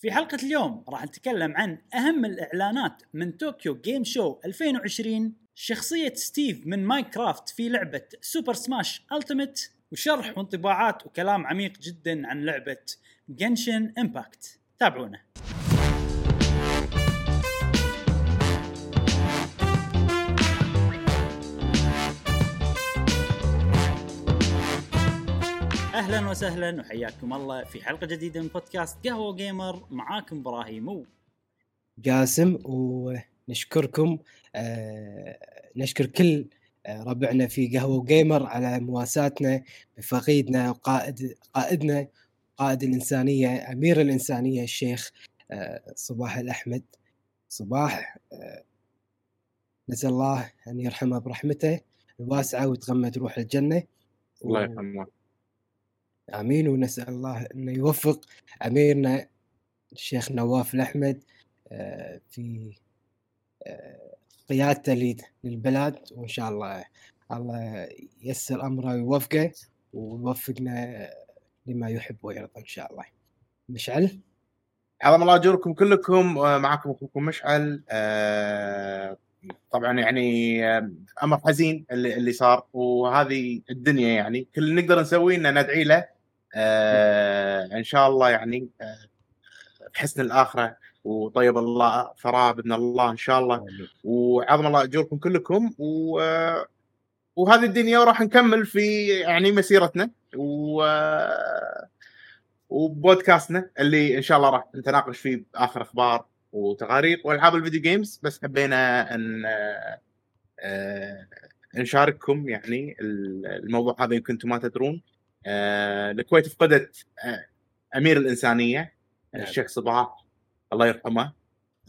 في حلقة اليوم راح نتكلم عن أهم الإعلانات من Tokyo Game Show 2020 شخصية ستيف من Minecraft في لعبة Super Smash Ultimate وشرح وانطباعات وكلام عميق جدا عن لعبة Genshin Impact تابعونا. أهلا وسهلا وحياكم الله في حلقة جديدة من بودكاست قهوة جيمر معاكم إبراهيم. جاسم ونشكركم آه نشكر كل آه، ربعنا في قهوة جيمر على مواساتنا بفقيدنا وقائد قائدنا قائد الإنسانية أمير الإنسانية الشيخ آه صباح الأحمد. صباح آه نسأل الله أن يرحمه برحمته الواسعة ويتغمد روح الجنة. الله يرحمه. آمين ونسأل الله إنه يوفق. اميرنا الشيخ نواف الأحمد آه، في آه، قيادته للبلاد وإن شاء الله الله ييسر أمره ويوفقه ويوفقنا لما يحب ويرضى إن شاء الله. مشعل؟ عظم الله أجوركم كلكم آه، معكم أخوكم مشعل طبعا يعني أمر حزين اللي, اللي صار وهذه الدنيا يعني كل اللي نقدر نسويه ان ندعي له. آه إن شاء الله يعني آه حسن الآخرة. وطيب الله ثراه بإذن الله إن شاء الله. وعظم الله أجوركم كلكم. و وهذه الدنيا وراح نكمل في يعني مسيرتنا. و وبودكاستنا اللي إن شاء الله راح نتناقش فيه بآخر أخبار وتقارير وألعاب الفيديو جيمز. بس حبينا أن آه، نشارككم يعني الموضوع هذا يمكن أنتم ما تدرون. آه، الكويت فقدت آه، أمير الإنسانية نعم. الشيخ صباح الله يرحمه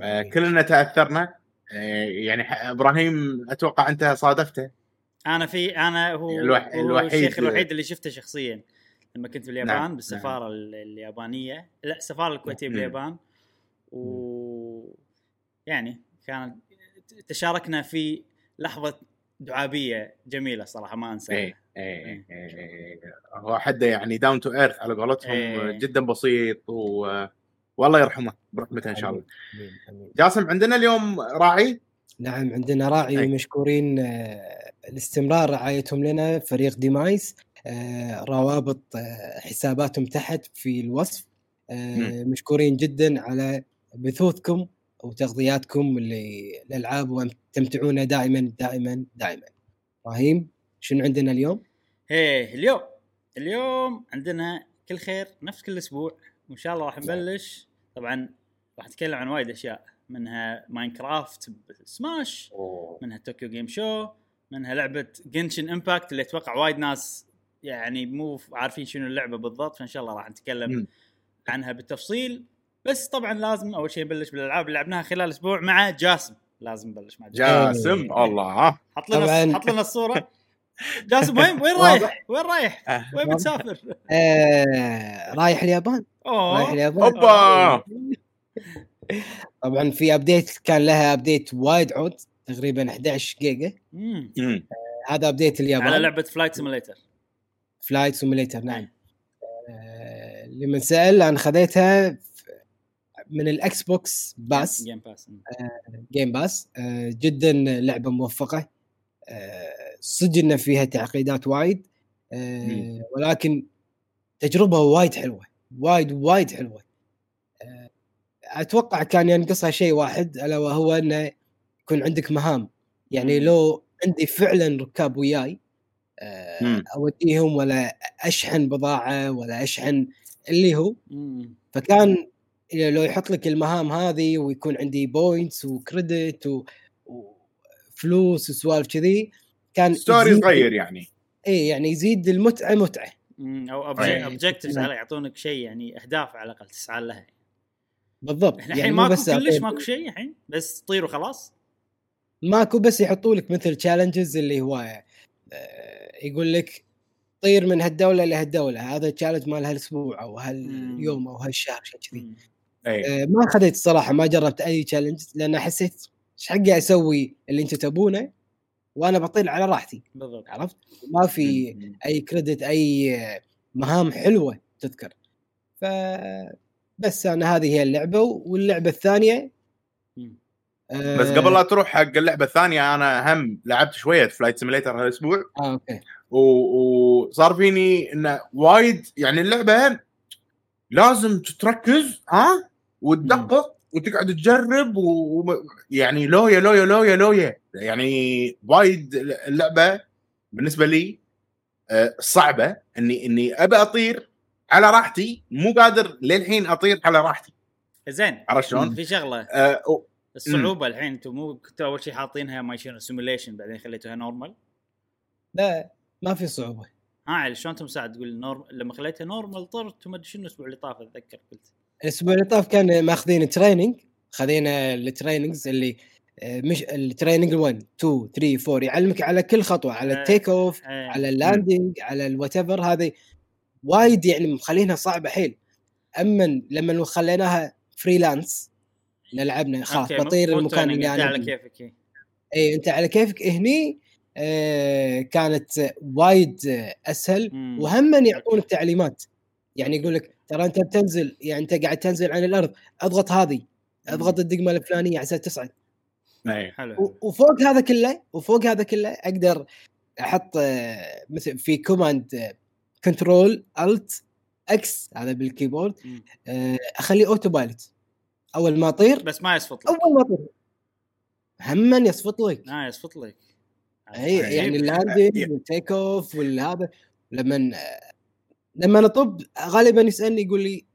آه، كلنا تأثرنا يعني إبراهيم أتوقع أنت صادفته أنا في أنا هو, الوح... هو الوحيد الشيخ الوحيد اللي شفته شخصيا لما كنت باليابان نعم. نعم. بالسفارة نعم. اليابانية لا السفارة الكويتية نعم. باليابان و يعني كانت تشاركنا في لحظة دعابية جميلة صراحة ما أنساها إيه. إيه،, إيه،, إيه،, إيه هو حده يعني down to earth على قولتهم إيه. جدا بسيط و... والله يرحمه برحمته إن شاء الله. جاسم عندنا اليوم راعي؟ نعم عندنا راعي أي. مشكورين آه، لاستمرار رعايتهم لنا فريق ديمايس آه، روابط آه، حساباتهم تحت في الوصف. مشكورين جدا على بثوثكم وتغطياتكم للالعاب وتمتعونا دائما دائما دائما. إبراهيم؟ شنو عندنا اليوم؟ إيه اليوم اليوم عندنا كل خير نفس كل أسبوع وإن شاء الله راح نبلش. طبعا راح نتكلم عن وايد أشياء منها Minecraft Smash منها Tokyo Game Show منها لعبة Genshin Impact اللي أتوقع وايد ناس يعني مو عارفين شنو اللعبة بالضبط فإن شاء الله راح نتكلم عنها بالتفصيل. بس طبعا لازم أول شيء نبلش بالألعاب اللي لعبناها خلال أسبوع مع جاسم. لازم نبلش مع جاسم. جاسم الله. حط لنا حط لنا الصورة. جاسم وين وين رايح؟ وين رايح؟ آه. وين بتسافر؟ آه رايح اليابان. أوه. رايح اليابان. أوبا. طبعا في update كان لها update وايد عود تقريبا 11 جيجا. آه هذا update اليابان. على لعبة فلايت سيموليتر فلايت سيموليتر نعم. آه لمن سأل أنا خذيتها من ال Xbox Pass. Game Pass Game Pass جدا لعبة موفقة. صدق إن فيها تعقيدات وايد. آه ولكن تجربة وايد حلوة وايد وايد حلوة. آه أتوقع كان ينقصها شيء واحد ألا وهو إنه يكون عندك مهام. يعني لو عندي فعلا ركاب وياي آه أوديهم ولا أشحن بضاعة ولا أشحن اللي هو. فكان لو يحط لك المهام هذه ويكون عندي points و credit وفلوس وسوالف كذي كان story صغير يعني. اي يعني يزيد المتعة متعة. أو objectives نعم. يعطونك شيء يعني أهداف على الأقل تسعى لها. بالضبط الحين يعني ماكو بس كلش ماكو شيء الحين بس طير وخلاص. ماكو بس يحطوا لك مثل challenges اللي هو آه، يقول لك طير من هالدولة لهالدولة. هذا challenge مال هالأسبوع أو هاليوم أو هالشهر شيء كذي. آه ما خذيت الصراحة ما جربت أي challenge لأن حسيت إيش حقي أسوي اللي أنتم تبونه؟ وأنا بطير على راحتي بالضبط. عرفت؟ ما في أي credit أي مهام حلوة تذكر. ف بس أنا هذه هي اللعبة واللعبة الثانية. آه بس قبل لا تروح حق اللعبة الثانية أنا هم لعبت شوية Flight Simulator هالاسبوع آه okay. وصار فيني انه وايد يعني اللعبة لازم تركز ها؟ وتدقق. وتقعد تجرب ويعني لويه لويه لويه لويه. يعني وايد اللعبة بالنسبة لي آه، صعبة. إني إني أبي أطير على راحتي مو قادر للحين أطير على راحتي. زين. عرفت شلون؟ في شغلة. آه، و- الصعوبة الحين أنتم مو كنتوا أول شيء حاطينها ما يشيل simulation بعدين خليتوها normal لا ما في صعوبة. ها شلون انت مساعد تقول norm لما خليتها normal طرت وما أدري شنو الأسبوع اللي طاف أتذكر قلت. الأسبوع اللي طاف كان ماخذين training خذينا ال trainings اللي آه، مش ال training 1 2 3 4 يعلمك على كل خطوة على. ال take off إيه. على ال landing على ال whatever هذه وايد يعني مخلينها صعبة حيل أما لما خليناها freelance لعبنا خلاص بطير المكان اللي أنا على كيفي. كيفك إيه. اي أنت على كيفك هني آه كانت وايد أسهل. وهم يعطونك تعليمات يعني يقول لك ترى أنت بتنزل يعني أنت قاعد تنزل عن الأرض أضغط هذه أضغط الدقمة الفلانية عشان تصعد. إيه. حلو. وفوق هذا كله وفوق هذا كله أقدر أحط آه، مثل في command Control Alt X هذا بال keyboard. آه، أخليه autopilot أول ما أطير بس ما يصفط لك. أول ما أطير. هما يصفط لك. لا يصفط لك. أي. يعني اللاندنج والتيك أوف والهذا لما لما اطب غالبا يسألني يقول لي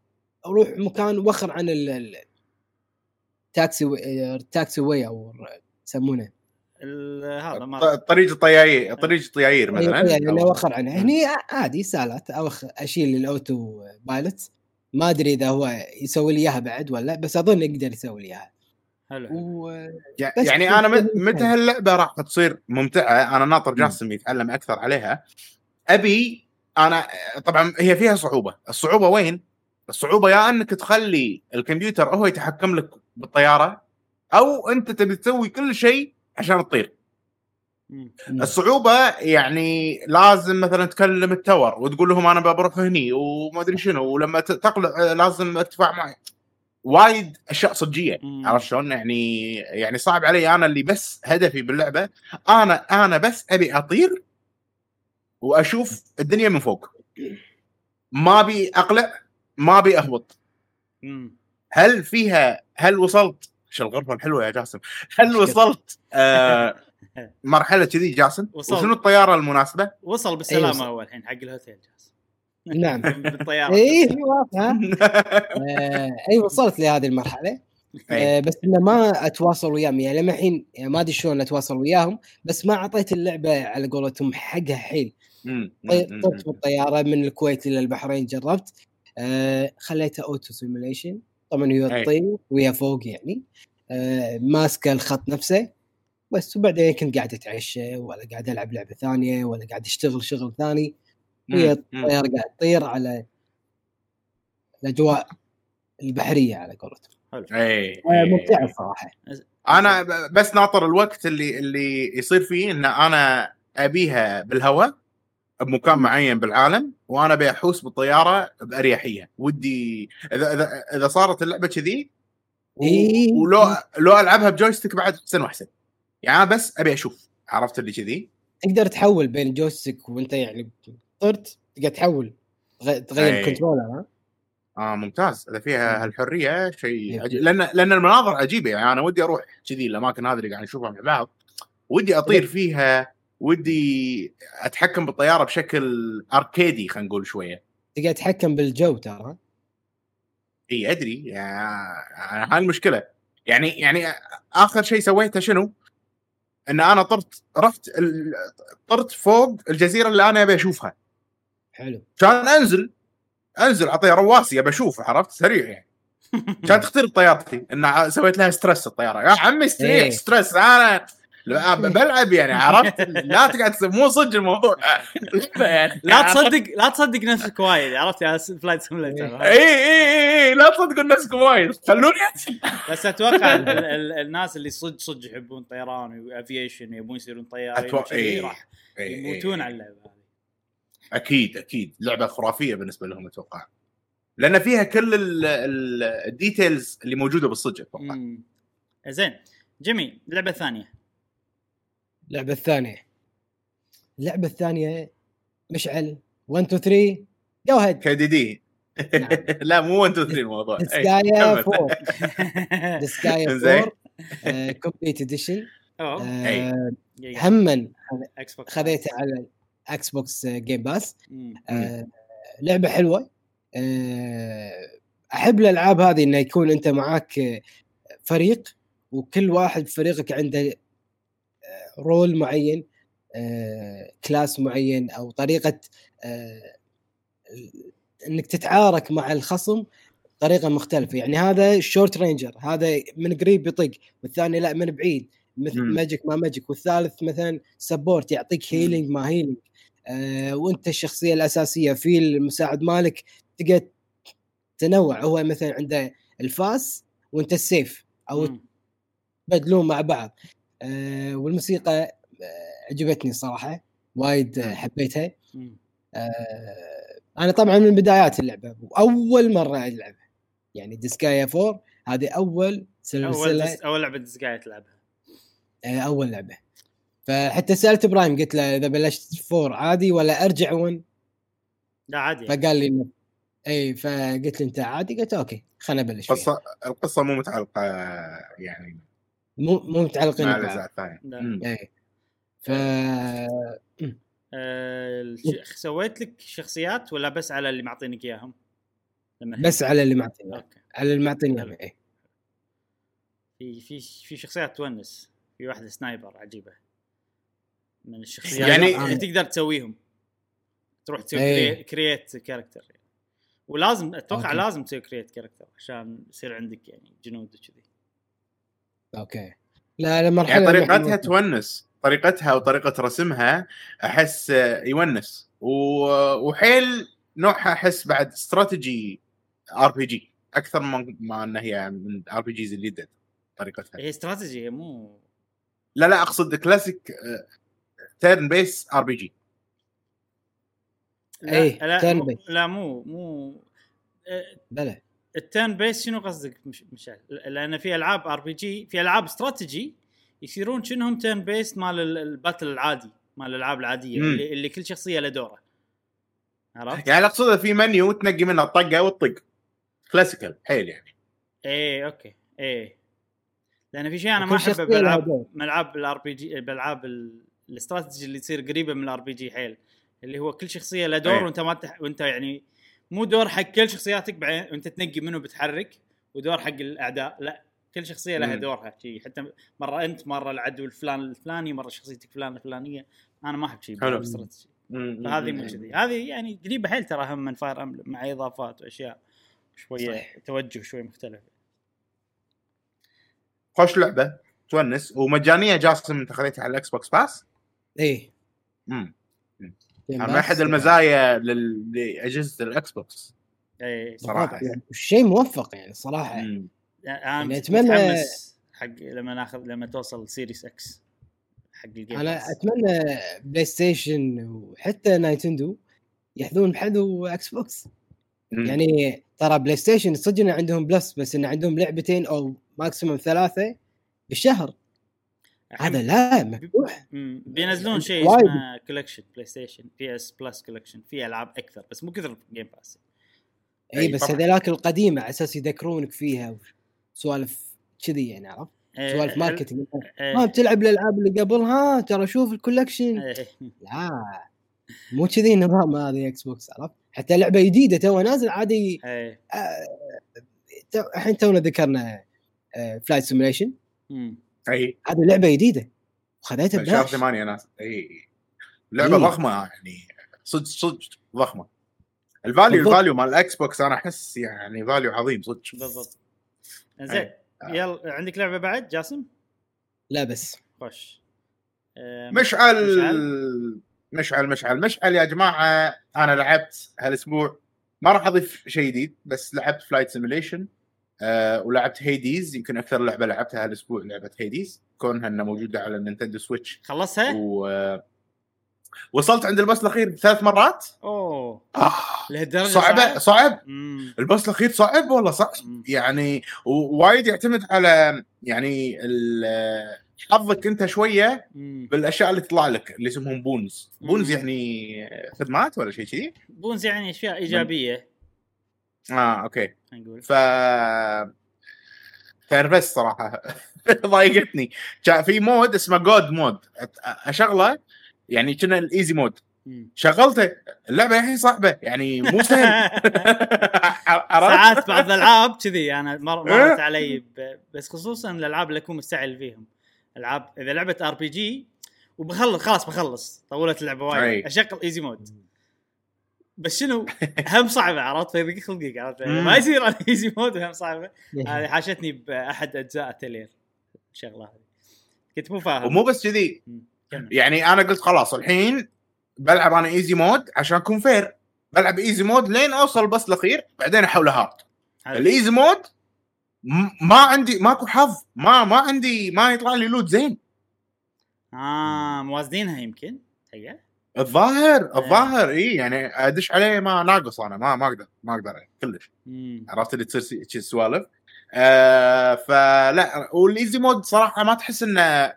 أروح مكان وخر عن ال- ال- التاكسي و- التاكسي واي أو يسمونه. ال- هذا ما ط- طريق الطياير طريق الطياير مثلا؟ يعني اوخر عنه. هني عادي سالات اوخ أشيل الأوتو بايلوت. ما أدري إذا هو يسوي لي إياها بعد ولا بس أظن يقدر يسوي لي إياها. حلو. و... يعني أنا متى هاللعبه راح تصير ممتعة. أنا ناطر. جاسم يتعلم أكثر عليها. أبي أنا طبعا هي فيها صعوبة. الصعوبة وين؟ الصعوبة يا إنك تخلي الكمبيوتر هو يتحكم لك بالطيارة أو أنت تبي تسوي كل شيء عشان تطير. الصعوبة يعني لازم مثلا تكلم التور وتقول لهم أنا بروح هني وما أدري شنو ولما تقلع لازم ارتفاع معي وايد أشياء صجية. عرفت شلون؟ يعني يعني صعب علي أنا اللي بس هدفي باللعبة. أنا أنا بس أبي أطير وأشوف الدنيا من فوق. ما أبي اقلع ما أبي أهبط. هل فيها هل وصلت؟ شو الغرفة الحلوة يا جاسم؟ هل وصلت آه مرحلة كذي جاسم؟ وصلت. وشنو الطيارة المناسبة؟ وصل بالسلامة وصل. هو الحين حق الهوتيل جالس نعم. بالطيارة. اي واضحه آه، أي وصلت لهذه المرحلة. إيه. آه، بس إنه ما أتواصل وياهم. يعني لما الحين يعني ما أدري شلون أتواصل وياهم بس ما أعطيت اللعبة على قولتهم حقها حيل. طرت بالطياره من الكويت إلى البحرين جربت. آه، خليتها auto simulation طبعا هي أي. تطير وهي فوق يعني. آه، ماسكه الخط نفسه بس وبعدين كنت قاعد أتعشى ولا قاعد ألعب لعبة ثانية ولا قاعد أشتغل شغل ثاني. مم. الطياره قاعد تطير على الأجواء البحرية على قولتهم. إيه. آه، ممتعة صراحة. أنا بس ناطر الوقت اللي اللي يصير فيه إن أنا أبيها بالهواء. بمكان معين بالعالم وأنا بحوس بالطيارة بأريحية. ودي إذا إذا إذا صارت اللعبة كذي و- إيه. ولو لو ألعبها ب joystick بعد احسن واحسن. يعني أنا بس أبي أشوف عرفت اللي كذي؟ تقدر تحول بين ال joystick وأنت يعني طرت تقدر تحول تغ- تغير أي. ال controller ها؟ آه ممتاز. إذا فيها هالحرية شيء. عجيب. لأن لأن المناظر عجيبة. يعني أنا ودي أروح كذي الأماكن هذه اللي قاعد نشوفها مع بعض. ودي أطير فيها. ودي أتحكم بالطيارة بشكل arcade ي خلينا نقول شوية. تقدر تتحكم بالجو ترى. إي أدري. يعني هاي المشكلة. يعني يعني آخر شيء سويته شنو؟ إن أنا طرت رحت ال- طرت فوق الجزيرة اللي أنا أبي أشوفها. حلو. كان أنزل أنزل أعطيها رواسي أبي أشوف عرفت؟ سريع يعني. كانت تخترب طيارتي. إن سويت لها stress الطيارة. يا عمي إيه. stress أنا بلعب يعني عرفت؟ لا تقعد مو صدق الموضوع. يعني. لا تصدق لا تصدق نفسك وايد عرفت؟ يا Flight Simulator اي اي اي لا تصدقوا نفسكم وايد. خلوني بس أتوقع ال- ال- الناس اللي صدق صدق يحبون طيران و aviation يبون يصيرون طيارين وكذي إيه. راح إي، إي، يموتون. على اللعبة هذه. أكيد أكيد. لعبة خرافية بالنسبة لهم أتوقع. لأن فيها كل ال- ال- ال details اللي موجودة بالصج أتوقع. زين. جيمي اللعبه الثانية اللعبة الثانية اللعبة الثانية مشعل 1 2 3 go ahead KDD. لا مو 1 2 3 الموضوع كمل. 4 Disgaea إنزين. 4 Complete Edition أوه أي. دقيقة. هما Xbox خذيته على Xbox Game Pass. آه، لعبة حلوة آه، أحب الألعاب هذه إنه يكون أنت معاك فريق وكل واحد بفريقك عنده role معين آه، class معين أو طريقة آه، إنك تتعارك مع الخصم بطريقه مختلفة يعني هذا ال short ranger هذا من قريب يطق والثاني لا من بعيد مثل. magic ما magic والثالث مثلا support يعطيك. healing ما healing آه وأنت الشخصية الأساسية في المساعد مالك تقدر تنوع هو مثلا عنده الفاس وأنت السيف أو. تبدلون مع بعض آه والموسيقى آه عجبتني صراحة وايد مم. حبيتها. آه أنا طبعا من بدايات اللعبة وأول مرة ألعبها يعني Disgaea 4 هذه أول أول سلسلة دس... أول لعبة Disgaea تلعبها أول لعبة فحتى سألت إبراهيم قلت له إذا بلشت 4 عادي ولا أرجع 1 لا عادي يعني. فقال لي إي فقلت له أنت عادي قلت okay خلينا نبلش فيها. القصة القصة مو متعلقة يعني مو مو متعلقين مع الاجزاء الثانية ف الش- سويت لك شخصيات ولا بس على اللي معطينك إياهم؟ بس على اللي معطيني okay على اللي معطيني حلو. إياه. إي. في في في شخصيات تونس في واحدة sniper عجيبة من الشخصيات يعني- يعني تقدر تسويهم تروح تسوي إيه. create character ولازم أتوقع okay. لازم تسوي create character عشان يصير عندك يعني جنود وكذي okay. لا لا مرحلة يعني اللي طريقتها تونس. طريقتها وطريقة رسمها أحس تونس. و- وحيل نوعها أحس بعد استراتيجي RPG. أكثر من ما إنها هي من RPGs اللي طريقتها. هي استراتيجي مو لا لا أقصد classic turn-based RPG. لا لا based. لا مو مو آه، بلى. ال turn-based شنو قصدك مش مشعل؟ لأن في ألعاب RPG في ألعاب استراتيجي يصيرون شنهم turn-based مال ال- ال battle العادي مال الألعاب العادية مم. اللي, اللي كل شخصية له دورة عرفت؟ يعني اقصد في منيو تنقي منه الطقة والطق classical حيل يعني إيه okay إيه لأن في شيء أنا ما أحبه لها بالعاب ال RPG بألعاب ال- الاستراتيجي اللي تصير قريبة من ال RPG حيل اللي هو كل شخصية له دور أيه. وأنت ما تح... وأنت يعني مو دور حق كل شخصياتك بعدين وانت تنقي منو بتحرك ودور حق الأعداء لا كل شخصية لها. دورها شي. حتى مرة أنت مرة العدو الفلان الفلاني مرة شخصيتك فلان الفلانية. أنا ما أحب شيء حلو. فهذه مو كذي. هذه يعني قريبه حيل ترى هم من Fire Emblem مع إضافات وأشياء شوية صحيح. توجه شوي مختلف. خوش لعبة تونس ومجانية جاسم انت خذيتها على ال Xbox Pass اي امم من Pass. أحد المزايا لل- لأجهزة ال Xbox اي صراحة بالضبط. يعني. شيء موفق يعني صراحة مم. أنا يعني متحمس حق لما ناخذ لما توصل Series X حق ال game أنا. أتمنى PlayStation وحتى Nintendo ياخذون بحذو Xbox مم. يعني ترى PlayStation صدق إن عندهم Plus بس إن عندهم لعبتين أو maximum ثلاثة بالشهر هذا لا مفتوح. بينزلون شيء. اسمه Collection PlayStation PS Plus Collection في ألعاب أكثر بس مو كثر Game Pass إي بس. هذيلاك القديمة على أساس يذكرونك فيها سوالف كذي يعني عرفت إيه، سوالف marketing إيه، ما بتلعب الألعاب اللي قبل ها ترى شوف ال collection إيه. لا مو كذي النظام هذا Xbox عرفت حتى لعبة جديدة تو نازل عادي. آه، الحين تونا ذكرنا Flight Simulation مم. اي هذه لعبة جديدة. وخذيتها شهر ببلاش. ثمانية ناس. اي لعبة إي. ضخمة يعني. صدق صدق ضخمة. ال value بالضبط. ال value مال ال Xbox أنا أحس يعني value عظيم صدق. بالضبط. زين. إيه. يلا عندك لعبة بعد جاسم؟ لا بس. آه، مشعل. مشعل؟ مشعل مشعل. مشعل يا جماعة أنا لعبت هالأسبوع. ما راح أضيف شيء جديد بس لعبت flight simulation آه ولعبت Hades يمكن أكثر لعبة لعبتها هالأسبوع لعبة Hades كونها إنها موجودة على ال Nintendo Switch خلصها؟ و وصلت عند ال boss الأخير ثلاث مرات أوه آه لهالدرجة صعبة صعب مم. ال boss الأخير صعب والله صعب مم. يعني وايد يعتمد على يعني حظك أنت شوية مم. بالأشياء اللي تطلع لك اللي اسمهم boons boons مم. يعني خدمات ولا شيء كذي boons يعني أشياء إيجابية آه okay نقول ف تنرفزت صراحة ضايقتني كان في mode اسمه god mode أشغله يعني كنا ال easy mode. شغلته اللعبة الحين صعبة يعني مو سهل؟ ساعات بعض الألعاب كذي أنا مر. مرت علي. بس خصوصا الألعاب اللي أكون مستعجل فيهم ألعاب إذا لعبة RPG وبخلص خلاص بخلص طولت اللعبة وايد. أشغل easy mode بس شنو؟ هم صعبة عرفت؟ فيضيق خلقك عرفت؟ مم. ما يصير على easy mode وهم صعبة. هذه حاشتني بأحد أجزاء اتلير الشغله هذه. كنت مو فاهم. ومو بس كذي. يعني أنا قلت خلاص الحين بلعب أنا easy mode عشان أكون fair بلعب easy mode لين أوصل بس الاخير بعدين أحوله hard. ال easy mode ما عندي ماكو حظ. ما ما عندي ما يطلع لي loot زين. آه موازنينها يمكن هي الظاهر الظاهر اي يعني أدش عليه ما ناقص أنا ما ما أقدر ما أقدر كلش. مم. عرفت اللي تصير سوالف. آه فلا وال easy mode صراحة ما تحس إنه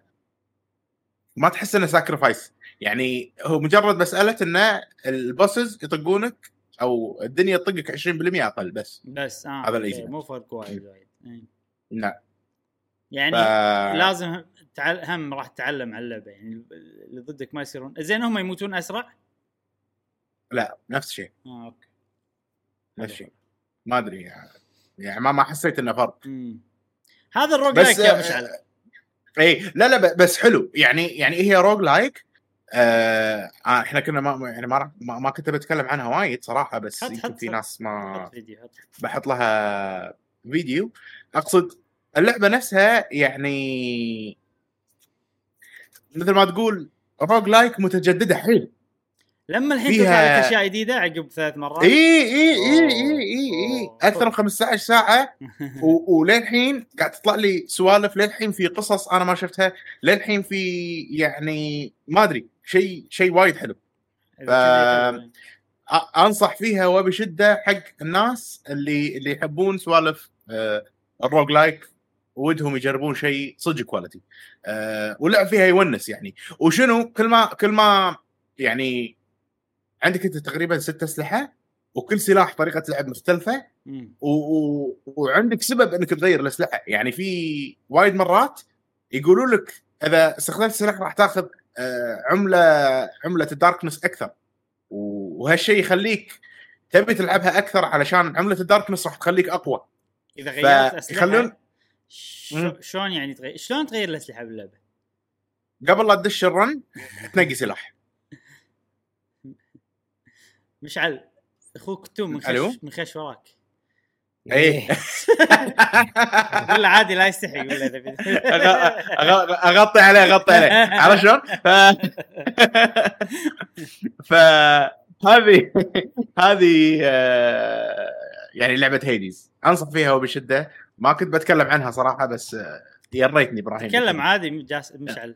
ما تحس إنه sacrifice يعني هو مجرد مسألة انه ال bosses يطقونك أو الدنيا تطقك 20% أقل بس. بس آه هذا okay، ال easy. مو فرق وايد وايد. إيه. نعم. يعني ف... لازم هم راح تتعلم على اللعبه يعني اللي ضدك ما يصيرون. زين هم يموتون أسرع؟ لا نفس الشيء. آه okay. نفس الشيء. ما أدري يعني, يعني ما ما حسيت إنه فرق. مم. هذا ال roguelike يا آه، مشعل اي لا لا بس حلو. يعني يعني هي roguelike؟ آه آه، إحنا كنا ما يعني ما, ما, ما كنت بتكلم عنها وايد صراحة بس حط- يمكن حط- في. ناس ما حط فيديو حط بحط لها فيديو. أقصد اللعبة نفسها يعني مثل ما تقول roguelike متجددة حيل. لما الحين فيها- تطلع لك أشياء جديدة عقب ثلاث مرات. إي إي إي إي إي. أكثر من 15 ساعة. و- وللحين قاعد تطلع لي سوالف. للحين في قصص أنا ما شفتها. للحين في يعني ما أدري شيء شيء وايد حلو. أ- أنصح فيها وبشدة حق الناس اللي اللي يحبون سوالف آه، ال roguelike ودهم يجربون شيء صدق quality آه، واللعب فيها يونس يعني. وشنو؟ كل ما كل ما يعني عندك انت تقريبا ست أسلحة وكل سلاح طريقة لعب مختلفة. و... و... وعندك سبب إنك تغير الأسلحة. يعني في وايد مرات يقولوا لك إذا استخدمت سلاح راح تاخذ آه، عملة عملة ال darkness أكثر. وهالشيء يخليك تبي تلعبها أكثر علشان عملة ال darkness راح تخليك أقوى. إذا غيرت أسلحة يخلون-. شلون يعني تغير؟ شلون تغير الأسلحة باللعبة؟ قبل لا تدش ال run تنقي سلاح. مشعل أخوك توم من؟ خش من خش وراك. إيه. ولا عادي لا يستحي ولا أغطي عليه أغطي عليه. عرفت شلون؟ ف فهذه هذه آه، يعني لعبة هيديز. أنصح فيها وبشدة. ما كنت بتكلم عنها صراحة بس آه، يريتني إبراهيم. تكلم عادي جاس مشعل.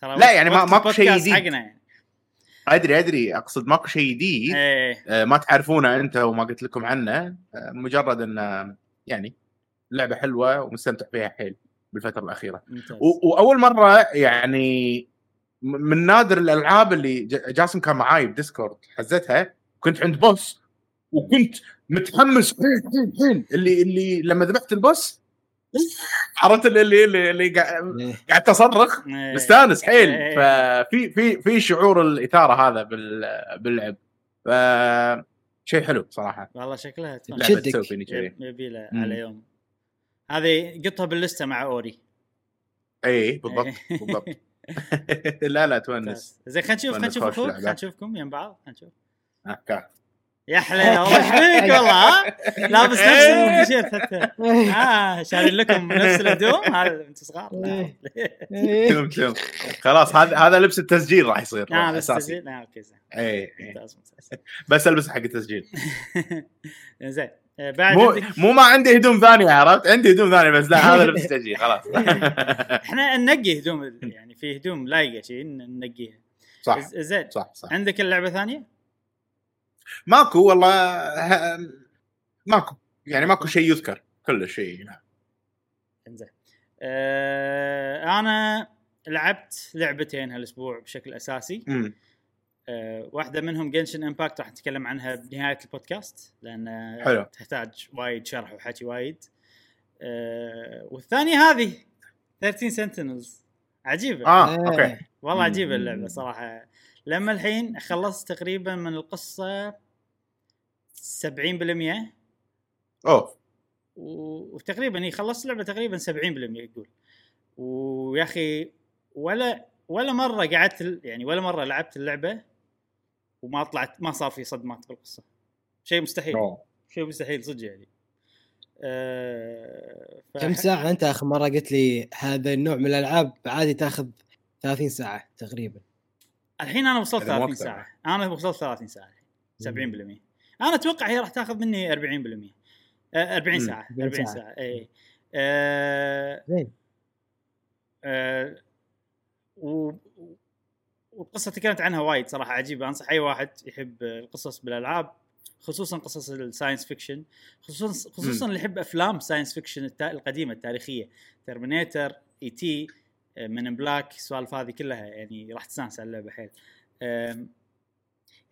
ترى لا، يعني ما- ماكو شيء جديد. حقنا يعني. أدري أدري. أقصد ماكو شيء جديد إيه. آه، ما تعرفونه أنت وما قلت لكم عنه. آه، مجرد انه يعني لعبة حلوة ومستمتع فيها حيل بالفترة الأخيرة. وأول مرة يعني من نادر الألعاب اللي جاسم كان معاي بديسكورد حزتها كنت عند بوس. وكنت متحمس حيل حيل حيل اللي اللي لما ذبحت البوس عرفت اللي اللي اللي, اللي قاعد إيه. قاعد تصرخ إيه. مستانس حيل إيه. ففي في في شعور الإثارة هذا بال- باللعب ف شيء حلو صراحة والله شكلها تفهم. لعبه شدك. تسوي فيني كذي يب- يبي له. على يوم هذه قطها باللسته مع أوري اي بالضبط إيه. بالضبط لا لا تونس. زين خلينا نشوف خلينا ونس نشوف خوش أخوك لعبة. خلينا نشوفكم يم بعض خلينا نشوف. يا حليله والله إيش فيك والله ها؟ لابس نفس التيشيرت حتى. آه شارين لكم نفس الهدوم؟ هذا انت صغار. لا. إيه. تم تم خلاص هذا هذا لبس التسجيل راح يصير آه بس أساسي. تسجيل؟ آه okay زين. اي إي. ممتاز ممتاز. بس ألبس حق التسجيل. زين. آه، بعد مو مو ما عندي هدوم ثانية عرفت؟ عندي هدوم ثانية بس لا هذا لبس التسجيل خلاص. إحنا ننقي هدوم يعني في هدوم لايقة شيء ننقيها. صح. زين. صح صح. عندك اللعبة ثانية؟ ماكو والله ماكو يعني ماكو شيء يذكر كل شيء نعم. إنزين. آه أنا لعبت لعبتين هالأسبوع بشكل أساسي. آه واحدة منهم Genshin Impact راح نتكلم عنها بنهاية البودكاست لأن حلو. تحتاج وايد شرح وحكي وايد. آه والثانية هذه 13 Sentinels عجيبة. آه إيه. Okay. والله. عجيبة اللعبة صراحة. لما الحين خلصت تقريبا من القصة 70% أوه. وتقريبا هي خلصت اللعبة تقريبا 70% يقول. ويا أخي ولا ولا مرة قعدت يعني ولا مرة لعبت اللعبة وما طلعت ما صار في صدمات بالقصة. شيء مستحيل. أوه. شيء مستحيل صدق يعني. أه ف- كم ساعة أنت آخر مرة قلت لي هذا النوع من الألعاب؟ عادي تاخذ 30 ساعة تقريبا. الحين أنا وصلت إذا مو 30 أكثر. ساعة. أنا وصلت 30 ساعة. الحين 70% أنا أتوقع هي راح تاخذ مني 40% آه، 40 مم. ساعة. 40 40 ساعة. ساعة. اي زين. آه، و والقصة تكلمت عنها وايد صراحة عجيبة. أنصح أي واحد يحب القصص بالألعاب خصوصا قصص ال science fiction. خصوصا خصوصا اللي يحب أفلام science fiction التا- القديمة التاريخية. Terminator E.T. من بلاك السوالف هذه كلها يعني راح تستانس على اللعبة حيل.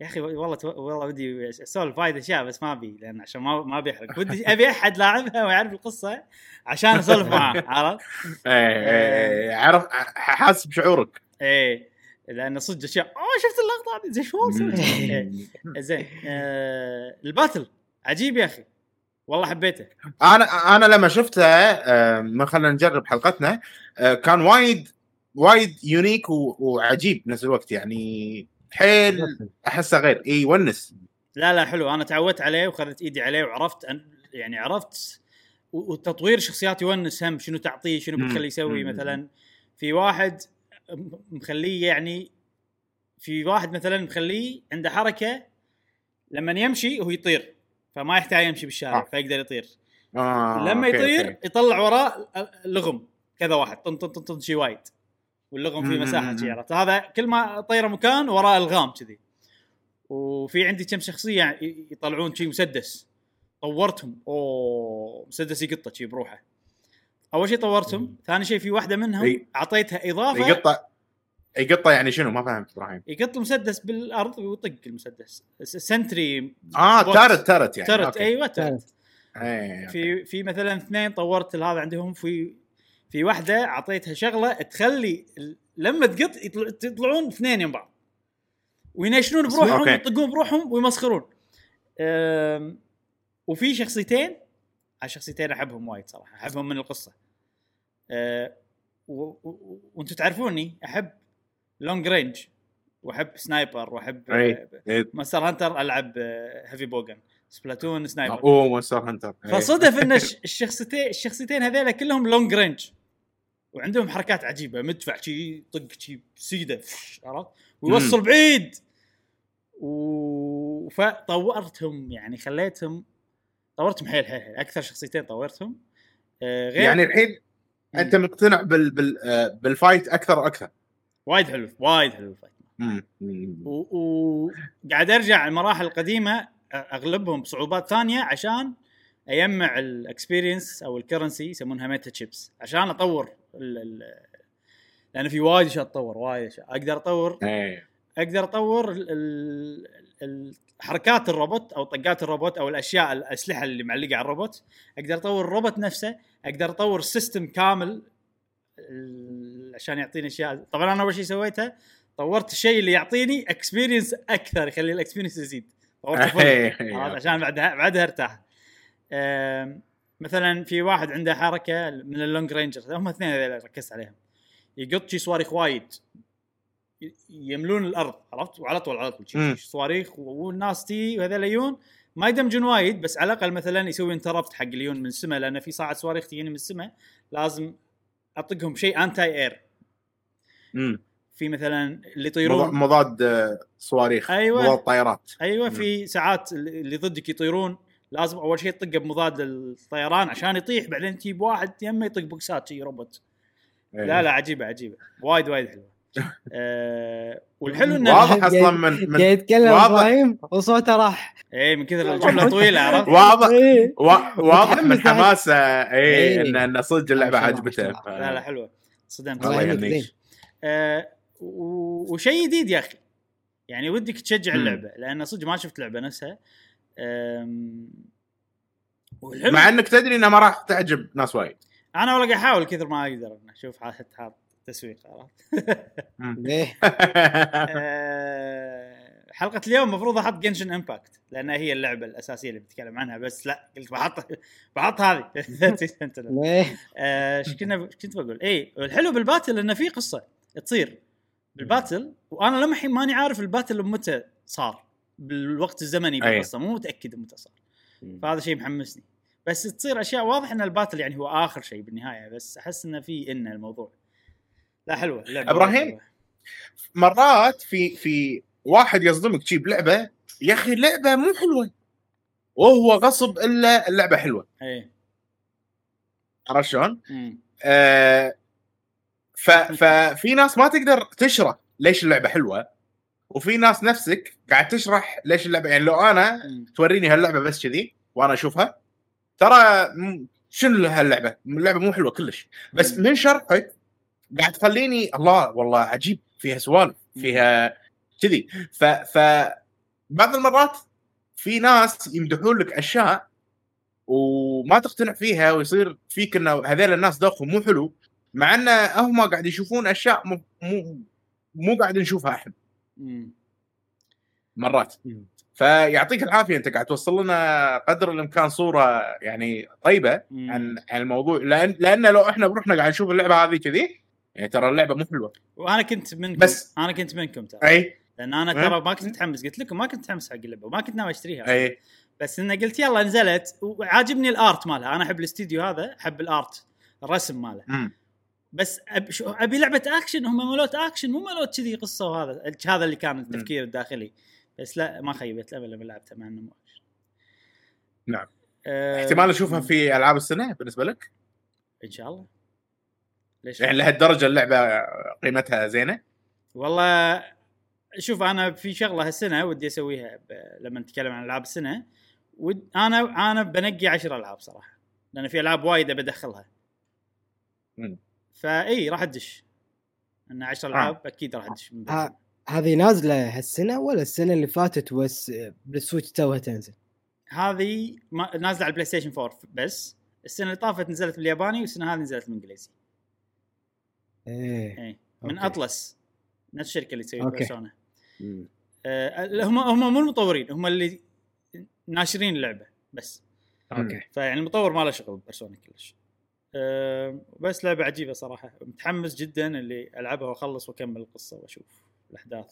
يا أخي والله والله ودي أسولف وايد أشياء بس ما أبي لأن عشان ما ما بيحرق ودي أبي أحد لاعبها ويعرف القصة عشان أسولف معاه عرفت؟ إيه إيه عرف حاسس بشعورك. إيه لأن صدق أشياء أوه شفت اللقطة هذه؟ زين شو؟ إيه. زين. آه الباتل عجيب يا أخي. والله حبيته أنا أنا لما شفتها آه، ما خلينا نجرب حلقتنا آه، كان وايد وايد unique وعجيب بنفس الوقت يعني حيل أحسه غير. إي يونس لا لا حلو. أنا تعودت عليه وخذت إيدي عليه وعرفت أن يعني عرفت وتطوير شخصيات يونس هم شنو تعطيه شنو. بتخليه يسوي. مثلا. في واحد مخليه يعني في واحد مثلا مخليه عنده حركة لما يمشي هو يطير. فما يحتاج يمشي بالشارع آه. فيقدر يطير. آه لما okay، يطير أوكي. يطلع وراه لغم كذا واحد طن طن طن طن شي وايد. واللغم فيه مم، مساحة شي. عرفت؟ هذا كل ما طيره مكان وراه الغام كذي. وفي عندي كم شخصية يطلعون شي مسدس. طورتهم. أوه مسدس يقطه شي بروحه. أول شيء طورتهم. ثاني شيء في واحدة منهم. أعطيتها إضافة يقطع يقطع يعني شنو؟ ما فهمت إبراهيم. يقط المسدس بالأرض ويطق المسدس. sentry آه. turret turret يعني turret okay. أيوه turret إيه، في في مثلا اثنين طورت هذا عندهم في في واحدة أعطيتها شغلة تخلي لما تقط يطلع يطلعون اثنين يم بعض. وينشنون بروحهم okay. ويطقون بروحهم ويمسخرون. وفي شخصيتين. هالشخصيتين أحبهم وايد صراحة أحبهم من القصة. و- وأنتم تعرفوني أحب long range واحب sniper واحب. إيه. Monster Hunter ألعب heavy bowgun Splatoon sniper أوه Monster Hunter. فصدف إن الش- الشخصيتين الشخصيتين هذيلا كلهم long range وعندهم حركات عجيبة مدفع شي يطق شي بسيده فش، عرفت ويوصل بعيد و... فطورتهم يعني خليتهم طورتهم حيل حيل حيل. أكثر شخصيتين طورتهم آه غير يعني الحين. أنت مقتنع بال بال آه، بال fight أكثر وأكثر وايد حلو وايد حلو ال fight. وقاعد أرجع المراحل القديمة أغلبهم بصعوبات ثانية عشان اجمع ال experience أو ال currency يسمونها meta chips عشان أطور ال ال لأن في وايد أشياء تطور وايد أشياء. أقدر أطور إيه. أقدر أطور حركات الروبوت أو طقات الروبوت أو الأشياء الأسلحة اللي معلقة على الروبوت. أقدر أطور الروبوت نفسه أقدر أطور system كامل عشان يعطيني أشياء. طبعا أنا أول شيء سويته طورت الشيء اللي يعطيني experience أكثر يخلي ال experience يزيد. إيه. عرفت؟ عشان بعدها بعدها أرتاح. مثلا في واحد عنده حركة من ال long ranger هم اثنين هذول ركزت عليهم. يقط شي صواريخ وايد. يملون الأرض عرفت؟ وعلى طول على طول. صواريخ والناس تي وهذول يجون ما يدمجون وايد بس على الأقل مثلا يسوي interrupt حق اللي يجون من السماء لأن في صاعد صواريخ تجيني من السماء لازم أطقهم شيء anti air مم. في مثلا اللي يطيرون مضاد آه، صواريخ أيوة. مضاد طائرات أيوه. في ساعات اللي ضدك يطيرون لازم أول شيء تطقه بمضاد الطيران عشان يطيح بعدين تجيب واحد يمه يطق بوكسات شي روبوت إيه. لا لا عجيبة عجيبة وايد وايد حلوة آه والحلو انه واضح أصلا من من قاعد يتكلم. إبراهيم وصوته راح إيه من كثر الجملة طويلة عرفت واضح إيه. وا- واضح من. حماسه اي إيه. ان إن صدق اللعبة عجبته. لا لا حلوة صدمت الله يهنيك آه و- وشيء جديد يا أخي يعني ودك تشجع. اللعبة لأن صدق ما شفت لعبة نفسها والحلو مع إنك تدري إنها ما راح تعجب ناس وايد أنا والله قاعد أحاول كثر ما أقدر أنا أشوف حاط حاط تسويق عرفت ليه؟ آه، حلقة اليوم المفروض أحط Genshin Impact لأنها هي اللعبة الأساسية اللي بتكلم عنها بس لا قلت بحط بحط هذه؟ آه، إيش كنا إيش كنت بقول؟ اي الحلو بال battle إنه في قصة تصير بال battle وأنا لما الحين ماني عارف ال battle متى صار. بالوقت الزمني. بالقصة مو متأكد متى صار. فهذا شيء محمسني. بس تصير أشياء واضح إن ال battle يعني هو آخر شيء بالنهاية بس أحس إنه في إن الموضوع. لا حلوة. اللعبه إبراهيم؟ حلوة. مرات في في واحد يصدمك تجيب لعبة يا أخي اللعبة مو حلوة. وهو غصب إلا اللعبة حلوة. أي. عرفت شلون؟ آه ف ففي ناس ما تقدر تشرح ليش اللعبة حلوة وفي ناس نفسك قاعد تشرح ليش اللعبة يعني لو أنا. توريني هاللعبة بس كذي وأنا أشوفها ترى شنو هاللعبة؟ اللعبة مو حلوة كلش بس. من شرحك قاعد تخليني الله والله عجيب فيها سوالف فيها كذي ف ف بعض المرات في ناس يمدحون لك أشياء وما تقتنع فيها ويصير فيك إنه هذول الناس ذوقهم مو حلو مع إن هم قاعد يشوفون أشياء مو مو, مو قاعد نشوفها إحنا. مرات. فيعطيك العافية أنت قاعد توصل لنا قدر الإمكان صورة يعني طيبة مم. عن عن الموضوع. لأن لأن لو إحنا بروحنا قاعد نشوف اللعبة هذه كذي يعني ترى اللعبة مو حلوة. وأنا كنت منكم. بس- أنا كنت منكم ترى. أي. لأن أنا؟ ترى ما كنت متحمس. قلت لكم ما كنت متحمس حق اللعبة وما كنت ناوي أشتريها. أي. بس انه قلت يلا نزلت وعاجبني ال art مالها. أنا أحب الاستديو هذا أحب ال art الرسم ماله. مم. بس أب شو أبي لعبة اكشن هم ملوت اكشن مو ملوت كذي قصة وهذا هذا اللي كان التفكير الداخلي. بس لا ما خيبت الامل لما لعبتها مع انه مو أكشن. نعم. أه احتمال أشوفها في ألعاب السنة بالنسبة لك؟ إن شاء الله. ليش يعني لهالدرجة اللعبة قيمتها زينة؟ والله شوف أنا في شغلة هالسنة ودي أسويها ب... لما نتكلم عن ألعاب السنة. ود... أنا أنا بنقي 10 ألعاب صراحة لأن في ألعاب وايد بدخلها. فاي راح ادش إن 10 آه. ألعاب أكيد راح بدري. ها- هذه نازلة هالسنة ولا السنة اللي فاتت بس بال Switch توها تنزل؟ هذه ما... نازلة على ال PlayStation 4 بس السنة اللي طافت نزلت بالياباني والسنة هذه نزلت بالإنجليزي إيه اي من okay. Atlus نفس الشركة اللي تسوي. Persona آه هم هم مو المطورين هم اللي ناشرين اللعبة بس okay فيعني المطور ما له شغل Persona كلش بس لعبة عجيبة صراحة. متحمس جدا اللي ألعبها وأخلص وأكمل القصة وأشوف الأحداث.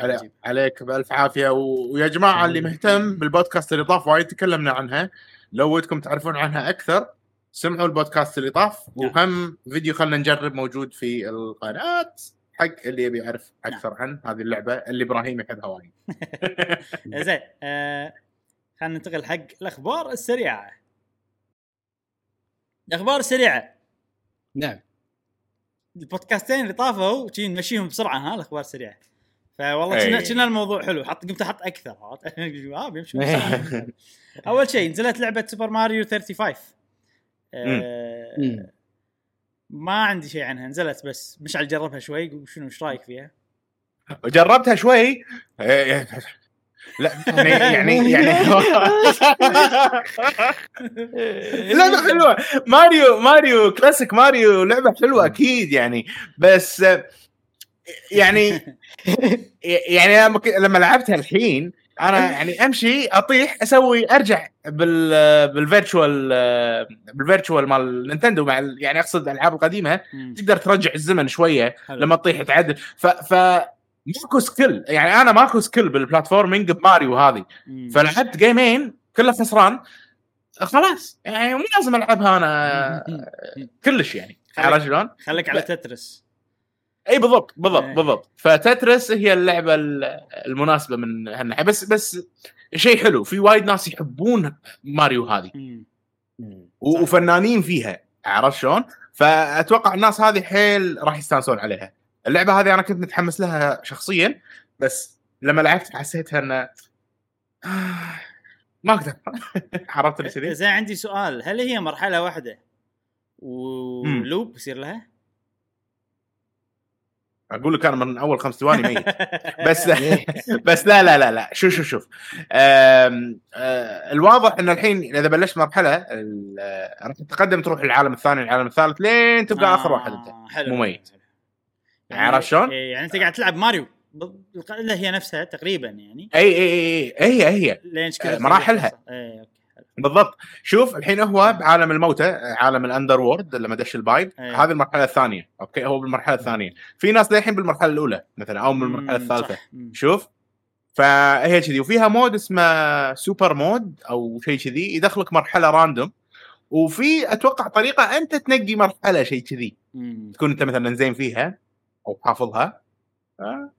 علي. عليك بألف عافية. و... ويا جماعة اللي مهتم بالبودكاست اللي طاف وايد تكلمنا عنها. لو ودكم تعرفون عنها أكثر سمعوا البودكاست اللي طاف. نعم. وهم فيديو خلنا نجرب موجود في القناة حق اللي يبي يعرف أكثر عن هذه اللعبة اللي إبراهيم يحبها وايد. زين أه خلينا ننتقل حق الأخبار السريعة. الاخبار السريعه نعم. البودكاستين اللي طافوا شي نمشيهم بسرعة ها الأخبار السريعه فوالله. كنا كنا الموضوع حلو. حط قمت أحط أكثر؟ آه بيمشي بسرعة. أول شيء نزلت لعبة سوبر ماريو 35 آه مم. ما عندي شيء عنها. نزلت بس مشعل جربها شوي. شنو إيش رأيك فيها؟ وجربتها شوي؟ إيه، لا يعني يعني يعني لعبة حلوة ماريو ماريو كلاسيك ماريو لعبة حلوة أكيد يعني بس يعني يعني لما ك- لما لعبتها الحين أنا يعني أمشي أطيح أسوي أرجع بال بال virtual بال virtual مال Nintendo مع ال- يعني أقصد الألعاب القديمة. تقدر ترجع الزمن شوية. لما تطيح تعدل ف ف ماكو skill. يعني أنا ماكو skill بال platforming بماريو هذه. فلعبت جيمين كله خسران. خلاص. يعني مو لازم ألعبها أنا كلش يعني. عرفت شلون؟ خليك على تترس. إي بالضبط بالضبط إيه. بالضبط. فتترس هي اللعبة ال- المناسبة من هالناحية. بس بس شيء حلو في وايد ناس يحبون ماريو هذه. وفنانين فيها. عرفت شلون؟ فأتوقع الناس هذه حيل راح يستانسون عليها. اللعبة هذه أنا كنت متحمس لها شخصيا بس لما لعبت حسيتها إنه آه، ما أقدر. عرفت اللي كذي؟ زين عندي سؤال. هل هي مرحلة واحدة ولوب يصير لها؟ أقول لك أنا من أول خمس ثواني ميت. بس بس لا لا لا لا. شوف شوف شوف. آه الواضح ان الحين إذا بلشت مرحلة ال- راح تتقدم تروح للعالم الثاني العالم الثالث لين تبقى آه آخر واحد أنت. حلو. مميت. يعني عرفت شلون؟ إيه، يعني أنت قاعد تلعب ماريو. الا هي نفسها تقريبا يعني. اي اي اي هي هي. لين آه، مراحلها. اي okay حلو. بالضبط. شوف الحين هو بعالم الموتى عالم ال underworld لما دش ال pipe أيه. هذه المرحلة الثانية. okay هو بالمرحلة الثانية. في ناس للحين بالمرحلة الأولى مثلا أو بالمرحله الثالثة. شوف. فهي كذي. وفيها mode اسمه super mode أو شيء كذي يدخلك مرحلة random. وفي أتوقع طريقة أنت تنقي مرحلة شيء كذي. تكون أنت مثلا زين فيها. أو حافظها آه،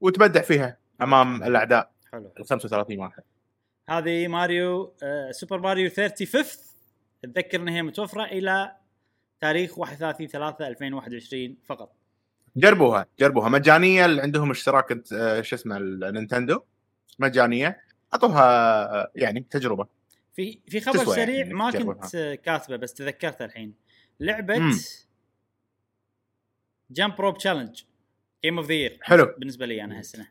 وتبدع فيها أمام الأعداء. حلو. ال 35 واحد. هذه ماريو آه Super Mario 35 اتذكر ان هي متوفرة إلى تاريخ 31 3 2021 فقط. جربوها جربوها. مجانية اللي عندهم اشتراك آه، شو اسمه ال Nintendo. مجانية. أعطوها يعني تجربة. في في خبر يعني سريع إنك ما. كنت كاتبه بس تذكرته الحين. لعبة Jump Rope Challenge game of the year حلو. بالنسبة لي أنا هالسنة.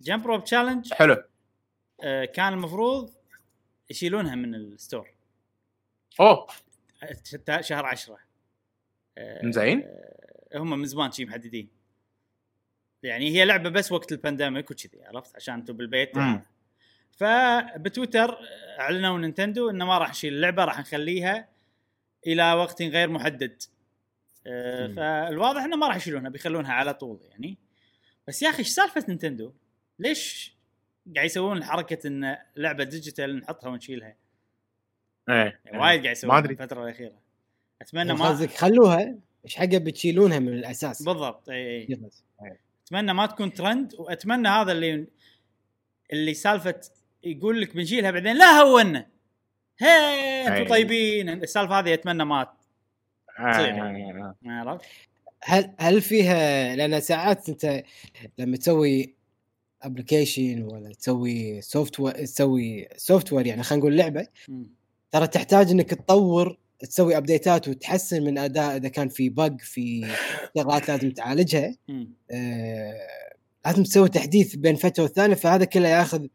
Jump Rope Challenge حلو. آه، كان المفروض يشيلونها من ال store. أوه. شهر 10 آه، زين. آه، هم من زمان شي محددين. يعني هي لعبة بس وقت ال pandemic وكذي عرفت؟ عشان أنتم بالبيت. فبتويتر أعلنوا نينتندو إنه ما راح نشيل اللعبة راح نخليها إلى وقت غير محدد. فالواضح إنه ما راح يشيلونها بيخلونها على طول يعني. بس يا أخي إيش سالفة نينتندو؟ ليش قاعد يسوون حركة إن لعبة digital نحطها ونشيلها؟ إيه يعني وايد قاعد يسوون ما أدري. الفترة الأخيرة. أتمنى ما ما قصدك خلوها إيش حقه بتشيلونها من الأساس؟ بالضبط اي اي يخلص. أتمنى ما تكون ترند وأتمنى هذا اللي اللي سالفة يقول لك بنشيلها بعدين لا هونا هي أنتم أي. طيبين السالفة هذه أتمنى ما تصير يعني. آه. عرفت؟ هل هل فيها لأن ساعات أنت لما تسوي application ولا تسوي software تسوي software يعني خلينا نقول لعبة. ترى تحتاج إنك تطور تسوي ابديتات وتحسن من أداء إذا كان في bug في شغلات لازم تعالجها. آه لازم تسوي تحديث بين فترة والثانية فهذا كله ياخذ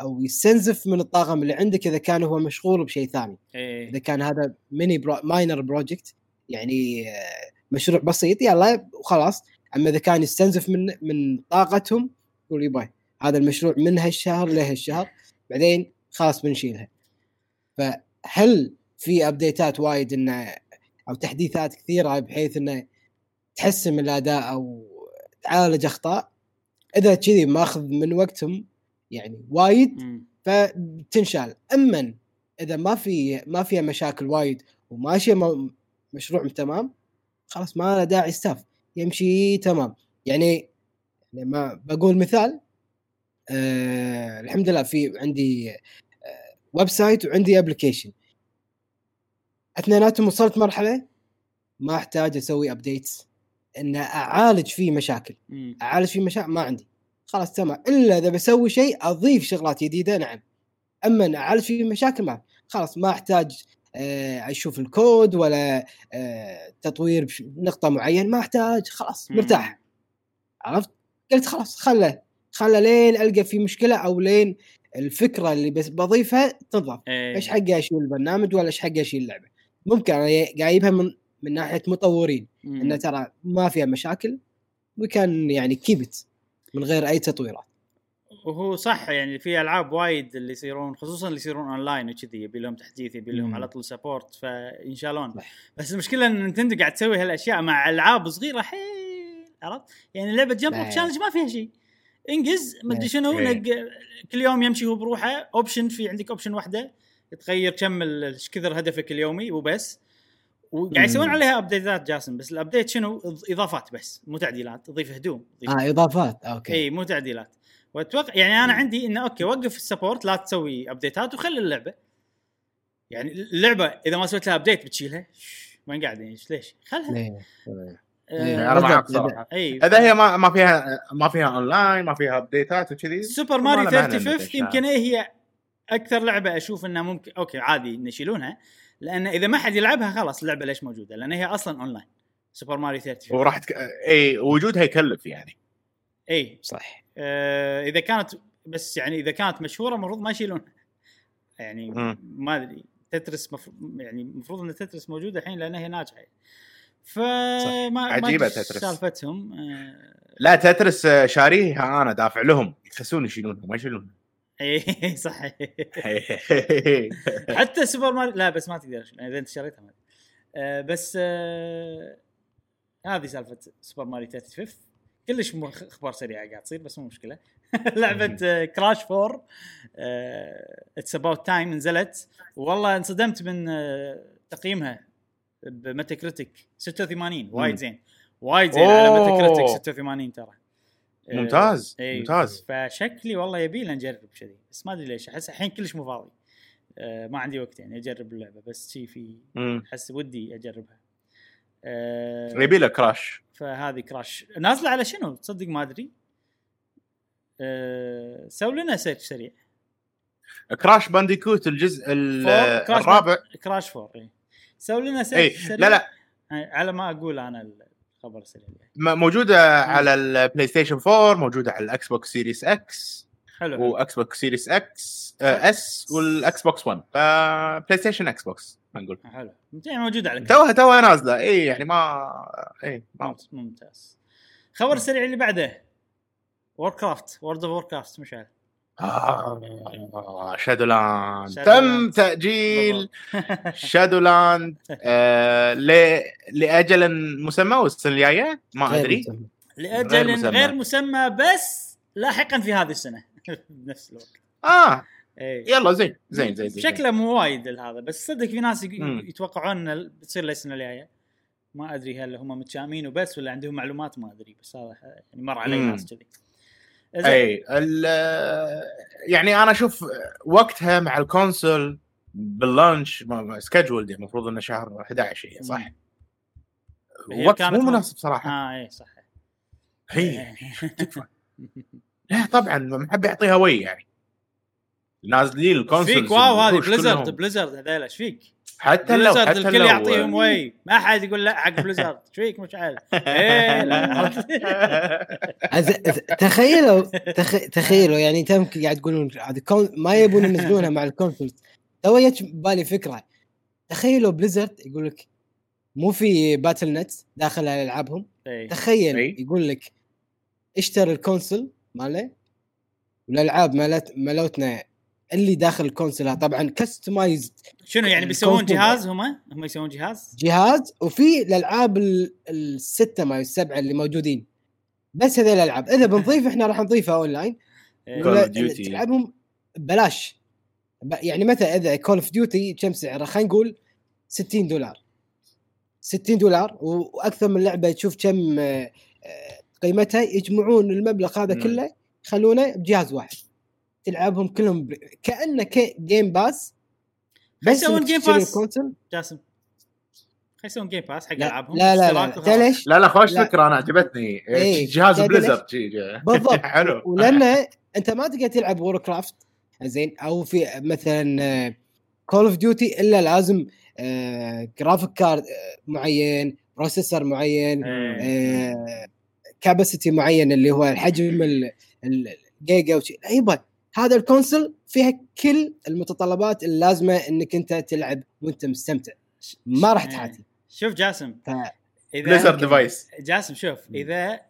أو يستنزف من الطاقم اللي عندك إذا كان هو مشغول بشيء ثاني إيه إذا كان هذا mini pro minor project يعني مشروع بسيط يلا وخلاص. أما إذا كان يستنزف من من طاقتهم يقول يبا هذا المشروع من هالشهر لهالشهر بعدين خلاص بنشيلها. فهل في ابديتات وايد إنه أو تحديثات كثيرة بحيث إنه تحسن من الأداء أو تعالج أخطاء؟ إذا كذي ماخذ من وقتهم يعني وايد. فتنشال. أما إذا ما في ما فيها مشاكل وايد وماشية مشروع تمام خلاص ما له داعي ستاف يمشي تمام. يعني يعني ما بقول مثال آه الحمد لله في عندي آه website وعندي application اثنيناتهم وصلت مرحلة ما احتاج أسوي updates إن أعالج فيه مشاكل. أعالج فيه مشاكل ما عندي. خلاص تمام. إلا إذا بسوي شيء أضيف شغلات جديدة نعم. أما إن أعالج فيه مشاكل ما خلاص ما أحتاج أشوف الكود ولا آه، تطوير نقطة معينة ما أحتاج خلاص. مرتاح. عرفت؟ قلت خلاص خله خله لين ألقى في مشكلة أو لين الفكرة اللي بس بضيفها تنضاف إيه. إيش حقي أشيل البرنامج ولا إيش حقي أشيل اللعبة؟ ممكن أنا جايبها من من ناحية مطورين. انه ترى ما فيها مشاكل وكان يعني keep it من غير أي تطويرات. وهو صح يعني في ألعاب وايد اللي يصيرون خصوصا اللي يصيرون اونلاين وكذي يبي لهم تحديث يبي لهم. على طول support فينشالون. بس المشكلة إن نينتندو قاعد تسوي هالأشياء مع ألعاب صغيرة حيل عرفت؟ يعني لعبة جمب إيه. تشالنج ما فيها شيء إنجز مدري إيه. شنو إيه. نق كل يوم يمشي هو بروحه اوبشن في عندك اوبشن واحدة تغير كم إيش كثر هدفك اليومي وبس وقاعد يسوون. عليها ابديتات جاسم بس الابديت شنو؟ إضافات بس مو تعديلات تضيف هدوم آه إضافات أوكي إي مو تعديلات واتوقع يعني أنا عندي إنه أوكي وقف السبورت لا تسوي ابديتات وخلي اللعبة. يعني اللعبة إذا ما سويت لها ابديت بتشيلها؟ وين قاعد يعني ليش؟ خلها. إيه. أنا معك بالضبط. صراحة اي اذا هي ما ما فيها ما فيها اونلاين ما فيها ابديتات وكذي سوبر ما ماريو له معنى 35 إنك يمكن إيه هي أكثر لعبة أشوف إنها ممكن أوكي عادي نشيلونها. لأن إذا ما حد يلعبها خلاص اللعبة ليش موجودة؟ لأن هي أصلا اونلاين سوبر ماريو 35 وراح تك... اي وجودها يكلف يعني. اي صح. آه إذا كانت بس يعني إذا كانت مشهورة المفروض ما يشيلونها يعني. ما أدري تترس مف... يعني المفروض إن تترس موجودة الحين لأن هي ناجحة. فما أدري تترس. سالفتهم آه. لا تترس آه، شاريها أنا دافع لهم. يخسون يشيلونها ما يشيلونها. اي صح. حتى سوبر ماريو لا بس ما تقدر إذا أنت شريتها ما آه بس آه هذه سالفة سوبر ماريو 35 كلش أخبار سريعة قاعد تصير بس مو مشكلة. لعبة Crash 4 It's About Time نزلت. والله انصدمت من آه تقييمها بميتا كريتيك 86 وايد. زين. وايد زين على ميتا أوه. كريتيك 86 ترى. آه، ممتاز، إيه، ممتاز. فشكلي والله يبي لنا نجرب كذي. بس ما أدري ليش. أحس الحين كلش مو فاضي. آه، ما عندي وقت يعني أجرب اللعبة بس شي في. أحس ودي أجربها. آه، يبي له كراش فهذه كراش نازلة على شنو؟ تصدق ما أدري. أه سوي لنا search سريع. Crash Bandicoot الجزء ال- four، Crash الرابع. Crash 4 اي سوي لنا search سريع لا لا. آه، على ما أقول أنا الخبر السريع. م- موجودة على ال PlayStation 4 موجودة على ال Xbox Series X حلو. و Xbox Series X آه، S وال Xbox 1 آه، PlayStation Xbox نقول. حلو. يعني موجوده على توها توها نازلة. اي يعني ما اي ما ممتاز ممتاز. خبر السريع اللي بعده. Warcraft World of Warcraft مشعل آه Shadowland Shadow تم. تأجيل. بالضبط. Shadowland آه ل... لأجل مسمى والسنة الجاية؟ ما أدري. غير لأجل مسمى. غير مسمى بس لاحقا في هذه السنة. بنفس الوقت. آه. اي يلا زين زين زين, زين. شكله مو وايد هذا بس صدق في ناس. يتوقعون إن بتصير السنة الجاية ما أدري هل هم متشائمين وبس ولا عندهم معلومات ما أدري بس هذا يعني مر علي. ناس كذي. اي ال- يعني أنا أشوف وقتها مع ال console بال launch schedule المفروض إنه شهر 11 هي صح؟ وقت مو ما- مناسب صراحة آه اي صح هي تكفى لا طبعا محب يعطيها وي يعني نازلين ال console فيك wow هذه Blizzard Blizzard هذيل إيش فيك؟ حتى لو Blizzard حتى الكل لو يعطيهم وي ما حد يقول لا حق Blizzard إيش فيك مشعل؟ إيه لا أز- تخيلوا تخ... تخيلوا يعني تم قاعد تقولون. ما يبون ينزلونها مع ال console تو جت بالي فكرة تخيلوا Blizzard يقول لك مو في Battle.net داخل على ألعابهم إيه. تخيل. يقول لك اشتري ال console مالة والألعاب مالت مالتنا اللي داخل ال console طبعا customized شنو يعني بيسوون. جهاز هم؟ هم يسوون جهاز؟ جهاز وفي الألعاب ال- الستة ما السبعة اللي موجودين بس هذول الألعاب إذا بنضيف إحنا راح نضيفها اونلاين إيه. Duty. تلعبهم ببلاش ب- يعني مثلا إذا Call of Duty كم سعره خلينا نقول 60 دولار 60 دولار وأكثر من لعبة تشوف كم آه، قيمتها يجمعون المبلغ هذا. كله يخلونه بجهاز واحد تلعبهم كلهم ب... كأنه ك... Game Pass بس يسوون Game Pass. جاسم خلي يسوون Game Pass حق لا ألعابهم لا لا لا. تعرف ليش؟ لا لا خوش لا. فكرة أنا عجبتني إيه. جهاز جي. بالضبط حلو ولان أنت ما تقدر تلعب Warcraft زين أو في مثلا Call of Duty إلا لازم graphic card معين processor معين إيه. capacity معين اللي هو الحجم ال- ال- الجيجا وشي أيضا هذا ال console فيها كل المتطلبات اللازمة إنك أنت تلعب وأنت مستمتع. ما راح إيه. تحاتي. شوف جاسم. ف... إذا Blizzard device جاسم شوف إذا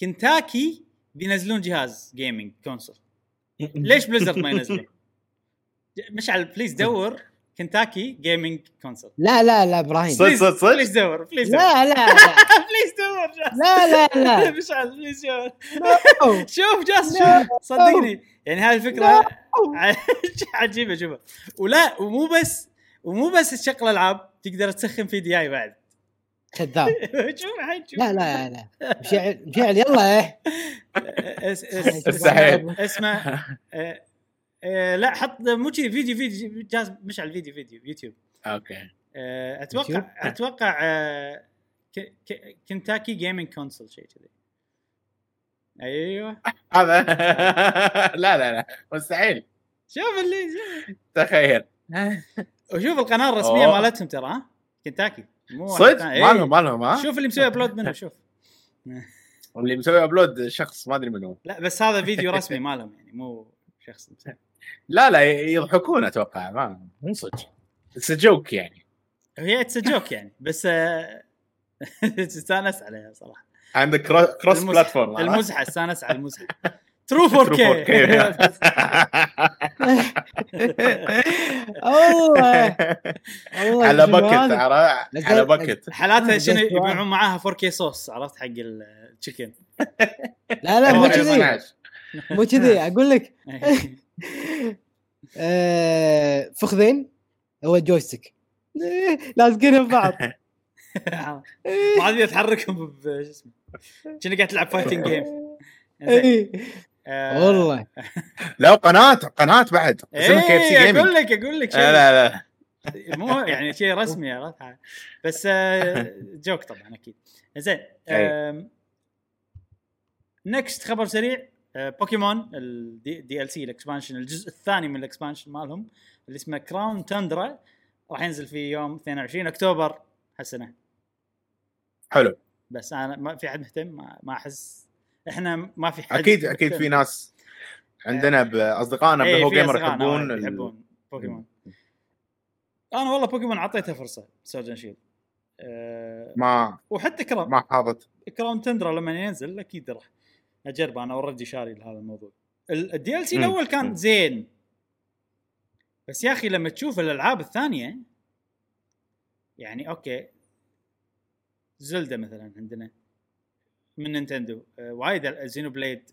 كنتاكي بينزلون جهاز gaming console ليش Blizzard ما ينزلون؟ ج- مشعل please دور. كنتاكي gaming console لا لا لا إبراهيم صدق صدق صدق please دور please دور لا لا لا please دور لا لا لا مشعل please شوف أوه. شوف جاسم لا. شوف صدقني يعني هاي الفكرة عجيبه شوفها ولا ومو بس ومو بس تشغل العاب تقدر تسخن في دياي بعد كذاب شوف شوف لا لا لا مشعل مشعل يلا إيه. استحيل. اسمع آه، لا حط مو كذي فيديو فيديو جاز مشعل فيديو فيديو YouTube. okay. آه، يوتيوب؟ أتوقع أتوقع كنتاكي gaming console شيء كذي. أيوه. هذا لا لا لا مستحيل. شوف اللي شوف. تخيل. وشوف القناة الرسمية أوه. مالتهم ترى ها؟ كنتاكي مو صدق؟ ثاني. ما إيه. لهم ما لهم ها؟ شوف اللي مسوي upload منه شوف. اللي مسوي upload شخص ما أدري منو. لا بس هذا فيديو رسمي مالهم يعني مو شخص مسوي. لا لا يضحكون أتوقع ما مو صدق. it's joke يعني. هي it's joke يعني بس آه، استانس عليها صراحة. عندك cross platform المزحة استانس على المزحة. true 4 K والله والله على bucket على bucket حالاتها شنو. يبيعون معاها 4 K صوص عرفت؟ حق ال chicken لا لا مو كذي. 12. مو كذي. أقول لك. آه، فخذين هو joystick إيه، لازقينهم ببعض ما عاد يتحركهم ب- شو اسمه كأنك قاعد تلعب fighting game إيه. والله. لا قناة قناة بعد. اسمها KFC أقول لك أقول لك شيء. لا لا. مو يعني شيء رسمي عرفت بس آه، joke طبعا أكيد. زين. next خبر سريع. آه، بوكيمون الدي ال DLC ال expansion الجزء الثاني من ال expansion مالهم اللي اسمه Crown Tundra راح ينزل في يوم 22 أكتوبر هالسنة. حلو. بس أنا ما في حد مهتم ما, ما أحس إحنا ما في حد أكيد أكيد في ناس عندنا بأصدقائنا إيه، بهو جيمر يحبون يحبون بوكيمون. أنا والله بوكيمون اعطيتها فرصة سورجن شيل أه ما وحتى كراون ما حاضت. كراون تندرا لما ينزل أكيد راح. اجربه أنا اوريدي شاري لهذا الموضوع الدي ال سي. الأول كان. زين بس يا أخي لما تشوف الألعاب الثانية يعني أوكي زلدا مثلا عندنا من Nintendo آه، وايد Xenoblade.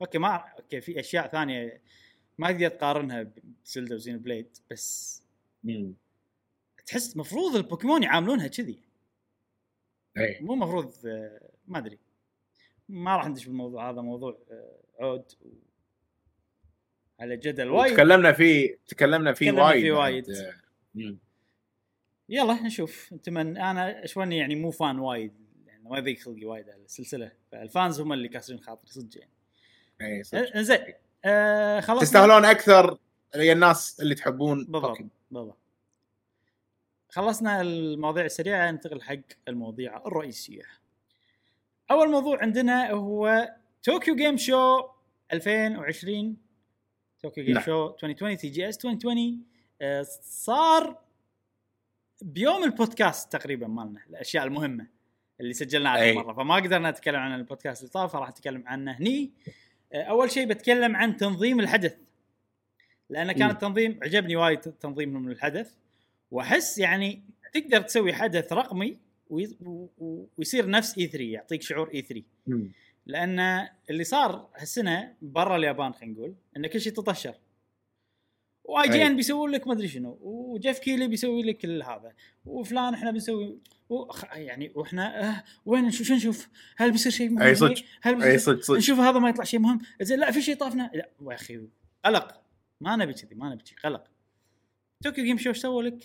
okay ما okay في أشياء ثانية ما تقدر تقارنها ب Zelda و Xenoblade بس مم. تحس مفروض البوكيمون يعاملونها كذي اي مو مفروض آه، ما أدري ما راح ندش بالموضوع هذا موضوع آه، عود. على جدل وايد تكلمنا فيه تكلمنا فيه تكلمنا وايد فيه بعد. وايد. مم. يلا نشوف أتمنى أنا شوي يعني يعني مو فان وايد يعني ما يضيق خلقي وايد على السلسلة فال fans هم اللي كاسرين خاطري صدق يعني اي صدق. آه، زين آه خلاص تستاهلون أكثر يا الناس اللي تحبون بالضبط. بالضبط خلصنا المواضيع السريعة ننتقل حق المواضيع الرئيسية أول موضوع عندنا هو Tokyo Game Show 2020 Tokyo Game. Show 2020 TGS 2020 آه، صار بيوم البودكاست تقريبا مالنا الأشياء المهمة اللي سجلناها أي. اخر مرة فما قدرنا نتكلم عن البودكاست اللي طاف فراح أتكلم عنه هني آه، أول شيء بتكلم عن تنظيم الحدث لأن كان. التنظيم عجبني وايد تنظيمهم للحدث وأحس يعني تقدر تسوي حدث رقمي ويصير نفس اي 3 يعطيك شعور اي 3 مم. لأن اللي صار هالسنة برا اليابان خلينا نقول ان كل شيء تطشر. واي جي. ان بيسوون لك ما أدري شنو وجيف كيلي بيسوي لك كل هذا وفلان إحنا بنسوي وخ- يعني وإحنا آه وين نشوف شو نشوف؟ هل بيصير شيء مهم؟ أي صدق. هل أي صدق صدق. نشوف هذا ما يطلع شيء مهم؟ زين لا في شيء طافنا؟ لا يا أخي قلق. ما نبي كذي ما نبي كذي قلق. توكيو جيم شو سووا لك؟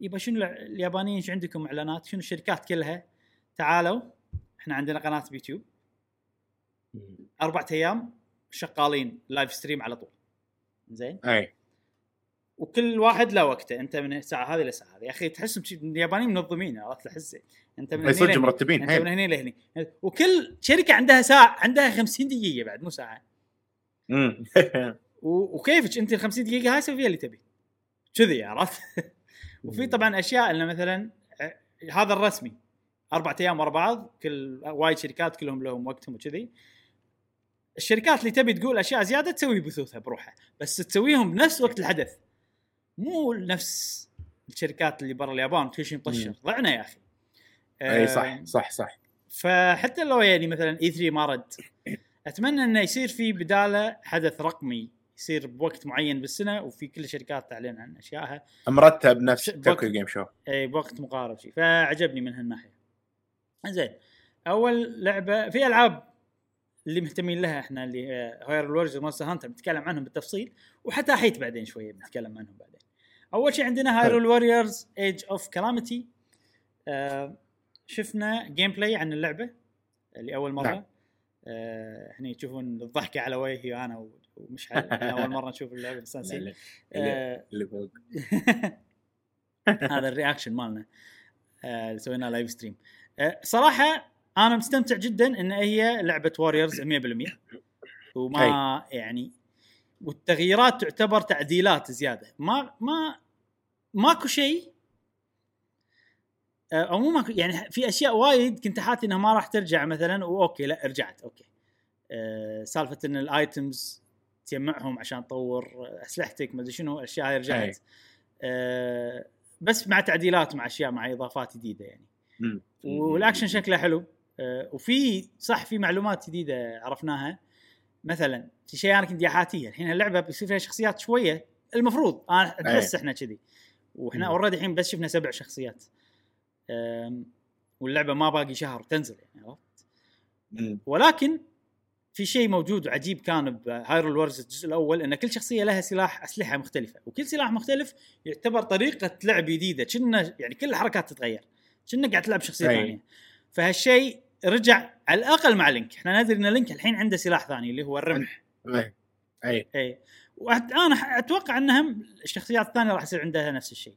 يبا شنو اليابانيين إيش عندكم إعلانات؟ شنو الشركات كلها؟ تعالوا إحنا عندنا قناة بيوتيوب. أربع أيام شغالين live stream على طول. زين؟ أي. وكل واحد له وقته. أنت من الساعة هذه للساعه هذه. يا أخي تحس اليابانيين منظمين عرفت؟ تحس أنت من لهني. مرتبين أنت من هني لهني. وكل شركة عندها ساعة عندها 50 دقيقة بعد مو ساعة. وكيفك؟ أنت ال 50 دقيقة هاي سوي فيها اللي تبي. كذي عرفت؟ وفي طبعا أشياء إنه مثلا ع- هذا الرسمي أربع أيام ورا بعض كل وايد شركات كلهم لهم وقتهم وكذي. الشركات اللي تبي تقول أشياء زيادة تسوي بثوثها بروحها بس تسويهم بنفس وقت الحدث. مو نفس الشركات اللي برا اليابان كل شيء مطشر. ضعنا يا أخي. إي آه، صح صح صح. فحتى لو يعني مثلا إي 3 ما رد أتمنى إنه يصير في بدالة حدث رقمي. يصير بوقت معين بالسنة وفي كل الشركات تعلن عن أشيائها. مرتب نفس Tokyo Game Show. إي بوقت مقارب شيء فعجبني من هالناحية. زين. أول لعبة في ألعاب اللي مهتمين لها إحنا اللي Hyrule Warriors و Monster Hunter بنتكلم عنهم بالتفصيل وحتى حيت بعدين شوية بنتكلم عنهم بعدين. أول شيء عندنا Hyrule Warriors Age of Calamity شفنا gameplay عن اللعبة لاول مرة. نعم. آه هني تشوفون الضحكة على وجهي أنا ومشعل أول مرة نشوف اللعبة اللي- آه، اللي فوق. هذا ال reaction مالنا. آه، اللي سويناه live stream صراحة أنا مستمتع جدا إن هي لعبة Warriors 100% وما يعني والتغييرات تعتبر تعديلات زيادة. ما ما ماكو شيء أو مو يعني في أشياء وايد كنت حاتي إنها ما راح ترجع مثلا و okay لا رجعت okay. آه، سالفة إن ال items تجمعهم عشان تطور أسلحتك ما أدري شنو الأشياء هاي. رجعت. آه، بس مع تعديلات مع أشياء مع إضافات جديدة يعني. مم. والأكشن شكله حلو. آه، وفي صح في معلومات جديدة عرفناها. مثلا في شيء أنا كنت حاتيه الحين اللعبه بيصير فيها شخصيات شوية. المفروض أنا نحس إحنا كذي. وإحنا. already الحين بس شفنا سبع شخصيات. واللعبة ما باقي شهر تنزل يعني عرفت. ولكن في شيء موجود وعجيب كان ب Hyrule Warriors الجزء الأول إن كل شخصية لها سلاح أسلحة مختلفة وكل سلاح مختلف يعتبر طريقة لعب جديدة كنا يعني كل الحركات تتغير كنا قاعد تلعب شخصية. ثانية. فهالشيء رجع على الأقل مع لينك. إحنا ندري إن لينك الحين عنده سلاح ثاني اللي هو الرمح. أي. أي. أي. وأت- أنا ح- أتوقع ان هم الشخصيات الثانية راح يصير عندها نفس الشيء.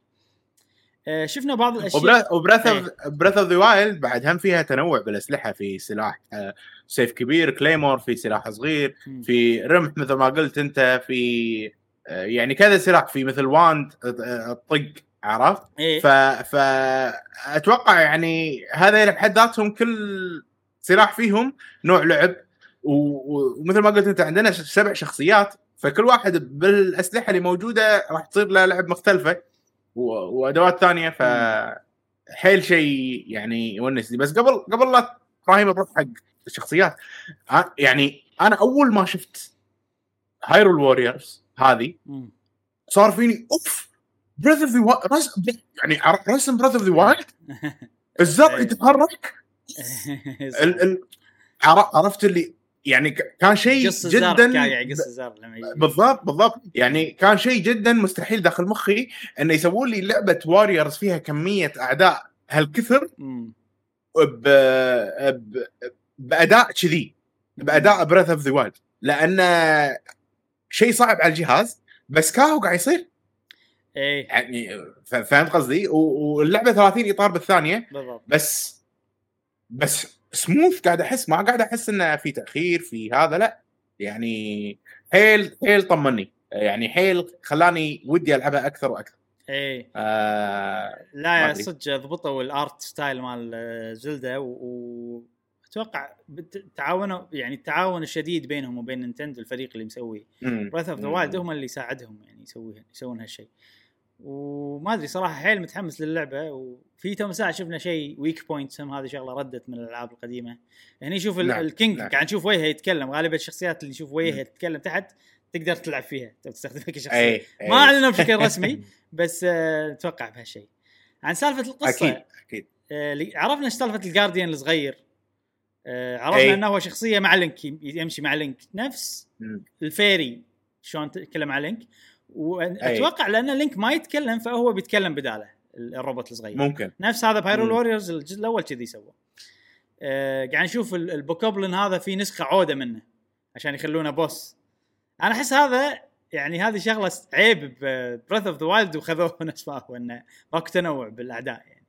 شفنا بعض الأشياء و Breath إيه. of Breath of the Wild بعد هم فيها تنوع بالأسلحة في سلاح آه، سيف كبير claymore في سلاح صغير. في رمح مثل ما قلت أنت في آه، يعني كذا سلاح في مثل wand آه، الطق عرفت؟ إيه. ف فاتوقع يعني هذا بحد ذاتهم كل سلاح فيهم نوع لعب ومثل ما قلت أنت عندنا سبع شخصيات فكل واحد بالأسلحة اللي موجودة راح تصير له لعب مختلفة وأدوات ثانية ف حيل شيء يعني يونسني بس قبل قبل لا إبراهيم نروح حق الشخصيات يعني أنا أول ما شفت Hyrule Warriors هذه. صار فيني of Breath of the يعني رسم Breath of the Wild الزر إيه. يتحرك عرفت اللي يعني كان شيء جدا يجي. بالضبط بالضبط. يعني كان شيء جدا مستحيل داخل مخي إنه يسوون لي لعبة Warriors فيها كمية أعداء هالكثر. ب... ب... بأداء كذي بأداء Breath of the Wild لأن شيء صعب على الجهاز بس كاهو قاعد يصير. إيه. يعني فهمت قصدي؟ واللعبة 30 إطار بالثانية بالضبط. بس بس سموث قاعد أحس ما قاعد أحس إنه في تأخير في هذا لا يعني حيل حيل طمني يعني حيل خلاني ودي العبها أكثر وأكثر إيه آه لا. صدق ضبطوا ال art style مال آه، زلدا وأتوقع تعاونوا يعني التعاون الشديد بينهم وبين نينتندو الفريق اللي مسوي مم. Breath of the. Wild هم اللي يساعدهم يعني يسوي يسوون هالشيء وما أدري صراحة حيل متحمس للعبة وفي تو ساعة شفنا شيء weak points هم هذه شغلة ردت من الألعاب القديمة هني شوف ال- نعم، ال King نعم. قاعد نشوف وجهه يتكلم غالبا الشخصيات اللي نشوف وجهها. تتكلم تحت تقدر تلعب فيها تستخدمها كشخصية أي أي. ما أعلنوا بشكل رسمي بس آه، أتوقع بهالشيء عن سالفة القصة أكيد أكيد آه، عرفنا إيش سالفة ال Guardian الصغير آه، عرفنا أي. إنه هو شخصية مع لينك يم- يمشي مع لينك نفس. ال fairy شلون تتكلم مع لينك واتوقع لأن لينك ما يتكلم فهو بيتكلم بدالة ال- الروبوت الصغير. ممكن. نفس هذا ب Hyrule مم. Warriors الجزء الأول كذي سوى. آه قاعد نشوف ال- ال Bokoblin هذا في نسخة عودة منه عشان يخلونه boss. أنا أحس هذا يعني هذه شغلة عيب ب Breath of the Wild وخذوه نفس ما هو إنه ماكو تنوع بالأعداء يعني.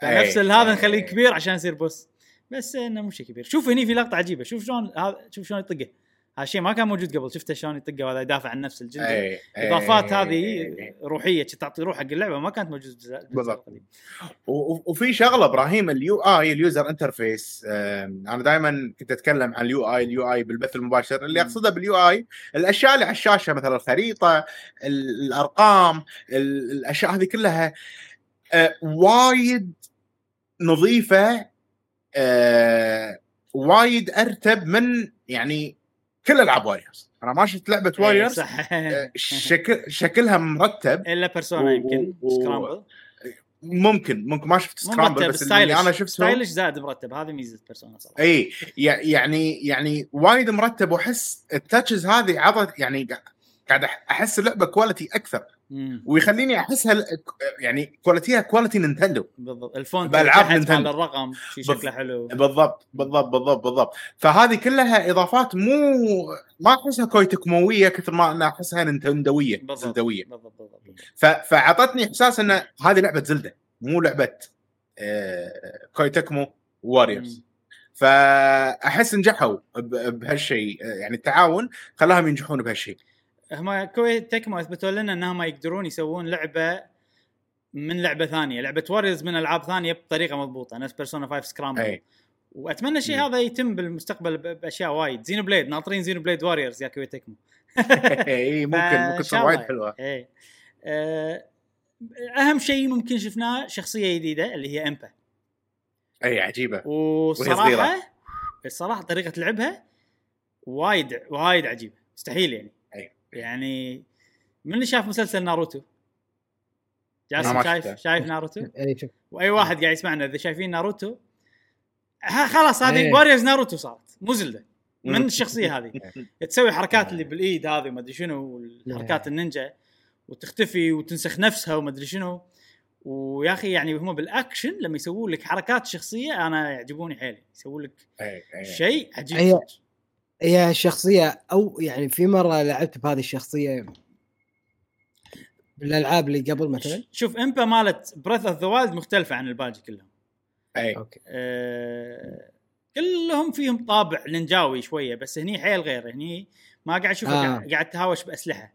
فنفس هذا. نخليه كبير عشان يصير boss. بس إنه مو شيء كبير. شوف هني في لقطة عجيبة. شوف شلون هذا شوف شلون يطقه. هذا الشيء ما كان موجود قبل شفته شلون يطقه وهذا يدافع عن نفس الجندي أي أي. الإضافات هذه. روحية تعطي روح حق اللعبة ما كانت موجودة بالجزء بالضبط. وفي شغلة إبراهيم ال UI ال user interface أنا دائما كنت أتكلم عن ال UI ال UI بالبث المباشر اللي. أقصده بال UI الأشياء اللي على الشاشة مثلا الخريطة ال- الأرقام ال- الأشياء هذه كلها آه، وايد نظيفة آه، وايد أرتب من يعني كل ألعاب Warriors أنا ما شفت لعبة إيه، Warriors صح. آه، شكل شكلها مرتب. إلا Persona يمكن. و- Scramble ممكن. ممكن. ما شفت Scramble بس اللي أنا شفته stylish زائد مرتب. هذه ميزة Persona صراحة. إي يع- يعني يعني وايد مرتب وأحس ال touches هذه عطت يعني قا- قاعد أحس اللعبة quality أكثر. مم. ويخليني أحسها يعني quality ها quality Nintendo بالضبط ال font Nintendo. الرقم شي. شكله حلو بالضبط بالضبط بالضبط بالضبط فهذه كلها إضافات مو ما أحسها كويتكموية كثر ما أنا أحسها نينتندوية بالضبط زلدوية بالضبط بالضبط. ف... فأعطتني إحساس إن هذه لعبة Zelda مو لعبة آه... Koei Tecmo Warriors. فأحس نجحوا بهالشيء يعني التعاون خلاهم ينجحون بهالشيء هم Koei Tecmo أثبتوا لنا انهم يقدرون يسوون لعبة من لعبة ثانية. لعبة Warriors من ألعاب ثانية بطريقة مضبوطة نفس Persona 5 Scramble أي. وأتمنى الشيء. هذا يتم بالمستقبل بأشياء وايد. Xenoblade ناطرين Xenoblade Warriors يا Koei Tecmo إي ممكن ممكن تصير وايد. حلوة. إيه آه، أهم شيء ممكن شفناه شخصية جديدة اللي هي Impa إي عجيبة. وصراحه. الصراحه طريقة لعبها وايد وايد عجيبة. مستحيل يعني. يعني من اللي شاف مسلسل ناروتو؟ جاسم شايف. شايف ناروتو؟ أي شوف. وأي واحد قاعد يسمعنا إذا شايفين ناروتو ها خلاص هذه إيه. Warriors ناروتو صارت. مو Zelda. من. الشخصية هذه؟ تسوي حركات اللي بالإيد هذه وما أدري شنو حركات النينجا وتختفي وتنسخ نفسها وما أدري شنو. ويا أخي يعني هم بالأكشن لما يسوون لك حركات شخصية أنا يعجبوني حيل يسوون لك. شيء عجيب. هي- الشخصيه أو يعني في مرة لعبت بهذه الشخصية بالألعاب اللي قبل مثلا؟ شوف Impa مالت Breath of the Wild مختلفة عن الباقي كلهم. أي. أوكي. أه كلهم فيهم طابع نينجاوي شوية بس هني حيل غير. هني ما قاعد أشوفه آه. قاعد, تهاوش بأسلحة.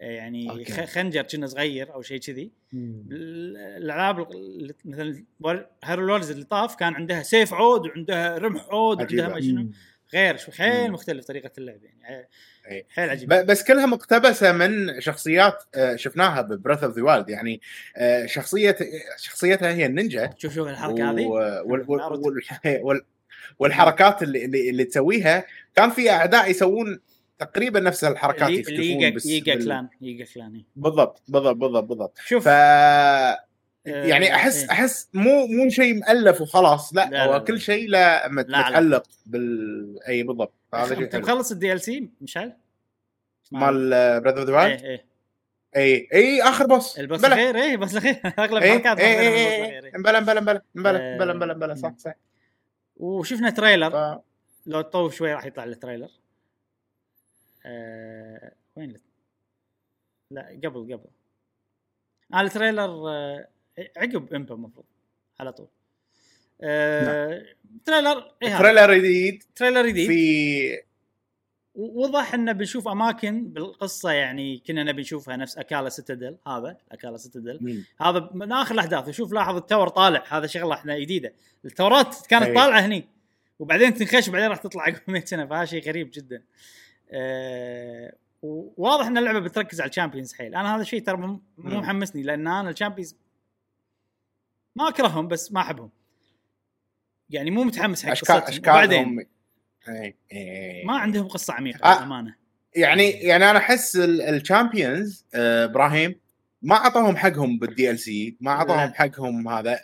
آه، يعني أوكي. خنجر كنا صغير أو شيء كذي. الألعاب اللي- مثلا هارو لورز اللي طاف كان عندها سيف عود وعندها رمح عود وعندها. ما شنو. غير شو حيل. مختلف طريقة اللعب يعني. حيل عجيب. ب- بس كلها مقتبسة من شخصيات آه، شفناها ببريث اوف ذا وايلد يعني آه، شخصية شخصيتها هي النينجا. شوف شوف الحركة هذه. و- والحركات اللي اللي, اللي تسويها. كان في أعداء يسوون تقريبا نفس الحركات اللي Yiga بس بال- Clan Yiga Clan إيه. بالضبط بالضبط بالضبط بالضبط. شوف. ف يعني أحس إيه. أحس مو مو شيء مؤلف وخلاص لا, لا، هو لا، كل. شيء لا،. متعلق بال أي بالضبط هذا شيء أنت. مخلص ال DLC مشعل؟ مال Breath of the Wild إيه اي اي آخر boss ال boss. الاخير إيه ال boss الاخير أغلب اي الحركات اي ماخذينها من اي ال boss اي الأخير. مبلا مبلا مبلا مبلا آه، مبلا مبلا مبلا صح صح وشفنا trailer لو تطوف شوي راح يطلع ال trailer آه وين لا قبل قبل آه ال trailer آه عقب Impa المفروض على طول. آه trailer هذا. trailer جديد. trailer جديد. في وضح إنه بنشوف أماكن بالقصة يعني كنا نبي نشوفها نفس Akkala Citadel هذا Akkala Citadel هذا من آخر الأحداث وشوف لاحظ ال tower طالع هذا شغلة إحنا جديدة. ال tower ات كانت أي. طالعة هني وبعدين تنخش وبعدين راح تطلع عقب 100 سنة فهذا شيء غريب جدا. أه وواضح إن اللعبة بتركز على ال Champions حيل. أنا هذا الشيء ترى مو. محمسني لأن أنا ال Champions ما اكرههم بس ما احبهم يعني مو متحمس حق اشكال قصتهم أشكالهم إي، إي. ما عندهم قصة عميقة آه. للأمانة يعني يعني أنا أحس ال Champions إبراهيم ما اعطوهم حقهم بال DLC ما اعطوهم. حقهم هذا.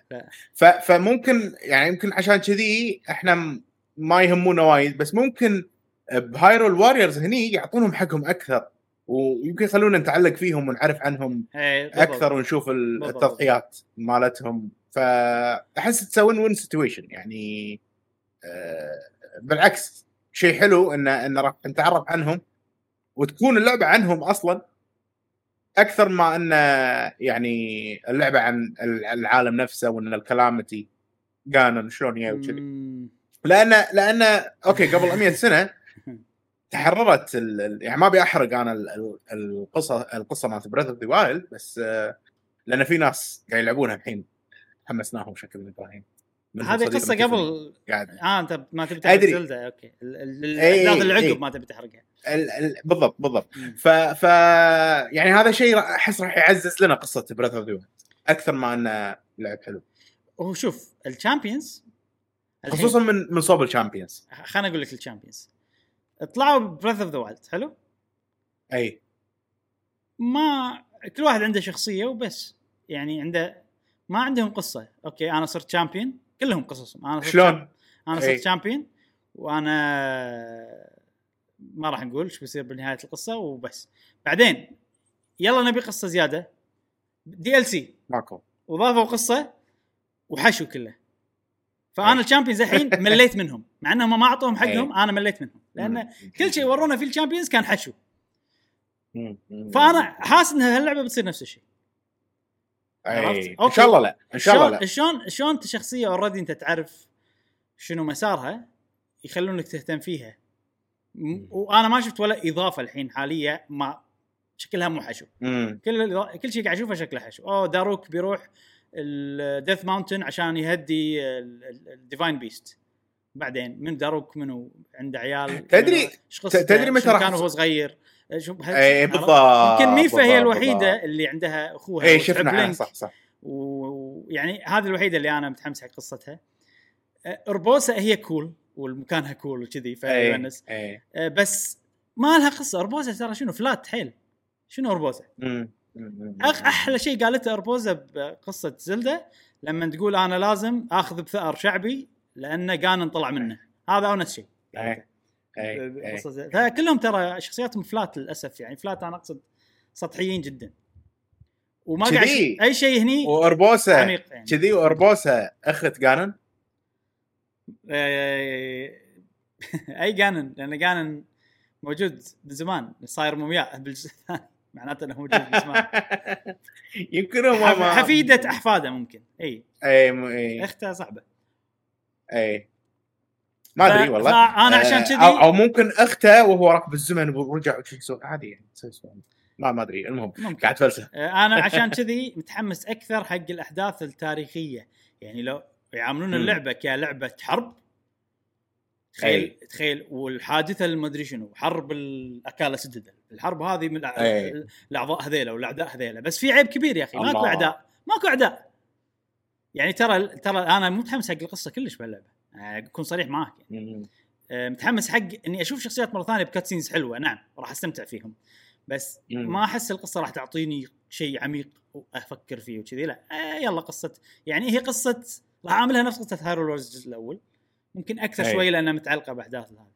ف فممكن يعني يمكن عشان كذي إحنا ما يهمونا وايد بس ممكن ب Hyrule Warriors هني يعطونهم حقهم أكثر ويمكن يخلونا نتعلق فيهم ونعرف عنهم إيه،. أكثر ونشوف. التضحيات مالتهم فأحس تسوي win situation يعني آه، بالعكس شيء حلو إن إن راح نتعرف عنهم وتكون اللعبة عنهم أصلا أكثر ما إن يعني اللعبة عن العالم نفسه وإن ال Calamity Ganon شلون هي وكذي. لأن لأن okay قبل 100 سنة تحررت ال... يعني ما أبي أحرق أنا ال- ال- القصة القصة مالت Breath of the Wild بس آه، لأن في ناس قاعد يلعبونها الحين حمسناهم شكل إبراهيم. هذه قصة قبل. قاعد. آه أنت ما تبي تحرق. Zelda. okay. الاحداث اللي إي. عقب ما تبي تحرقها. ال... ال... بالضبط بالضبط. ف... ف يعني هذا شيء أحس راح يعزز لنا قصة Breath of the أكثر ما إنه لعب حلو. هو شوف ال Champions خصوصا من من صوب ال Champions خليني أقول لك ال Champions طلعوا Breath of the Wild حلو؟ أي. ما كل واحد عنده شخصية وبس. يعني عنده ما عندهم قصة. okay أنا صرت champion كلهم قصصهم أنا صرت شلون؟ أنا إي. صرت champion وأنا ما راح نقول إيش بيصير بنهايه القصة وبس. بعدين يلا نبي قصة زيادة. DLC ماكو. وضافوا قصة وحشوا كله. فأنا ال Champions الحين مليت منهم. مع إنهم ما أعطوهم حقهم أنا مليت منهم. لأن كل شيء ورونا في ال Champions كان حشو. فأنا حاسس إن هاللعبة بتصير نفس الشيء. عرفت؟ أي. إن. شاء الله لا إن شاء الله لا شلون شلون أنت شخصية already أنت تعرف شنو مسارها يخلونك تهتم فيها وأنا ما شفت ولا إضافة الحين حاليه ما شكلها مو حشو مم. كل كل شيء قاعد أشوفه شكله حشو أوه Daruk بيروح ال Death Mountain عشان يهدي ال Divine Beast بعدين من Daruk منو عنده عيال تدري-؟ تدري متى راح كان وهو صغير شو اي؟ بالضبط يمكن Mipha هي الوحيدة بالضبط. اللي عندها أخوها اي شفنا. صح صح. ويعني هذه الوحيدة اللي أنا متحمس حق قصتها. أه، Urbosa هي cool والمكانها cool وكذي فيونس اي أه، بس ما لها قصة. Urbosa ترى شنو؟ flat حيل. شنو Urbosa. أخ أحلى شيء قالته Urbosa بقصة Zelda لما تقول أنا لازم آخذ بثأر شعبي لأنه جانن طلع منه. هذا أونس شيء. بقصة زلدة. فكلهم ترى شخصياتهم فلات للأسف يعني. فلات أنا أقصد سطحيين جدا. وما قاعد. أي شيء هني واربوسا عميق يعني. كذي واربوسا أخت جانن آه، أي جانن لأن جانن موجود من زمان. صاير مومياء بالجزء الثاني. معناته إنه موجود من زمان. يمكن هو حفيدة أحفاده ممكن. إي. إي إي. أختها صعبه إي. ما أدري والله. عشان آه، كذي- أو, أو ممكن أخته وهو راكب الزمن ورجع عادي يعني. ما ما أدري المهم ممكن. قاعد فلسفه آه، أنا عشان كذي متحمس أكثر حق الأحداث التاريخية. يعني لو يعاملون. اللعبة كلعبة حرب تخيل تخيل والحادثة المدري شنو حرب الاكالا سدد. الحرب هذه من أي. الأعضاء هذيلا والأعداء هذيلا. بس في عيب كبير يا أخي ماكو. اعداء ماكو أعداء. يعني ترى ترى أنا مو متحمس حق القصة كلش بهاللعبه آه، اكون صريح معاك يعني. آه، متحمس حق إني أشوف شخصيات مرة ثانية ب cutscenes حلوة. نعم راح أستمتع فيهم. بس. ما أحس القصة راح تعطيني شيء عميق وأفكر فيه وكذي. لا آه يلا قصة. يعني هي قصة راح أعملها نفس قصة Hyrule Warriors الجزء الأول. ممكن أكثر. شوي لأنها متعلقة بأحداث هذه.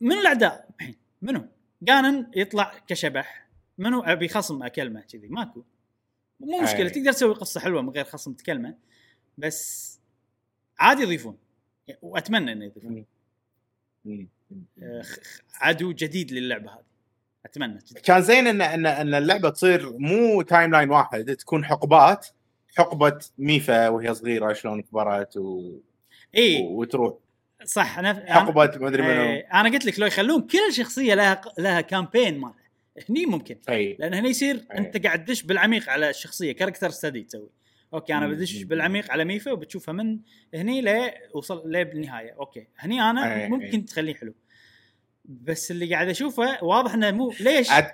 منو الأعداء؟ الحين منو؟ Ganon يطلع كشبح. منو؟ أبي خصم اكلمه كذي. ماكو. مو مشكلة أي. تقدر تسوي قصة حلوة من غير خصم تكلمة. بس عادي يضيفون. وأتمنى إنه يضيفون. آه، عدو جديد للعبة هذه. أتمنى كذي. كان زين ان ان إن اللعبة تصير مو timeline واحد تكون حقبات حقبة Mipha وهي صغيرة شلون كبرت و... إي. وتروح. صح أنا حقبه ما أدري منو. إيه، أنا قلت لك لو يخلون كل شخصية لها لها campaign مالها. هني ممكن. أي. لأن هني يصير أي. أنت قاعد تدش بالعميق على الشخصية character study تسوي. okay أنا. بدش بالعميق على Mipha وبتشوفها من هني ل وصل ل بالنهاية. okay هني أنا أي. ممكن تخليه حلو. بس اللي قاعد أشوفه واضح إنه مو ليش؟ عاد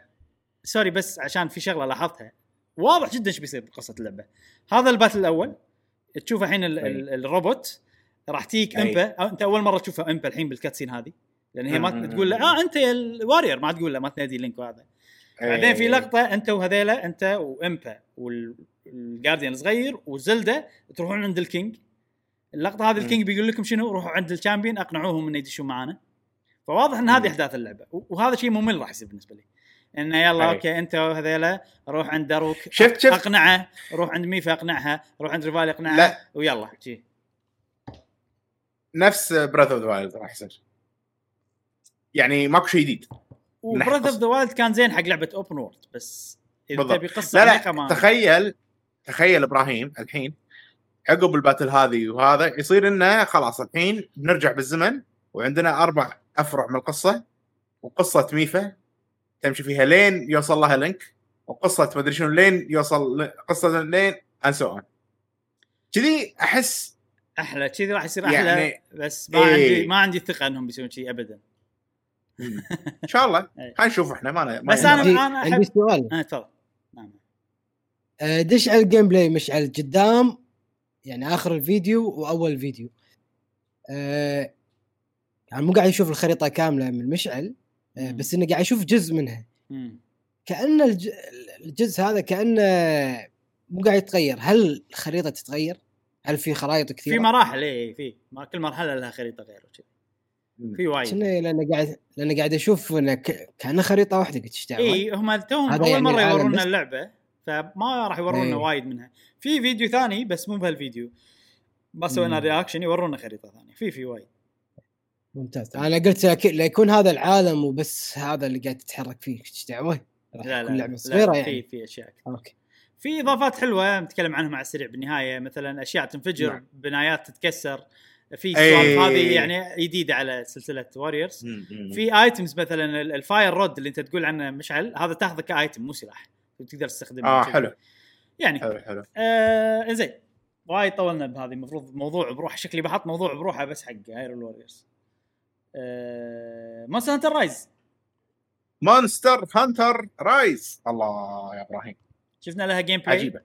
sorry بس عشان في شغلة لاحظتها. واضح جدا إيش بيصير بقصة اللعبة. هذا ال battle الأول. تشوف الحين ال- ال- الروبوت راح تجيك. Impa. أو أنت أول مرة تشوفها Impa الحين بال cutscene هذه. لأن هي ما. تقول له آه أنت ال warrior ما تقول له ما تنادي Link وهذا. إيه. بعدين في لقطة أنت وهذيلا أنت و Impa وال Guardian الصغير و Zelda تروحون عند ال king اللقطة هذه. ال king بيقول لكم شنو روحوا عند ال Champion أقنعوهم إنه يدشون معانا فواضح إن هذه. أحداث اللعبة وهذا شيء ممل راح يصير بالنسبة لي انه يلا أي. okay انت وهذيلا روح عند Daruk شفت- شفت؟ أقنعه روح عند Mipha أقنعها روح عند Revali أقنعها لا. ويلا شي نفس Breath of the Wild راح يصير يعني ماكو شيء جديد و Breath of. the Wild كان زين حق لعبة open world بس إذا. تبي قصة لا لا ما تخيل تخيل إبراهيم الحين عقب ال battle هذه وهذا يصير إنه خلاص الحين بنرجع بالزمن وعندنا أربع أفرع من القصة وقصة Mipha تمشي فيها لين يوصل لها Link وقصة مدري شنو لين يوصل قصة لين ان سو كذي أحس أحلى كذي راح يصير أحلى يعني- بس ما إيه. عندي ما عندي ثقة إنهم بيسوون شيء ابدا. إن شاء الله. إيه. حنشوف إحنا ما ما بس أنا- عندي, أنا أحب- عندي سؤال. آه تفضل. دش على ال gameplay مشعل قدام يعني آخر الفيديو وأول فيديو آه يعني مو قاعد يشوف الخريطة كاملة من مشعل آه مم. بس انه قاعد يشوف جزء منها. كأن الج... الجزء هذا كانه مو قاعد يتغير هل الخريطة تتغير؟ هل في خرائط كثيرة؟ في مراحل اي في ما كل مرحلة لها خريطة غير وكذي في وايد كنا لأن قاعد لأن قاعد أشوف إنه ك- كأنه خريطة واحدة قلت إيش دعوه اي هم توهم أول يعني مرة يورونا. اللعبة فما راح يورونا إيه. وايد منها. في فيديو ثاني بس مو بهالفيديو. ما سوينا. reaction يورونا خريطة ثانية. في في وايد. ممتاز. أنا قلت أكيد لا يكون هذا العالم وبس هذا اللي قاعد تتحرك فيه. إيش دعوة؟ راح لا لا لعبة لا، صغيرة في يعني. في أشياء كثير. okay. في إضافات حلوة نتكلم عنها مع السريع بالنهاية. مثلا أشياء تنفجر نعم. بنايات تتكسر. في أي. سوالف هذه يعني جديدة على سلسلة Warriors. في items مثلا ال- ال fire rod اللي أنت تقول عنه مشعل هذا تاخذه ك item مو سلاح. تقدر تستخدمه آه. حلو. يعني حلو حلو. آه زين وايد طولنا بهذه المفروض موضوع بروحه شكلي بحط موضوع بروحه بس حق Hyrule Warriors آه Monster Hunter Rise Monster Hunter Rise الله يا إبراهيم. شفنا لها gameplay عجيبة.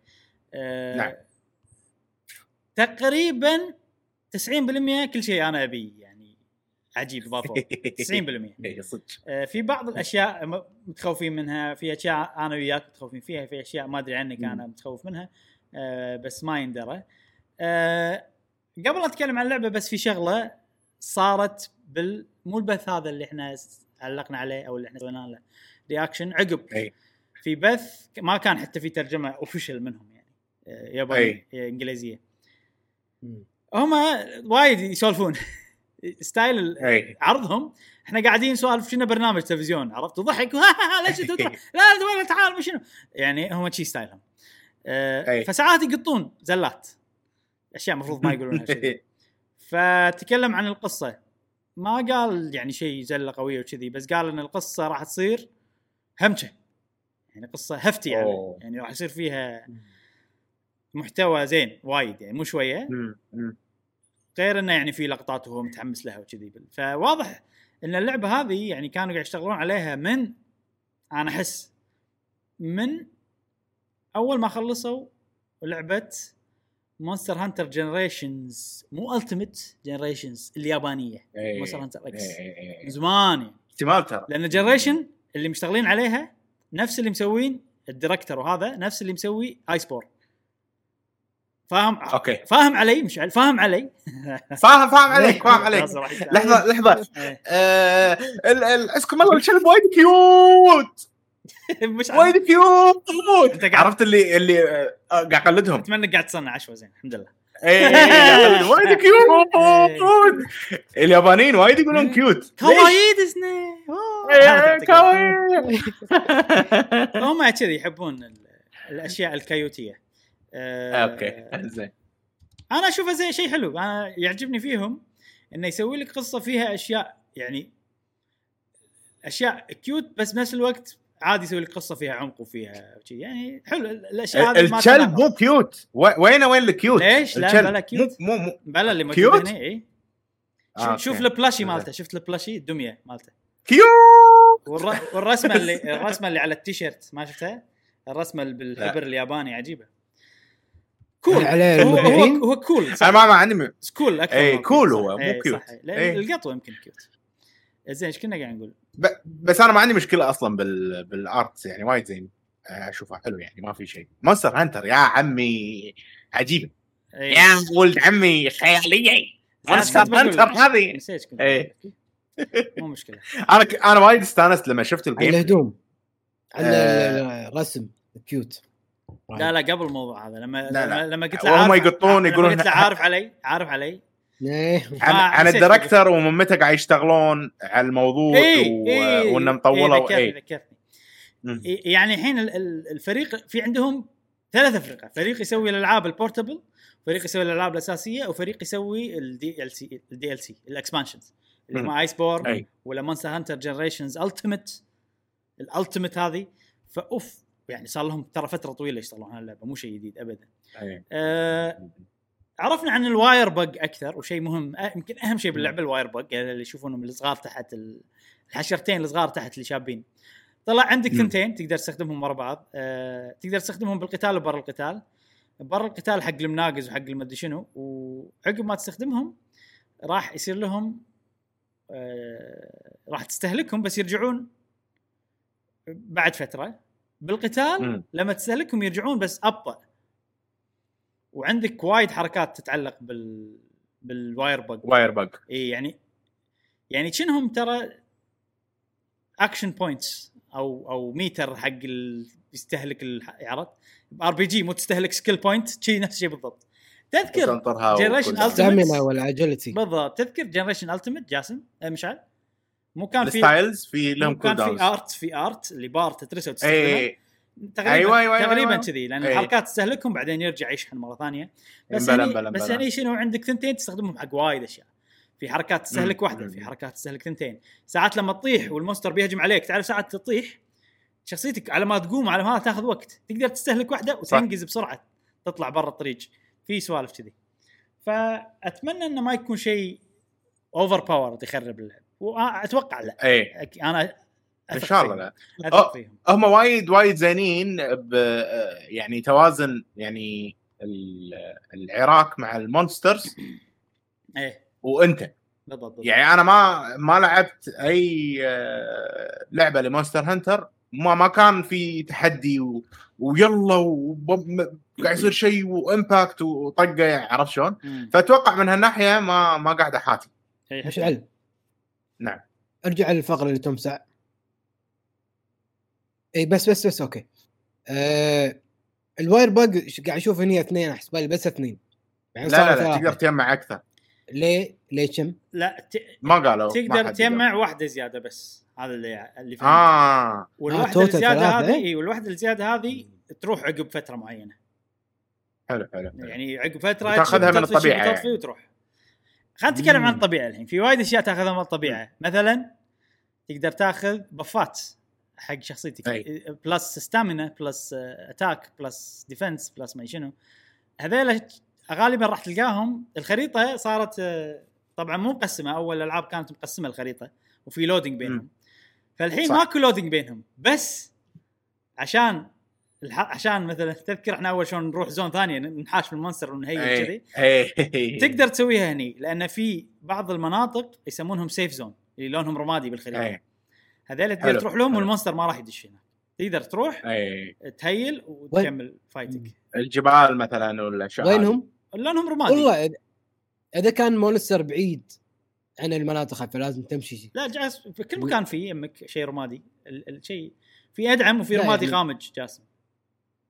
آه نعم. تقريبا 90% كل شيء أنا يعني عجيب ضافوا 90% اي صدق. آه، في بعض الأشياء متخوفين منها في أشياء أنا وياك متخوفين فيها في أشياء ما أدري عنك. أنا متخوف منها آه، بس ما يندرى. آه، قبل أتكلم عن اللعبة بس في شغلة صارت بال مو البث هذا اللي إحنا علقنا عليه أو اللي إحنا سوينا له reaction عقب. اي في بث ما كان حتى في ترجمة official منهم يعني يابانيه آه، إنجليزية. هم وايد يسولفون. style عرضهم. إحنا قاعدين نسولف شنو برنامج تلفزيون؟ عرفت؟ وضحك ليش أنت؟ لا لا تعال شنو. يعني هم شي style هم. آه. فساعات يقطون زلات. أشياء المفروض ما يقولونها فتكلم عن القصة. ما قال يعني شيء زلة قوية وكذي بس قال إن القصة راح تصير همشة. يعني قصة hefty يعني, أوه. يعني راح يصير فيها محتوى زين وايد يعني مو شوية. غير إنه يعني في لقطات وهو متحمس لها وكذي فواضح إن اللعبة هذه يعني كانوا قاعد يشتغلون عليها من أنا أحس من أول ما خلصوا لعبة مونستر هانتر جنريشنز مو Ultimate Generations اليابانية. مونستر هانتر X. من زمان. احتمال ترى. لأن جنريشن اللي مشتغلين عليها نفس اللي مسوين الديركتور وهذا نفس اللي مسوي ايس بور فاهم؟ أوكي. فاهم علي مش عل- فاهم علي. فاهم فاهم عليك فاهم عليك. لحظة لحظة. إيه. آه، ال- ال- اسكم الله الكلب وايد كيوت. مش. وايد كيوت عرفت اللي اللي آه، قاعد اقلدهم أتمنى قاعد تصنع عشوه زين الحمد لله. إيه، أقلدهم. وايد cute. اليابانيين وايد يقولون cute؟ kawaii ديزني إيه، kawaii هم كذي يحبون ال- الأشياء الكيوتية. آه، أوكي زين أنا أشوفه زي شيء حلو أنا يعجبني فيهم إنه يسوي لك قصة فيها أشياء يعني أشياء cute بس بنفس الوقت عادي يسوي لك قصة فيها عمق وفيها يعني حلو ال- الأشياء هذه الكلب. مو كيوت وينه وين الكيوت ليش؟ لا، بلا كيوت. مو مو بلا اللي موجود؟ هنا إي آه، شوف. البلاشي. مالته شفت البلاشي الدمية مالته كيوت والر... والرسمة اللي الرسمة اللي على التيشيرت ما شفتها؟ الرسمة بالحبر الياباني عجيبة كول عليه هو هو, المبيعين هو كول أنا صح ما ما عندي كول أكثر إيه، ما كول. هو، مو إيه، كيوت. لأن إيه. القطو يمكن كيوت زين إيش كنا قاعد نقول؟ بس أنا ما عندي مشكلة أصلا بال بالأرت يعني وايد زين آه، اشوفه حلو يعني ما في شيء مونستر هانتر يا عمي عجيب إيه. يا ولد عمي خياليه مونستر هانتر. هذه نسيت كنت إيه. مو مشكلة أنا ك- أنا وايد استانست لما شفت الجيم الهدوم على آه. الرسم كيوت لا لا قبل الموضوع هذا لما لا، لا. لما, قلت له وهم عارف- يقطون يقولون قلت له عارف علي عارف علي إيه. عن, عن نسيت الديركتر ومن متى قاعد يشتغلون على الموضوع اي و... اي وانه مطولوا إيه ذكرني اي ذكرتني مم. إيه، يعني الحين ال- ال- الفريق في عندهم ثلاث افرقه فريق يسوي الألعاب ال portable فريق يسوي الألعاب الأساسية وفريق يسوي ال DLC ال DLC ال expansions اللي هم. Iceborne أي. ولا مونستر هانتر Generations Ultimate ال Ultimate هذه فأوف يعني صار لهم ترى فترة طويلة يشتغلون على اللعبة مو شيء جديد ابدا. أي. أه عرفنا عن ال wirebug أكثر وشيء مهم أه، يمكن أهم شيء باللعبة ال wirebug يعني اللي يشوفونهم الصغار تحت ال- الحشرتين الصغار تحت اللي شابين. طلع عندك. ثنتين تقدر تستخدمهم ورا بعض. أه تقدر تستخدمهم بالقتال وبرا القتال. برا القتال حق المناقز وحق المدري شنو وعقب ما تستخدمهم راح يصير لهم أه راح تستهلكهم بس يرجعون بعد فترة. بالقتال مم. لما تستهلكهم يرجعون بس أبطأ. وعندك وايد حركات تتعلق بال بال wirebug. wirebug. إي يعني يعني شنهم ترى action points أو أو ميتر حق ال... يستهلك ال- عرفت؟ RPG مو تستهلك skill point شي نفس الشيء بالضبط. تذكر. stamina وال agility بالضبط. تذكر Generations Ultimate جاسم؟ آه، مشعل؟ مو كان في ال styles في لهم مو كان في art في art اللي بار تترسل وتستخدمها اي تقريبا أيوة، أيوة، أيوة، تقريبا أيوة. كذي لأن إيه. الحركات تستهلكهم بعدين يرجع يشحن مرة ثانية. بس بلا- هني بلا- بس. هني شنو عندك ثنتين تستخدمهم حق وايد أشياء. في حركات تستهلك. واحدة في حركات تستهلك ثنتين. ساعات لما تطيح وال monster بيهجم عليك تعرف ساعات تطيح شخصيتك على ما تقوم على ما تاخذ وقت تقدر تستهلك واحدة وتنقز بسرعة تطلع برا الطريق. في سوالف كذي. فأتمنى إنه ما يكون شيء overpower يخرب اللعب واتوقع لا. اي أنا إن شاء الله. لا. أه. هم وايد وايد زينين ب يعني توازن يعني ال- العراك مع ال monsters. إيه. وأنت. بالضبط بالضبط. يعني أنا ما ما لعبت أي آه، لعبة لمونستر هانتر ما ما كان في تحدي و... ويلا وب- قاعد يصير شيء و impact وطقة عرفت شلون؟ فأتوقع من هالناحية ما ما قاعد أحاتي. إيه، مشعل نعم. ارجع للفقرة اللي تمسع اي بس بس بس أوكي آه ال wirebug قاعد أشوف هني اثنين احسب لي بس اثنين يعني لا لا لا ثلاثة. تقدر تجمع أكثر ليه ليه كم؟ لا ت... ما قالوا تقدر تجمع واحدة زيادة بس هذا اللي اللي فهمته آه والواحدة آه، الزيادة هذه؟ اي والواحدة الزيادة هذه تروح عقب فترة معينة حلو حلو, حلو. يعني عقب فترة وتاخذها تشوف من وتطفي يعني. وتروح خلينا نتكلم عن. الطبيعة الحين في وايد أشياء تأخذها من الطبيعة مثلا تقدر تأخذ buffات حق شخصيتك أي. plus stamina plus attack plus defense plus ما شنو هذيلا غالبا راح تلقاهم الخريطة صارت آه، طبعا مو مقسمة أول الالعاب كانت مقسمة الخريطة وفي loading بينهم مم. فالحين صح. ماكو loading بينهم بس عشان. عشان مثلا تذكر إحنا أول شلون نروح zone ثانية نحاش في ال monster و نheal كذي اي اي تقدر تسويها هني لأن في بعض المناطق يسمونهم safe zone اللي لونهم رمادي بالخريطة. اي هذول تقدر تروح لهم. وال monster ما راح يدش هنا تقدر تروح اي ت heal وتكمل fight ك الجبال مثلا ولا وينهم؟ لونهم رمادي. والله إذا- إذا كان monster بعيد عن المناطق فلازم تمشي. لا جاسم في كل مكان في يمك شيء رمادي. ال- الشيء في أدعم وفي لا، رمادي يعني- غامج جاسم.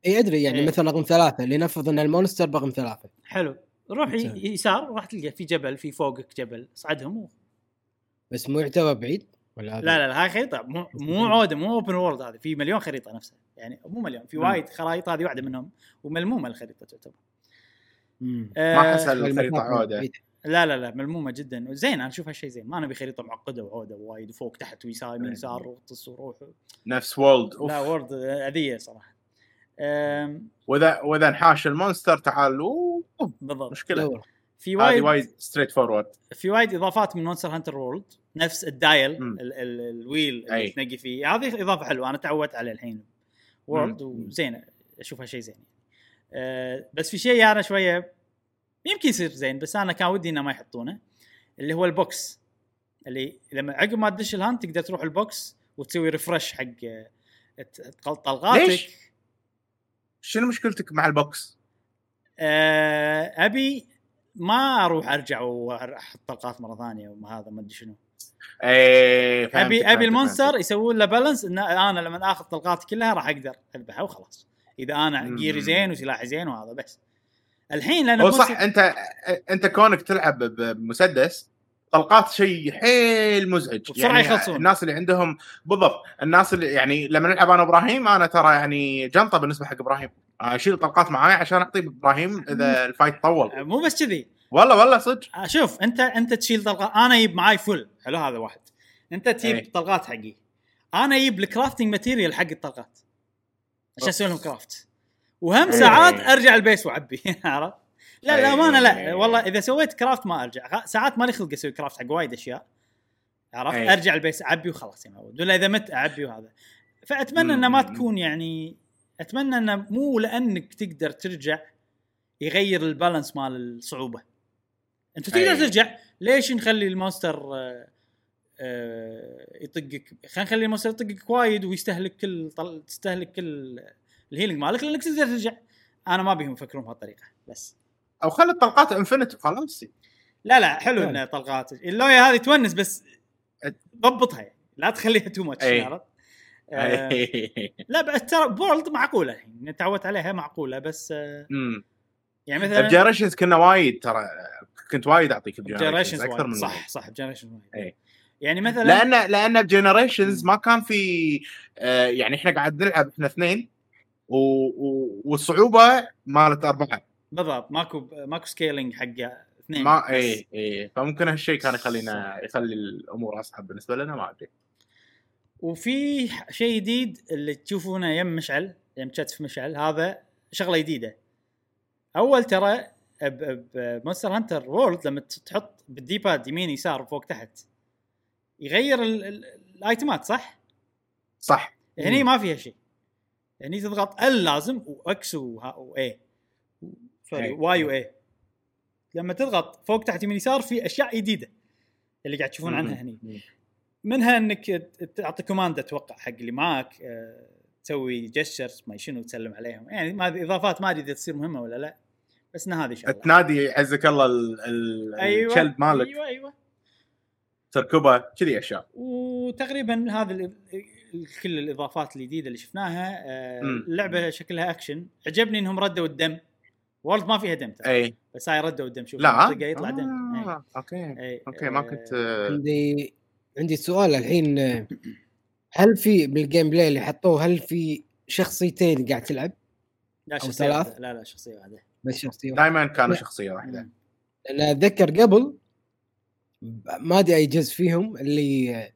إي أدري يعني إيه. مثلا رقم ثلاثة لنفرض إن ال monster رقم ثلاثة حلو روح. يسار راح تلقى في جبل في فوقك جبل اصعدهم و... بس مو يعتبر بعيد ولا هذا؟ لا لا لا هاي خريطة مو مو عودة مو open world هذه في مليون خريطة نفسها يعني مو مليون في. وايد خرائط هذه واحدة منهم وملمومة الخريطة تعتبر. آه، ما احس الخريطه عودة. لا لا لا ملمومة جدا زين أنا اشوفها شيء زين ما نبي خريطة معقدة وعودة وايد فوق تحت ويسار يمين إيه. يسار وطس وروح نفس World لا أوف. World أذية صراحة وإذا وإذا انحاش ال monster تعال بالضبط. مشكلة. دور. في هذه وايد وايد straightforward في وايد إضافات من Monster Hunter World نفس ال dial. ال ال ال wheel اللي. تنقي فيه. هذه إضافة حلوة. أنا تعودت عليه الحين. World. وزينه أشوفها شيء زين. أه بس في شيء أنا شوية يمكن يصير زين بس أنا كان ودي إنه ما يحطونه اللي هو ال box. اللي لما عقب ما تدش ال hunt تقدر تروح ال box وتسوي refresh حق آه، ت- طلقاتك. ليش؟ شنو مشكلتك مع ال box؟ آه، أبي ما أروح أرجع وأحط طلقات مرة ثانية وما هذا ما أدري شنو إيه فهمتك، أبي ابي ال monster. يسوون له balance إن أنا لما آخذ طلقاتي كلها راح أقدر اذبحها وخلاص إذا أنا. gear ي زين وسلاحي زين وهذا بس الحين لأن هو صح انت أنت كونك تلعب بمسدس طلقات شيء حيل مزعج. وبسرعة يخلصون. الناس اللي عندهم بالضبط الناس اللي يعني لما نلعب أنا وإبراهيم أنا ترى يعني جنطة بالنسبة حق إبراهيم. أشيل طلقات معاي عشان اعطي إبراهيم إذا ال fight طول. مو بس كذي. والله والله صدق. آه، شوف أنت أنت تشيل طلقات أنا أجيب معاي full حلو هذا واحد. أنت تجيب إيه. طلقات حقي. أنا أجيب ال crafting material حق الطلقات. عشان أسوي لهم craft وهم إيه. ساعات أرجع ال base وأعبي عرفت؟ لا لا امانه لا إيه. والله إذا سويت craft ما أرجع ساعات مالي خلق أسوي craft حق وايد أشياء عرفت؟ إيه. أرجع ال base أعبي وخلاص معود ولا إذا مت أعبي وهذا فأتمنى إنه ما. تكون يعني أتمنى إنه مو لأنك تقدر ترجع يغير ال balance مال الصعوبة أنت تقدر. ترجع ليش نخلي ال monster آه، آه، يطقك خلينا نخلي ال monster يطقك وايد ويستهلك كل طل... تستهلك كل ال healing مالك لأنك تقدر ترجع أنا ما بيهم يفكرون بهالطريقة بس أو خلي الطلقات infinite وخلاص لا لا حلو. انه طلقات اللويا هذه تونس بس ضبطها يعني. لا تخليها too much. عرفت؟ آه، لا بعد ترى ب World معقولة يعني تعودت عليها معقولة بس آه، امم يعني مثلا ب Generations كنا وايد ترى كنت وايد أعطيك ب Generations Generations أكثر من صح صح Generations أي. يعني مثلا لأن لأن ب Generations ما كان في آه يعني إحنا قاعد نلعب إحنا اثنين و... و... والصعوبة مالت أربعة. بالضبط ماكو ماكو scaling حق اثنين ما. اي اي فممكن هالشيء كان يخلينا يخلي الأمور اصعب بالنسبة لنا ما أدري وفي شيء جديد اللي تشوفونه يم مشعل يم كتف مشعل هذا شغلة جديدة أول ترى ب Monster Hunter World لما تحط بال D-pad يمين يسار فوق تحت يغير ال- ال- ال item ات صح؟ صح هني. ما فيها شيء هني تضغط ال لازم و X Y sorry. Y Y لما تضغط فوق تحت يمين يسار في أشياء جديدة اللي قاعد تشوفون عنها هني. منها إنك تعطي command أتوقع حق اللي معك آه، تسوي gestures ما شنو تسلم عليهم. يعني ما إضافات ما أدري إذا تصير مهمة ولا لا بس إن هذه شغله تنادي عزك الله ال- ال- أيوه الكلب مالك. أيوه أيوه. تركبه كذي أشياء. وتقريبا هذا كل الإضافات الجديدة اللي شفناها آه،. اللعبه شكلها اكشن عجبني إنهم ردوا الدم. World ما فيها دم ترى أي بس هاي ردوا الدم شوف لا يطلع دم إيه. آه، okay إيه. okay ما آه، كنت آه، عندي عندي سؤال الحين آه، هل في بال gameplay اللي حطوه هل في شخصيتين قاعد تلعب لا أو شخصية ثلاث. واحدة. لا لا شخصية واحدة بس شخصية واحدة؟ دائما كانوا واحدة مم. لأن أتذكر قبل ما أدري أي جزء فيهم اللي آه،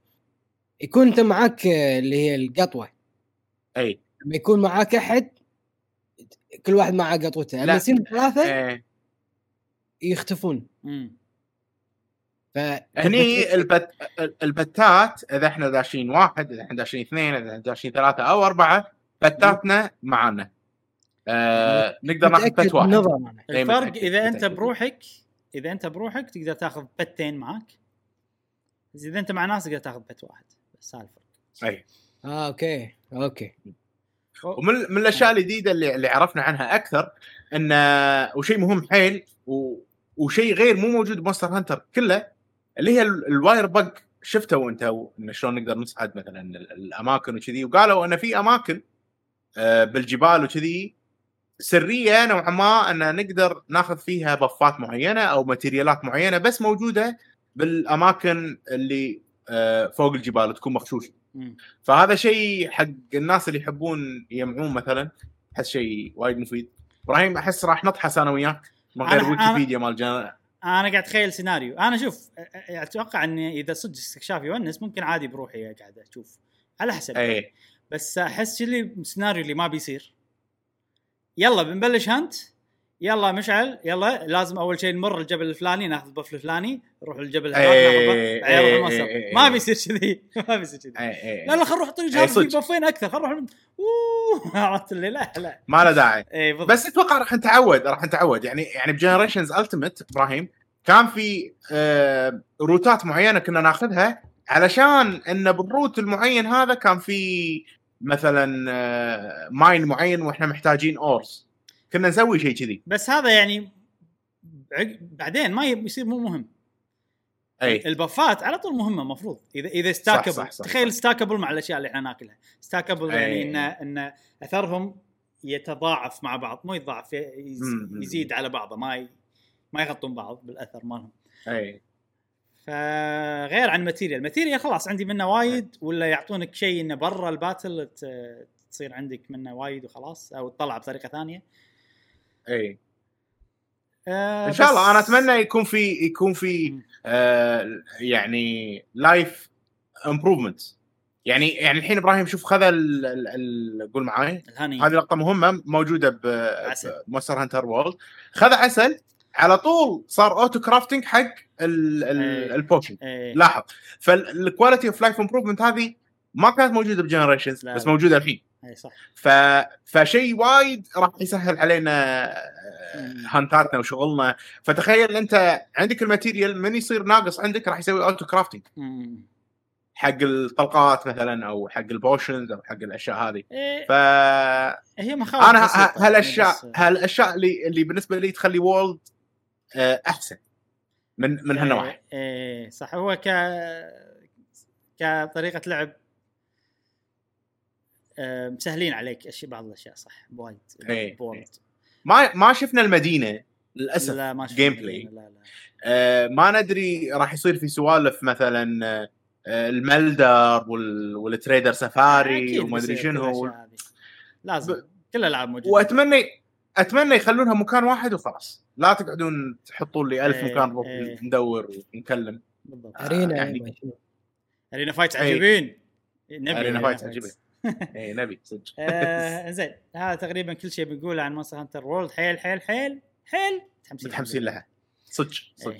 يكون أنت معاك آه، اللي هي القطوة أي لما يكون معاك أحد كل واحد معاه قطوته. لا. لما يصير ثلاثة إيه. يختفون. مم. ف هني البت... البتات إذا إحنا داشين واحد إذا إحنا داشين اثنين إذا إحنا داشين ثلاثة أو أربعة بتاتنا معانا آه نقدر ناخذ pet واحد. إيه، الفرق متأكد، إذا أنت. بروحك إذا أنت بروحك تقدر تاخذ pet ين معك إذا أنت مع ناس تقدر تاخذ pet واحد. بس هذا الفرق. اي آه okay. okay. ومن من الأشياء الجديدة اللي, اللي عرفنا عنها أكثر إن وشيء مهم حيل. وشيء غير مو موجود ب Monster Hunter كله اللي هي ال- ال Wirebug شفتوا انت انه شلون نقدر نصعد مثلا ال- الأماكن وكذي وقالوا إن في أماكن آه، بالجبال وكذي سرية نوعا ما إن نقدر ناخذ فيها buff ات معينة أو ماتيريالات معينة بس موجودة بالأماكن اللي آه، فوق الجبال تكون مغشوشة مم. فهذا شيء حق الناس اللي يحبون يجمعون مثلا أحس شيء وايد مفيد. إبراهيم أحس راح نطحس أنا وياك من غير ويكيبيديا مال جن... أنا قاعد أتخيل سيناريو أنا شوف أتوقع إني إذا صدق استكشاف يونس ممكن عادي بروحي قاعد أشوف على حسب اي بس أحس اللي السيناريو اللي ما بيصير. يلا بنبلش hunt. يلا مشعل يلا لازم أول شيء نمر الجبل الفلاني ناخذ ال buff الفلاني نروح الجبل هذاك ناخذ إيه، نروح إيه، المصر إيه، ما. بيصير كذي ما بيصير كذي. لا لا خل نروح طريق هذا في. buff ين أكثر خل نروح عرفت اللي لا لا. ما له داعي. بس أتوقع راح نتعود راح نتعود. يعني يعني ب Generations Ultimate إبراهيم كان في آه route ات معينة كنا ناخذها علشان إن بال route المعين هذا كان في مثلا آه mine معين وإحنا محتاجين ores كنا نسوي شيء كذي. بس هذا يعني بعدين ما يصير مو مهم. أي. ال buff ات على طول مهمة المفروض. اذا إذا stackable صح، صح، تخيل صح. stackable مع الأشياء اللي إحنا ناكلها. stackable. يعني ان إن أثرهم يتضاعف مع بعض. مو يتضاعف. يزيد على بعضه. ما ي... ما يغطون بعض بالأثر مالهم. أي. فغير عن material material خلاص عندي منه وايد. ولا يعطونك شيء إنه برا ال battle تصير عندك منه وايد وخلاص. أو تطلع بطريقة ثانية. اي آه إن شاء الله أنا أتمنى يكون في يكون في. آه يعني life improvement يعني يعني الحين إبراهيم شوف خذ قول معاي هذه لقطة مهمة موجودة. ب Monster Hunter World خذ عسل على طول صار auto crafting حق ال- ال- إيه. ال potion إيه. لاحظ فال quality of life improvement هذه ما كانت موجودة ب Generations بس. موجودة الحين إي صح. ف... فشيء وايد راح يسهل علينا آه،. hunt اتنا وشغلنا. فتخيل أنت عندك ال material من يصير ناقص عندك راح يسوي auto crafting. حق الطلقات مثلا أو حق ال potions أو حق الأشياء هذه. ف هي مخاوف أنا هالأشياء هالأشياء اللي اللي بالنسبة لي تخلي World أحسن. من من هالنواحي. إيه إيه، صح. هو ك كطريقة لعب آه، مسهلين عليك اشياء بعض الأشياء صح؟ بوايد إيه، ب World ما ما شفنا المدينة للأسف لا ما شفت gameplay. لا لا. آه ما ندري راح يصير في سوالف مثلا آه ال Melder وال... وال Tailraider Safari وما أدري شنو. لازم. ب- كل الألعاب موجودة. وأتمنى أتمنى يخلونها مكان واحد وخلاص. لا تقعدون تحطون لي ألف إيه، مكان إيه. ندور ونكلم. بالضبط. arena يعني- يعني. arena fight إيه. عجيبين. نبي arena fight عجيبين. اي نبي صدق. آه، زين. هذا تقريبا كل شيء بنقوله عن Monster Hunter World حيل حيل حيل حيل. متحمسين متحمسين لها. صدق صدق. إيه.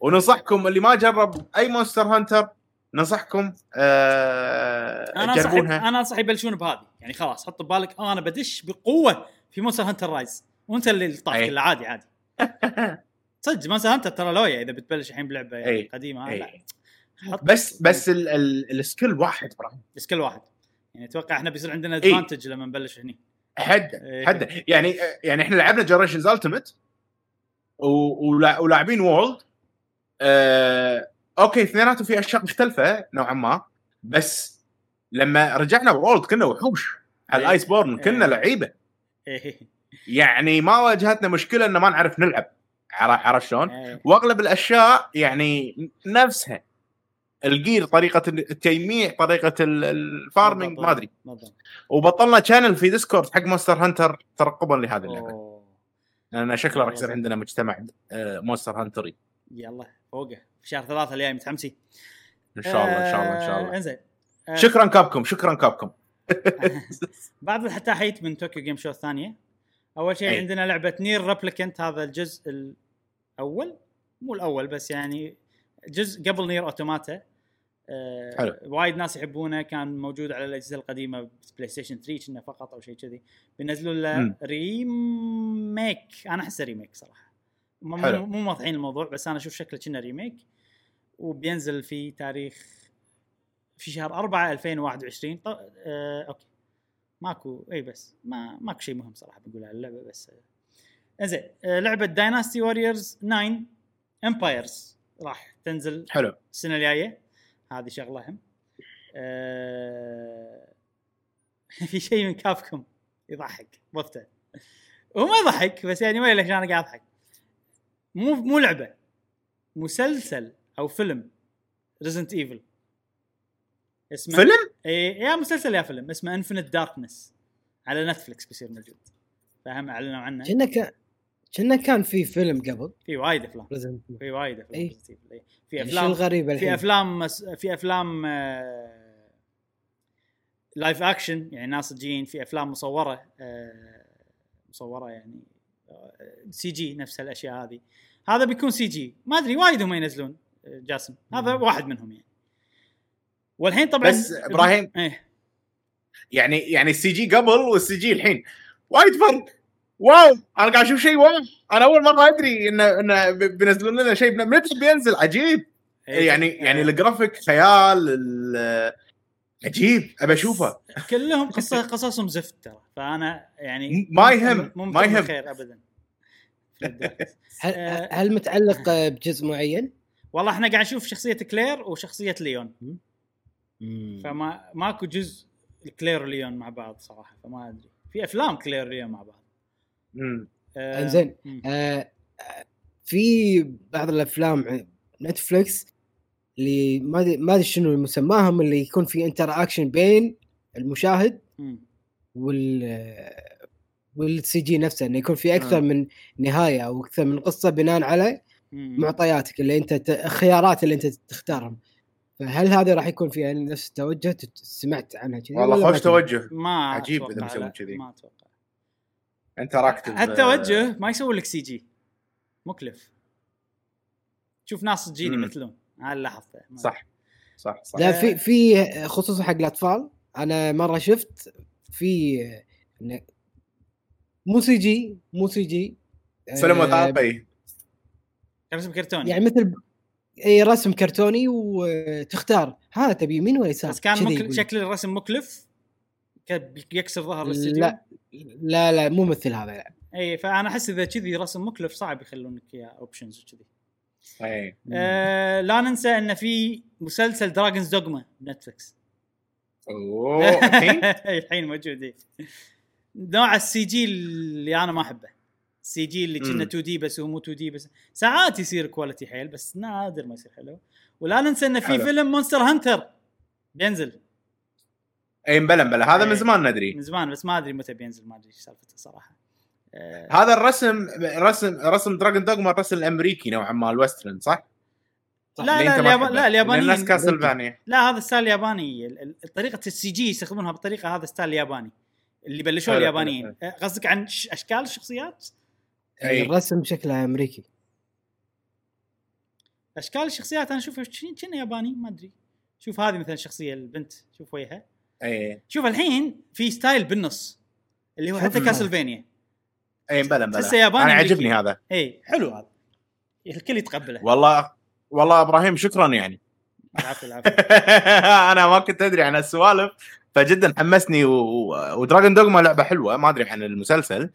وننصحكم اللي ما جرب أي Monster Hunter ننصحكم آه أنا انصح أنا أنصح يبلشون بهذه. يعني خلاص حط ببالك أنا بدش بقوة في Monster Hunter Rise وأنت اللي طاف أي. كله عادي عادي. صدق Monster Hunter ترى لويا إذا بتبلش الحين بلعبة يعني. قديمة. لا. بس بس ال- ال- ال skill واحد إبراهيم بس كل واحد. يعني أتوقع إحنا بيصير عندنا. advantage لما نبلش هني حد إيه. حد يعني يعني إحنا لعبنا Generations Ultimate ولاعبين World آه okay اثنيناتهم في أشياء مختلفة نوعا ما بس لما رجعنا World كنا وحوش على إيه. ال Iceborne كنا إيه. لعيبة إيه. يعني ما واجهتنا مشكلة ان ما نعرف نلعب عر- عرفت شلون؟ إيه. وأغلب الأشياء يعني نفسها ال gear طريقة التجميع طريقة ال- ال farming. ما أدري. وبطلنا channel في Discord حق Monster Hunter ترقبا لهذه اللعبة. لأن شكله راح يصير. عندنا مجتمع آه، Monster Hunter ي يلا فوقه في شهر ثلاثة الجاي متحمسين إن شاء الله إن شاء الله إن شاء آه، الله إنزين آه، شكرا Capcom شكرا Capcom بعض التحيت من Tokyo Game Show الثانية أول شيء أي. عندنا لعبة NieR Replicant هذا الجزء الأول مو الأول بس يعني جزء قبل NieR Automata آه حلو. وايد ناس يحبونه. كان موجود على الأجهزة القديمة PlayStation 3 كنه فقط أو شيء كذي. بينزلوا له. remake أنا احسه remake صراحة. مو. مو واضحين الموضوع بس أنا أشوف شكله كنه remake وبينزل في تاريخ في شهر 4 2021 ط... آه، okay. ماكو إي بس. ما ماكو شيء مهم صراحة بقول على اللعبة بس آه. زين آه، لعبة Dynasty Warriors 9 Empires راح تنزل حلو. السنة الجاية. هذه شغلة هم. آه... في شيء من Capcom يضحك بوفته هو ما يضحك بس يعني ويلك أنا قاعد أضحك. مو مو لعبة مسلسل أو فيلم. Resident Evil اسمه فيلم؟ إي يا مسلسل يا فيلم. اسمه Infinite Darkness على Netflix بيصير موجود. فهم أعلنوا عنه. كنا كان كنا كان في فيلم قبل. في وايد أفلام. في وايد أفلام إي. Resident Evil، إي. في يعني شو افلام الغريب في الحين؟ أفلام مس... في أفلام live action يعني ناس صجيين في أفلام مصورة آه، مصورة يعني CG نفس الأشياء هذه. هذا بيكون CG ما أدري وايد هم ينزلون آه، جاسم. هذا مم. واحد منهم يعني. والحين طبعا بس إبراهيم، إيه. يعني يعني السي جي قبل والسي جي الحين. وايد فرق. wow أنا قاعد أشوف شيء wow. أنا أول مرة أدري انه انه بينزلون لنا شيء متى بينزل؟ عجيب. إيه، يعني يعني الجرافيك خيال ال- عجيب. ابى أشوفه. كلهم قصه قصصهم زفت ترى. فأنا يعني ما يهم، ما يهم. خير ابدا. هل, آه. هل متعلق آه، بجزء معين؟ والله إحنا قاعد نشوف شخصية كلير وشخصية ليون. فما فما ماكو جزء كلير وليون مع بعض صراحة فما أدري. في أفلام كلير وليون مع بعض. آه، انزين مم. آه في بعض الأفلام Netflix اللي ما ادري ما أدري شنو مسماهم اللي يكون في interaction بين المشاهد. وال وال CG نفسه إنه يكون في أكثر آه. من نهاية أو أكثر من قصة بناء على. معطياتك اللي أنت ت- الخيارات اللي أنت تختارهم فهل هذا راح يكون في يعني نفس التوجه سمعت عنها كذي والله خوش؟ توجه ما عجيب بيسوون لا، كذي. ما أتوقع interactive هالتوجه ما يسوي لك CG. مكلف. شوف ناس. يمثلون هاي اللي لاحظته صح. صح صح. لا في في خصوصا حق الأطفال. أنا مرة شفت في مو سي جي مو سي جي. فيلم آه، وثائقي. رسم كرتوني. يعني مثل إي رسم كرتوني وتختار. ها تبي يمين ولا يسار؟ بس كان مكل... شكل الرسم مكلف. يكسر ظهر الاستديو؟ لا لا لا مو مثل هذا. لا. اي فأنا أحس إذا كذي رسم مكلف صعب يخلونك اياه options وكذي. اي آه لا ننسى إن في مسلسل Dragon's Dogma ب Netflix. أوه الحين؟ الحين موجود إيه. نوع ال CG اللي أنا ما أحبه. ال CG اللي كنا مم. 2D بس هو مو 2D بس. ساعات يصير quality حيل بس نادر ما يصير حلو. ولا ننسى انه في حلو. فيلم Monster Hunter بينزل. اي مبلا مبلا هذا إيه. من زمان ندري. من زمان بس ما أدري متى بينزل ما أدري إيش سالفته صراحة. آه، هذا الرسم رسم رسم Dragon Dogma الرسم الأمريكي نوعا ما ال western صح؟ لا اللي لا اليابان تحبه. لا اليابانيين الناس Castlevania لا هذا style ياباني طريقة ال CG يستخدمونها بطريقة هذا style ياباني اللي بلشوه اليابانيين. قصدك عن ش- أشكال الشخصيات؟ أي. الرسم شكله أمريكي. أشكال الشخصيات أنا أشوفها كنا ياباني؟ ما أدري. شوف هذه مثلا الشخصيه البنت شوف وجهها اي شوف الحين في style بالنص اللي هو حتى. Castlevania. اي مبلا تحسه ياباني أنا. عجبني هذا. اي حلو هذا. الكل يتقبله. والله والله إبراهيم شكرا يعني. العفو العفو أنا ما كنت أدري عن السوالف فجدا حمسني و... و Dragon Dogma لعبة حلوة ما أدري عن المسلسل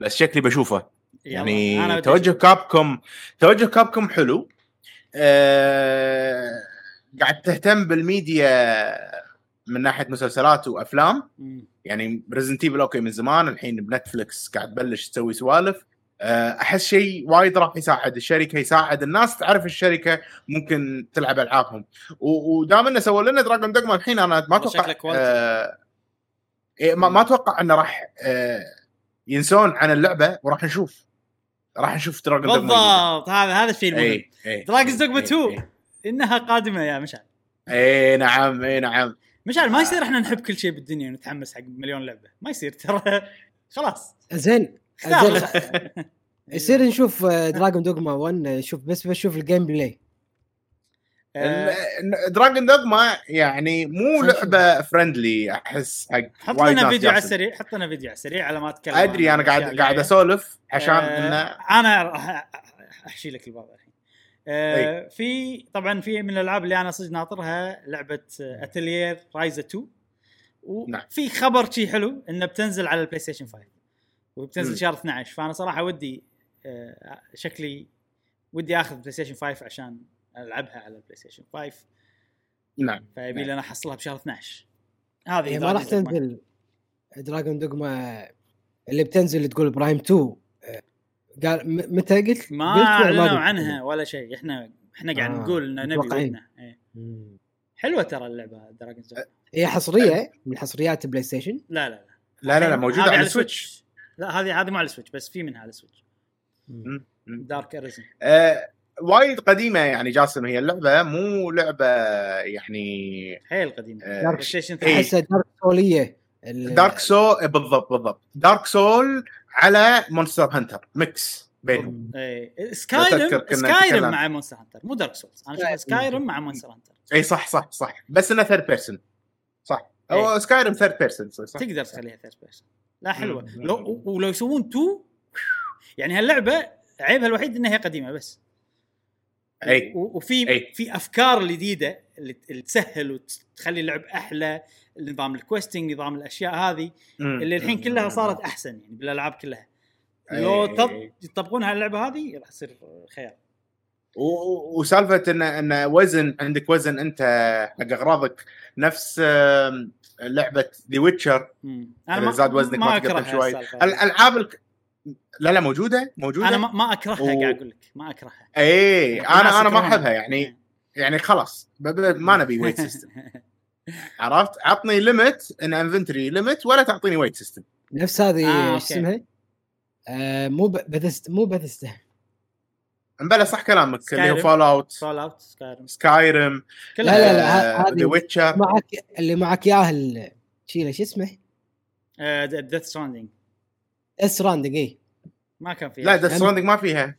بس شكلي بشوفه. يعني توجه Capcom توجه Capcom حلو. أه... قاعد تهتم بالميديا من ناحية مسلسلات وأفلام. يعني Resident Evil okay من زمان. الحين ب Netflix قاعد تبلش تسوي سوالف. أه، أحس شيء وايد راح يساعد. الشركة يساعد. الناس تعرف الشركة ممكن تلعب ألعابهم. ودام إنه سووا لنا Dragon Dogma الحين أنا ما أتوقع. أه إيه، ما, ما أتوقع إنه راح أه ينسون عن اللعبة وراح نشوف. راح نشوف Dragon Dogma بالضبط. هذا هذا الشيء المهم. Dogma إي، 2. إي. إنها قادمة يا مشعل. اي نعم اي نعم. مشعل ما يصير إحنا نحب كل شيء بالدنيا ونتحمس حق مليون لعبة. ما يصير ترى. خلاص. زين. اختار. زين. يصير نشوف Dragon Dogma 1 نشوف بس بشوف ال gameplay Dragon Dogma يعني مو لعبة friendly أحس حق حط وايد لنا فيديو على. السريع حط لنا فيديو على السريع على ما أتكلم أدري أنا قاعد قاعد. أسولف عشان آه، انه أنا راح أحشي لك الباب الحين آه، في طبعا في من الألعاب اللي أنا صدق ناطرها لعبة Atelier Ryza 2 نعم. وفي خبر شي حلو إنه بتنزل على ال PlayStation 5 وبتنزل مم. شهر 12 فأنا صراحة ودي آه، شكلي ودي آخذ PlayStation 5 عشان ألعبها على ال PlayStation 5 نعم. فيبي لي أنا احصلها بشهر 12 هذه هي ما راح. تنزل. Dragon Dogma اللي بتنزل تقول إبراهيم 2 آه، قال متى قلت؟ ما اعلنوا؟ عنها ولا شيء. إحنا إحنا قاعد آه، نقول إنه نبي. ودنا إيه. حلوة ترى اللعبة Dragon's هي حصرية من حصريات PlayStation؟ لا لا لا. لا لا لا موجودة على ال Switch لا هذه هذه مو على ال Switch بس في منها على ال Switch. Dark Arisen آه وايد قديمة يعني جاسم هي اللعبة مو لعبة يعني حيل قديمه آه، PlayStation. 3 احسها Dark سوليه Dark Souls بالضبط بالضبط. Dark Souls على Monster Hunter mix بينهم. إيه. أتذكر Skyrim Skyrim. مع Monster Hunter مو Dark Souls أنا أشوف Skyrim. مع Monster Hunter اي صح صح صح. بس إنه third person صح. إيه. Skyrim third person صح تقدر تخليها third person لا حلوة. مم. لو ولو يسوون two يعني هاللعبة عيبها الوحيد إنها هي قديمة بس. إي. وفي أي. في أفكار جديده اللي اللي تسهل وتخلي اللعب أحلى. نظام ال questing نظام الأشياء هذه. اللي الحين. كلها صارت أحسن يعني بالألعاب كلها أي. لو طب يطبقونها على اللعبة هذه راح تصير خيال وسالفة ان إن وزن عندك وزن أنت حق أغراضك نفس لعبة ذا Witcher. إذا زاد وزنك ما. هالسالفة هذه. الألعاب الك... لا لا موجودة موجودة أنا ما, ما أكرهها و- قاعد أقول لك ما أكرهها اي أنا أنا ما. أحبها يعني يعني خلاص ما نبي weight system عرفت؟ عطني limit ان inventory limit ولا تعطيني weight system نفس هذه آه، إيش اسمها؟ آه مو بثست مو بثست مبلا صح كلامك اللي هو Skyrim. فول اوت فول اوت سكايرم سكايرم لا، لا، لا، ه- ذا هذه- ويتشر معك اللي معك اياه ال- شيله شو اسمه؟ ديث ستراندنج اس راندنج اي ما كان فيها. لا ذا يعني- ستراندنج ما فيها. ديث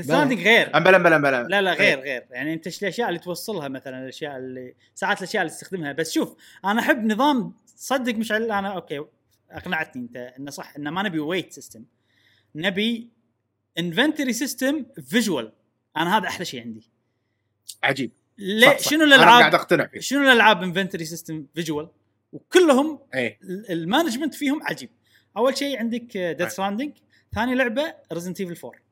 ستراندنج غير. امبلا امبلا امبلا لا لا غير غير. يعني أنت الأشياء اللي توصلها مثلا الأشياء اللي ساعات الأشياء اللي تستخدمها. بس شوف أنا أحب نظام صدق مش عل- أنا أوكي أقنعتني أنت إنه صح إنه ما نبي weight system نبي inventory system visual أنا هذا أحلى شيء عندي. عجيب. ليه صح، صح. شنو أنا قاعد الالعاب أقتنع فيه. شنو الألعاب inventory system visual وكلهم ال- ال management فيهم عجيب. أول شيء عندك. Death Stranding ثاني لعبة Resident Evil 4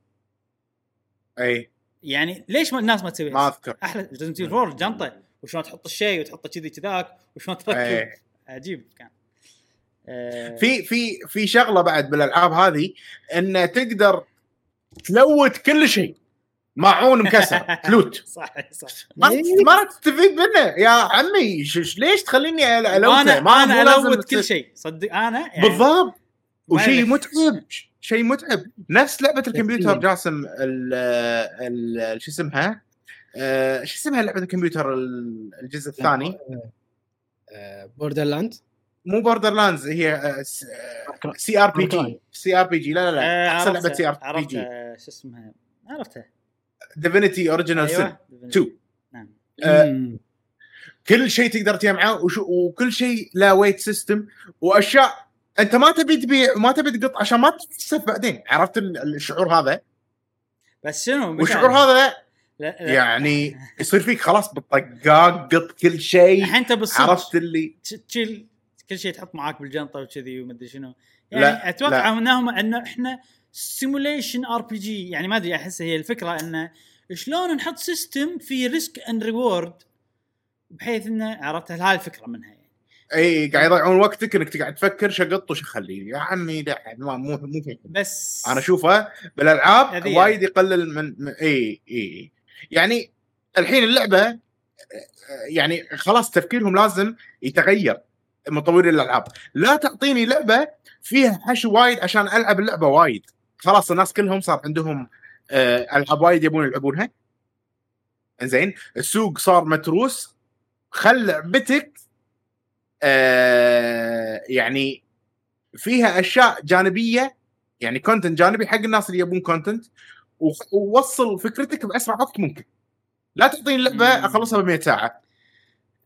اي. يعني ليش ما الناس ما تسويها؟ ما أذكر. أحلى Resident Evil 4 جنطة. وشلون تحط الشيء وتحطه كذي كذاك وشلون تركب إيه. عجيب كان. آه، في في في شغلة بعد بالألعاب هذه إن تقدر تلوت كل شيء. ماعون مكسر تلوت صح صح ما. ما تستفيد منه. يا عمي ليش تخليني الوته أنا ما أنا الوت كل شيء. صدق أنا يعني بالضبط. وشيء. متعب شيء متعب. نفس لعبة الكمبيوتر. جاسم ال ال شو اسمها؟ آه، شو اسمها لعبة الكمبيوتر ال- الجزء الثاني؟ Borderland مو Borderlands هي آه، CRPG. سي ار بي جي لا لا آه، لا أحسن لعبة سي ار بي جي شو اسمها؟ عرفتها Divinity Original Sin أيوه 2 نعم. آه، كل شيء تقدر تجمعه وكل شيء له weight system وأشياء أنت ما تبي تبيع وما تبي تقط عشان ما تتسف بعدين. عرفت ال- الشعور هذا؟ بس شنو؟ والشعور هذا لا لا. يعني يصير فيك خلاص بالطقاق قط كل شيء. الحين انت بالصدق عرفت اللي؟ تشيل كل شيء تحط معاك بالجنطة وكذي ومدري شنو. لا، يعني أتوقع لا. انهم إنه إحنا simulation RPG يعني ما أدري أحس هي الفكرة إنه شلون نحط system في risk and reward بحيث إنه عرفت؟ هاي الفكرة منها يعني إي قاعد يضيعون وقتك إنك تقعد تفكر شقط وش اخليه يا عمي لا ما- مو مو فيه. بس أنا اشوفها بالألعاب هذه وايد يقلل من, من إي إي يعني الحين اللعبة يعني خلاص تفكيرهم لازم يتغير مطورين الألعاب. لا تعطيني لعبة فيها حشو وايد عشان ألعب اللعبة وايد. خلاص الناس كلهم صار عندهم آه، ألعاب وايد يبون يلعبونها. زين السوق صار متروس. خل لعبتك يعني فيها أشياء جانبية يعني content جانبي حق الناس اللي يبون content ووصل فكرتك بأسرع وقت ممكن لا تعطيني اللعبة. أخلصها ب 100 ساعة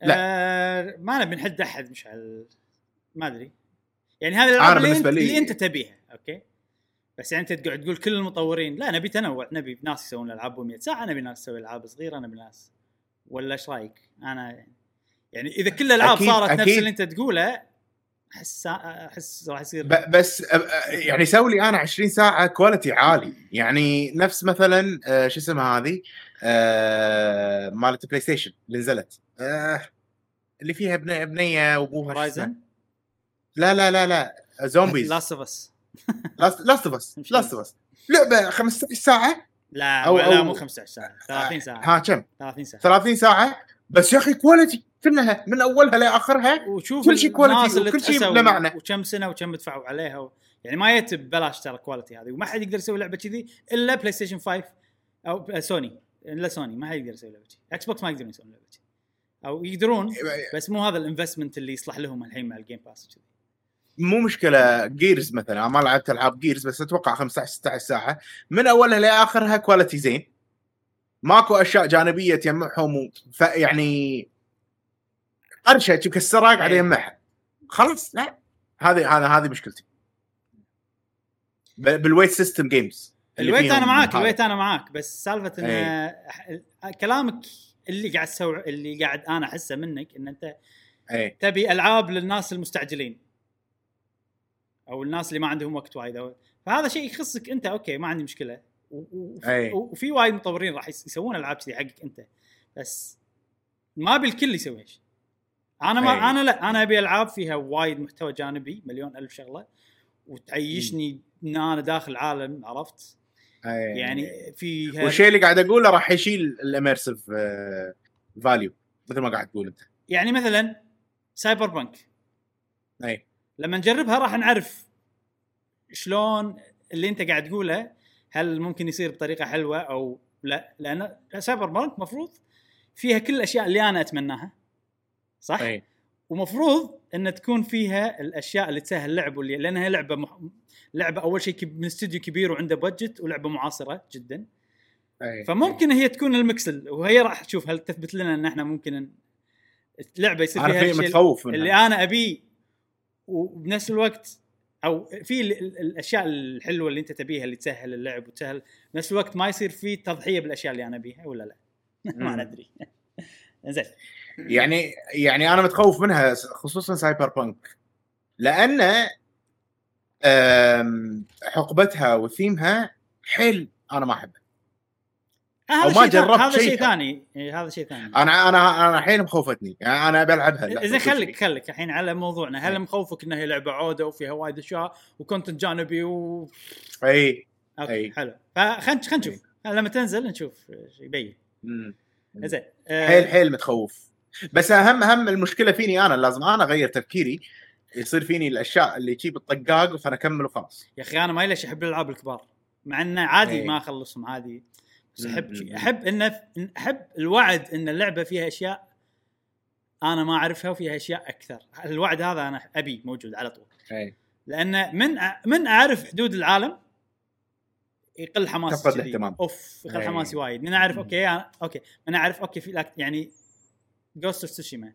لا. آه ما نبي نحد أحد مشعل ما أدري يعني هذه الالعاب اللي, انت لي- اللي أنت تبيها أوكي بس يعني أنت تقعد تقول كل المطورين لا نبي تنوع نبي ناس يسوون ألعاب ب 100 ساعة نبي ناس تسوي ألعاب صغيرة نبي ناس ولا إيش رأيك؟ أنا يعني إذا كل الألعاب أكيد- صارت نفس أكيد. اللي أنت تقوله أحس أحس راح يصير بس يعني سوي لي أنا 20 ساعة quality عالي. يعني نفس مثلا آه، شو اسمها هذه؟ آه، مالت PlayStation اللي نزلت. آه، اللي فيها بنيه بنية وأبوها؟ Horizon لا لا لا لا. zombies Last of Us Last of Us Last of Us لعبه 15 ساعة؟ لا أو- لا مو 15 ساعة 30 ساعة. ها كم؟ 30 ساعة. 30 ساعة؟ بس يا أخي quality كلها من أولها لآخرها وشوف كل شيء quality وكل شيء له معنى. وكم سنة وكم دفعوا عليها و... يعني ما يت ببلاش ترى quality هذه وما حد يقدر يسوي لعبة كذي إلا PlayStation 5 أو سوني إلا سوني ما حد يقدر يسوي لعبة كذي. Xbox ما يقدرون يسوون لعبة كذي. أو يقدرون بس مو هذا ال investment اللي يصلح لهم الحين مع ال Game Pass وكذي. مو مشكلة Gears مثلا أنا ما لعبت ألعاب Gears بس أتوقع 15 16 ساعة. من أولها لآخرها quality زين. ماكو أشياء جانبية تجمعهم. يعني قرشه مكسره قاعد إيه. يجمعها خلاص؟ لا. هذه هذا هذه مشكلتي. بال weight system games ال weight أنا معاك ال weight أنا معاك بس سالفة إن إيه. كلامك اللي قاعد تسوي اللي قاعد أنا أحسه منك إن أنت اي تبي ألعاب للناس المستعجلين. أو الناس اللي ما عندهم وقت وايد. فهذا شيء يخصك أنت okay ما عندي مشكلة. و- و- أي. وفي وايد مطورين راح يس- يسوون ألعاب كذي حقك أنت. بس ما بالكل يسوي هالشيء أنا ما أي. أنا لا أنا ابي العاب فيها وايد محتوى جانبي مليون ألف شغلة وتعيشني إن أنا داخل عالم عرفت؟ أي. يعني في والشيء اللي قاعد أقوله راح يشيل ال immersive value مثل ما قاعد تقول أنت. يعني مثلا Cyberpunk اي لما نجربها راح نعرف شلون اللي أنت قاعد تقوله هل ممكن يصير بطريقة حلوة أو لا. لأن Cyberpunk مفروض فيها كل الأشياء اللي أنا أتمناها. صح؟ اي ومفروض إن تكون فيها الأشياء اللي تسهل اللعب واللي لأنها لعبة مح... لعبة أول شيء من استوديو كبير وعنده budget ولعبة معاصرة جدا أي. فممكن هي تكون المكسل وهي راح تشوف هل تثبت لنا إن إحنا ممكن ن- اللعبه يصير فيها في الشيء متخوف منها اللي أنا ابيه وبنفس الوقت أو في ال- ال- الأشياء الحلوة اللي أنت تبيها اللي تسهل اللعب وتسهل بنفس الوقت ما يصير في تضحية بالأشياء اللي أنا أبيها ولا لا ما. ندري زين. يعني يعني أنا متخوف منها خصوصا سايبر بانك لأن حقبتها وثيمها حيل أنا ما أحبه. هذا ما شيء جربت هذا شيء. ثاني. إيه، هذا شيء ثاني. أنا أنا أنا الحين مخوفتني. يعني أنا بلعبها لا، زين خليك. خليك الحين على موضوعنا. هل إيه. مخوفك إنها هي لعبة عودة وفيها وايد أشياء و content جانبي و اي okay إيه. حلو. فخلينا خلينا نشوف. لما تنزل نشوف يبين. زين آه، حيل حيل متخوف. بس أهم أهم المشكلة فيني أنا لازم أنا أغير تفكيري. يصير فيني الأشياء اللي تجيب الطقاق فأنا اكمل وخلاص يا أخي أنا ما ليش أحب الألعاب الكبار مع إنه عادي إيه. ما أخلصهم عادي. بس أحب. أحب إنه أحب الوعد إن اللعبة فيها أشياء أنا ما أعرفها وفيها أشياء أكثر. الوعد هذا أنا أبي موجود على طول. اي لأن من أ- من أعرف حدود العالم يقل حماسي تفقد. الاهتمام. أوف يقل أي. حماسي وايد من اعرف. أوكي أوكي من اعرف أوكي في لك- يعني Ghost of Tsushima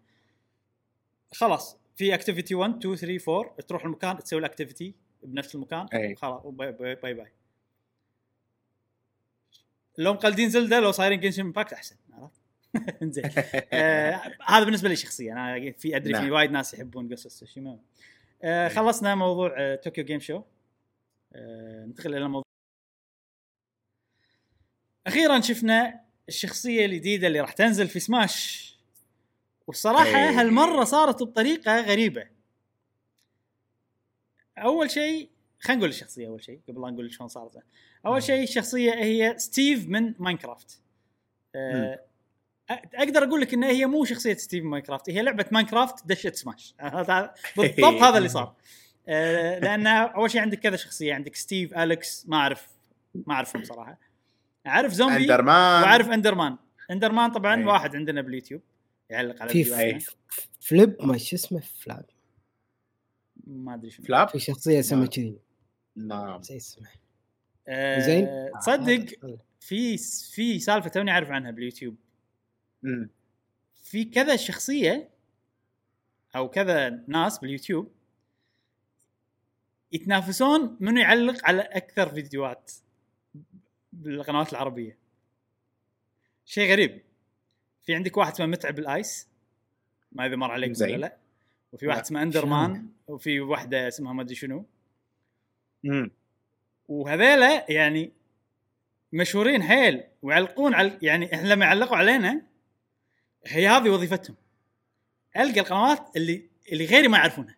خلاص في activity 1 2 3 4 تروح المكان تسوي ال activity بنفس المكان أي. خلاص باي باي باي, باي. لو مقلدين Zelda لو صايرين Genshin Impact أحسن عرفت؟ زين آه هذا بالنسبة لي شخصيا أنا في أدري في نعم. وايد ناس يحبون of Tsushima آه خلصنا موضوع آه طوكيو Game Show آه ننتقل إلى موضوع أخيرا شفنا الشخصية الجديدة اللي راح تنزل في سماش. والصراحة أي. هالمرة صارت بطريقة غريبة. أول شيء خلينا نقول الشخصية أول شيء قبل لا نقول شلون صارت. أول شيء الشخصية هي ستيف من Minecraft. آه أ- أقدر أقول لك ان هي مو شخصية ستيف من Minecraft هي لعبة Minecraft دشت Smash. بالضبط هذا اللي صار. آه، لأن أول شيء عندك كذا شخصية عندك ستيف أليكس ما أعرف ما أعرفهم صراحة. اعرف zombie؟ Enderman. واعرف Enderman. أندرمان طبعا أي. واحد عندنا باليوتيوب. يعلق على في فيديوهاتنا أي. فليب ما شو اسمه فلاب. ما أدري شنو. فلاب؟ في شخصية اسمها نعم. كذي. نعم. نسيت اسمه؟ آه، زين. تصدق آه، في في سالفة توني أعرف عنها باليوتيوب. مم. في كذا شخصية أو كذا ناس باليوتيوب يتنافسون منو يعلق على أكثر فيديوهات. بالقنوات العربية. شيء غريب. في عندك واحد اسمه متعب الآيس؟ ما اذا مر عليكم زين. ولا لا. وفي واحد. اسمه أندرمان وفي واحدة اسمها ما أدري شنو. مم. وهذيلا يعني مشهورين حيل ويعلقون على يعني إحنا لما يعلقوا علينا هي هذه وظيفتهم. ألقى القنوات اللي اللي غيري ما يعرفونها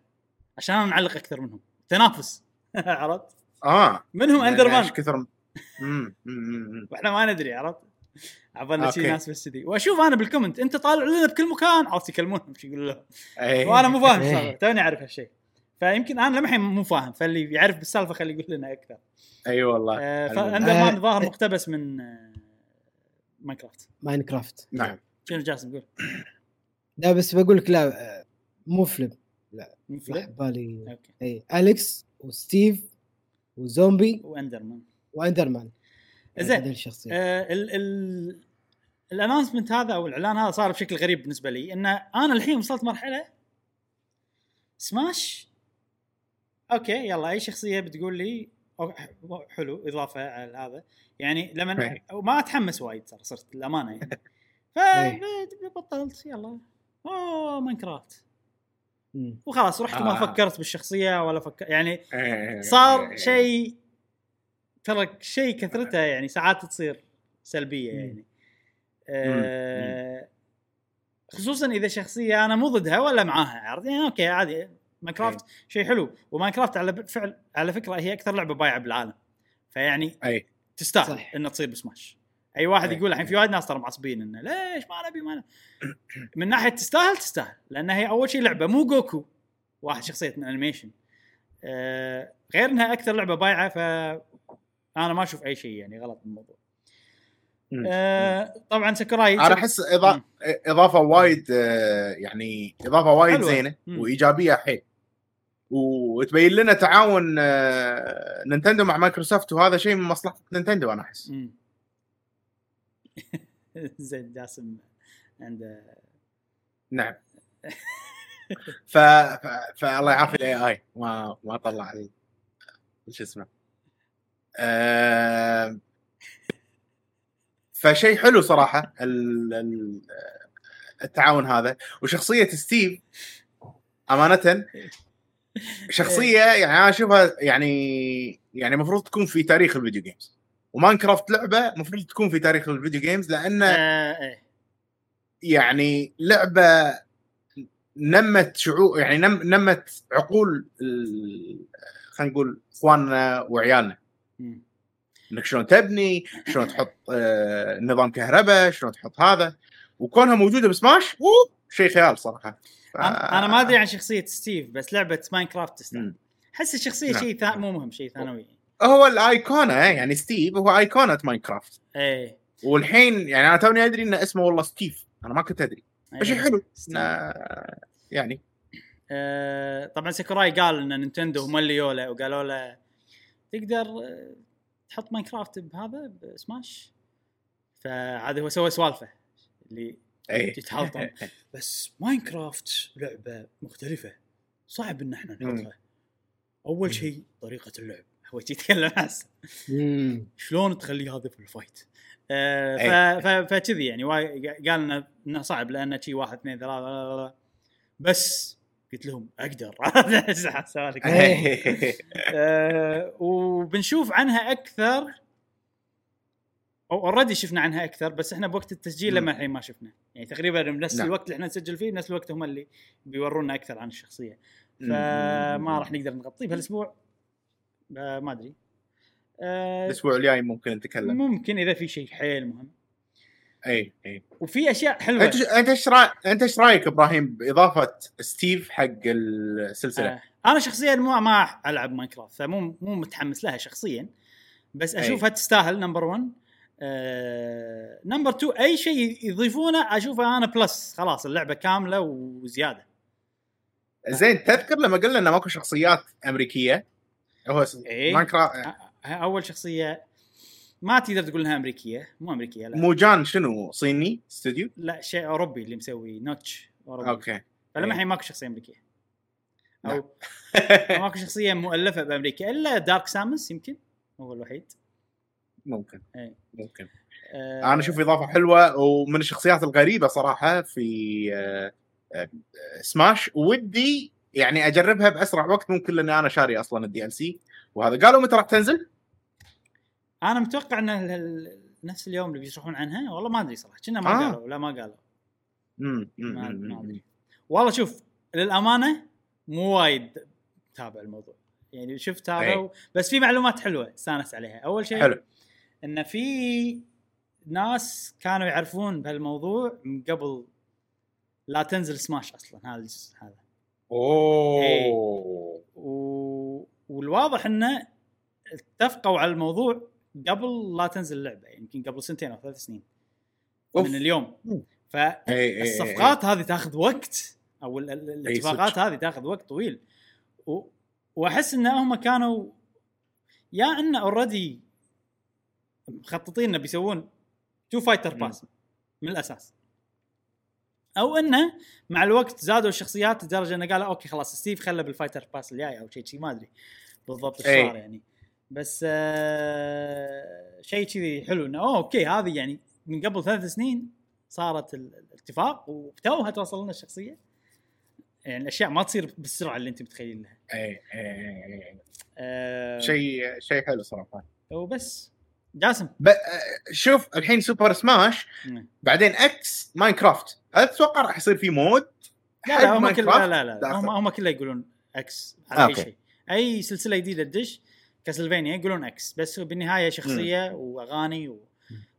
عشان أنا نعلق أكثر منهم. تنافس. عرفت؟ آه. منهم يعني Enderman. كثر. وإحنا ما ندري عرفت؟ عبالنا شي. ناس بس كذي. واشوف أنا بال comment أنت طالع لنا بكل مكان عرفت يكلمونهم شو يقولوا لهم أي. وأنا مو فاهم إيه. السالفه توني أعرف هالشيء. فيمكن أنا لمحين مو فاهم فاللي يعرف بالسالفة خليه يقول لنا أكثر. إي والله. آه، المهم. ف Enderman آه، ظاهر مقتبس من آه، ماينكرافت ماينكرافت نعم. شنو جاسم قول. لا بس بقول لك لا مو flip مو راح flip بالي. أوكي. إي. اليكس وستيف و zombie. و Enderman. و Enderman زين. هذول الشخصيات آه ال ال ال announcement هذا أو الإعلان هذا صار بشكل غريب بالنسبة لي إن أنا الحين وصلت مرحلة سماش أوكي يلا أي شخصية بتقول لي أو- حلو إضافة على هذا يعني لما إيه. ما أتحمس وايد صار صرت الامانه يعني إيه. فبطلت يلا أوه Minecraft. وخلاص رحت ما آه. فكرت بالشخصية ولا فكر يعني إيه. صار شيء ترى شيء كثرته يعني ساعات تصير سلبية مم. يعني. آه خصوصا إذا شخصية أنا مو ضدها ولا معاها عرفت؟ يعني أوكي عادي. Minecraft شيء حلو. و Minecraft على فعل على فكرة هي أكثر لعبة بايعة بالعالم. فيعني أي. تستاهل. إنها تصير بسماش. أي واحد أي. يقول الحين في وايد ناس ترى معصبين إنه ليش ما نبي ما نبي. من ناحية تستاهل تستاهل. لأن هي أول شيء لعبة مو joke. واحد شخصية من animation آه غير إنها أكثر لعبة بايعة ف أنا ما أشوف أي شيء يعني غلط بالموضوع. آه طبعا ساكوراي أنا أحس إضا... إضافة وايد آه، يعني إضافة وايد حلوة. زينة. وإيجابية حيل وتبين لنا تعاون آه، Nintendo مع مايكروسوفت وهذا شيء من مصلحة نينتندو أنا أحس. زين جاسم عنده نعم ف... ف... فالله يعافي ال AI ما ما طلع شو اسمه آه... فشيء حلو صراحة ال... ال... التعاون هذا. وشخصية ستيف أمانة شخصية يعني أنا أشوفها يعني يعني المفروض تكون في تاريخ ال video games و Minecraft لعبة المفروض تكون في تاريخ ال video games لأن آه إيه. يعني لعبة نمت شعور يعني نم نمت عقول خلينا نقول إخواننا وعيالنا. إنك شلون تبني شلون تحط آه، نظام كهرباء شلون تحط هذا. وكونها موجودة بسماش شيء خيال صراحة. ف- أنا ما أدري عن شخصية ستيف بس لعبة Minecraft تستاهل. أحس الشخصية نعم. شيء ثا... مو مهم شيء ثانوي. هو الايقونه يعني ستيف هو ايقونه Minecraft. إيه. والحين يعني أنا توني أدري ان اسمه والله ستيف. أنا ما كنت أدري. إيه. شيء حلو يعني. آه، طبعا ساكوراي قال إن Nintendo هم اللي يوله وقالوا له تقدر آه، تحط Minecraft بهذا ب Smash. فهذا هو سوى سوالفه اللي إيه. يتحلطم بس Minecraft لعبة مختلفة صعب إن إحنا. نحطها. أول شيء طريقة اللعب هو شي يتكلم هسه. شلون تخلي هذا في ال fight؟ آه ف- فكذي يعني قال انه صعب لأنه شي واحد اثنين ثلاثة لا لا لا. بس قلت لهم أقدر. سوالف. آه، وبنشوف عنها أكثر. أو already شفنا عنها أكثر بس إحنا بوقت التسجيل. لما الحين ما شفنا. يعني تقريبا بنفس نعم. الوقت اللي إحنا نسجل فيه بنفس الوقت هم اللي بيورونا أكثر عن الشخصية. فما راح نقدر نغطيه بهالاسبوع آه، ما أدري. آه، الأسبوع الجاي ممكن نتكلم. ممكن إذا في شيء حيل مهم. اي اي وفي أشياء حلوة أنت أنت إيش رايك أنت إيش رأيك إبراهيم بإضافة ستيف حق السلسلة؟ آه. أنا شخصيا مو ما ألعب Minecraft فمو مو متحمس لها شخصيا بس أي. أشوفها تستاهل number 1 آه، number 2 أي شيء يضيفونه أشوفه أنا plus خلاص اللعبة كاملة وزيادة زين تذكر لما قلنا إنه ماكو شخصيات أمريكية هو إيه. ماينكرافت أول شخصية ما تقدر تقول إنها أمريكية مو أمريكية لا موجان شنو صيني استوديو؟ لا شيء أوروبي اللي مسوي نوتش أوروبي أوكي فلما إيه. الحين ماكو شخصية أمريكية. أو ماكو شخصية مؤلفة بأمريكا إلا دارك سامس يمكن هو الوحيد ممكن إيه. ممكن آه، أنا أشوف إضافة حلوة ومن الشخصيات الغريبة صراحة في آه، آه، سماش ودي يعني أجربها بأسرع وقت ممكن لاني أنا شاري أصلا الدي ال سي وهذا قالوا متى راح تنزل؟ أنا متوقع إن نفس اليوم اللي بيشرحون عنها والله ما أدري صراحة كنا ما آه. قالوا لا ما قالوا. مم، مم، ما. أدري. والله شوف للأمانة مو وايد تابع الموضوع. يعني شفت هذا. و... بس في معلومات حلوة استانس عليها. أول شيء حلو. إن في ناس كانوا يعرفون بهالموضوع من قبل لا تنزل سماش أصلا هذا هذا. أوه. و... والواضح إنه اتفقوا على الموضوع قبل لا تنزل اللعبه يمكن قبل سنتين أو ثلاث سنين أوف. من اليوم. فالصفقات إي، إي، إي. هذه تاخذ وقت أو الاتفاقات. هذه تاخذ وقت طويل و... وأحس إن هم كانوا يا إن already مخططين إنه بيسوون two fighter. pass من الأساس أو انه مع الوقت زادوا الشخصيات لدرجة إنه قالوا أوكي خلاص ستيف خله بال fighter pass الجاي أو شيء شي ما أدري بالضبط إيش. صار يعني بس آه شيء كذي حلو إنه أوه أوكي هذه يعني من قبل ثلاث سنين صارت ال- الاتفاق وتوها توصل لنا الشخصية. يعني الأشياء ما تصير بالسرعة اللي أنت متخيل لها إي، إي، إي، إي. آه شيء شيء حلو صراحة. وبس. جاسم؟ ب... آه، شوف الحين سوبر سماش مم. بعدين x ماينكرافت هل تتوقع راح يصير في mode. لا لا هم كل لا لا, لا؟ هم هم كلهم يقولون x على أي أوكي. شيء. أي سلسلة جديدة تدش كاسلفينيا يقولون x بس هو بالنهاية شخصية وأغاني و...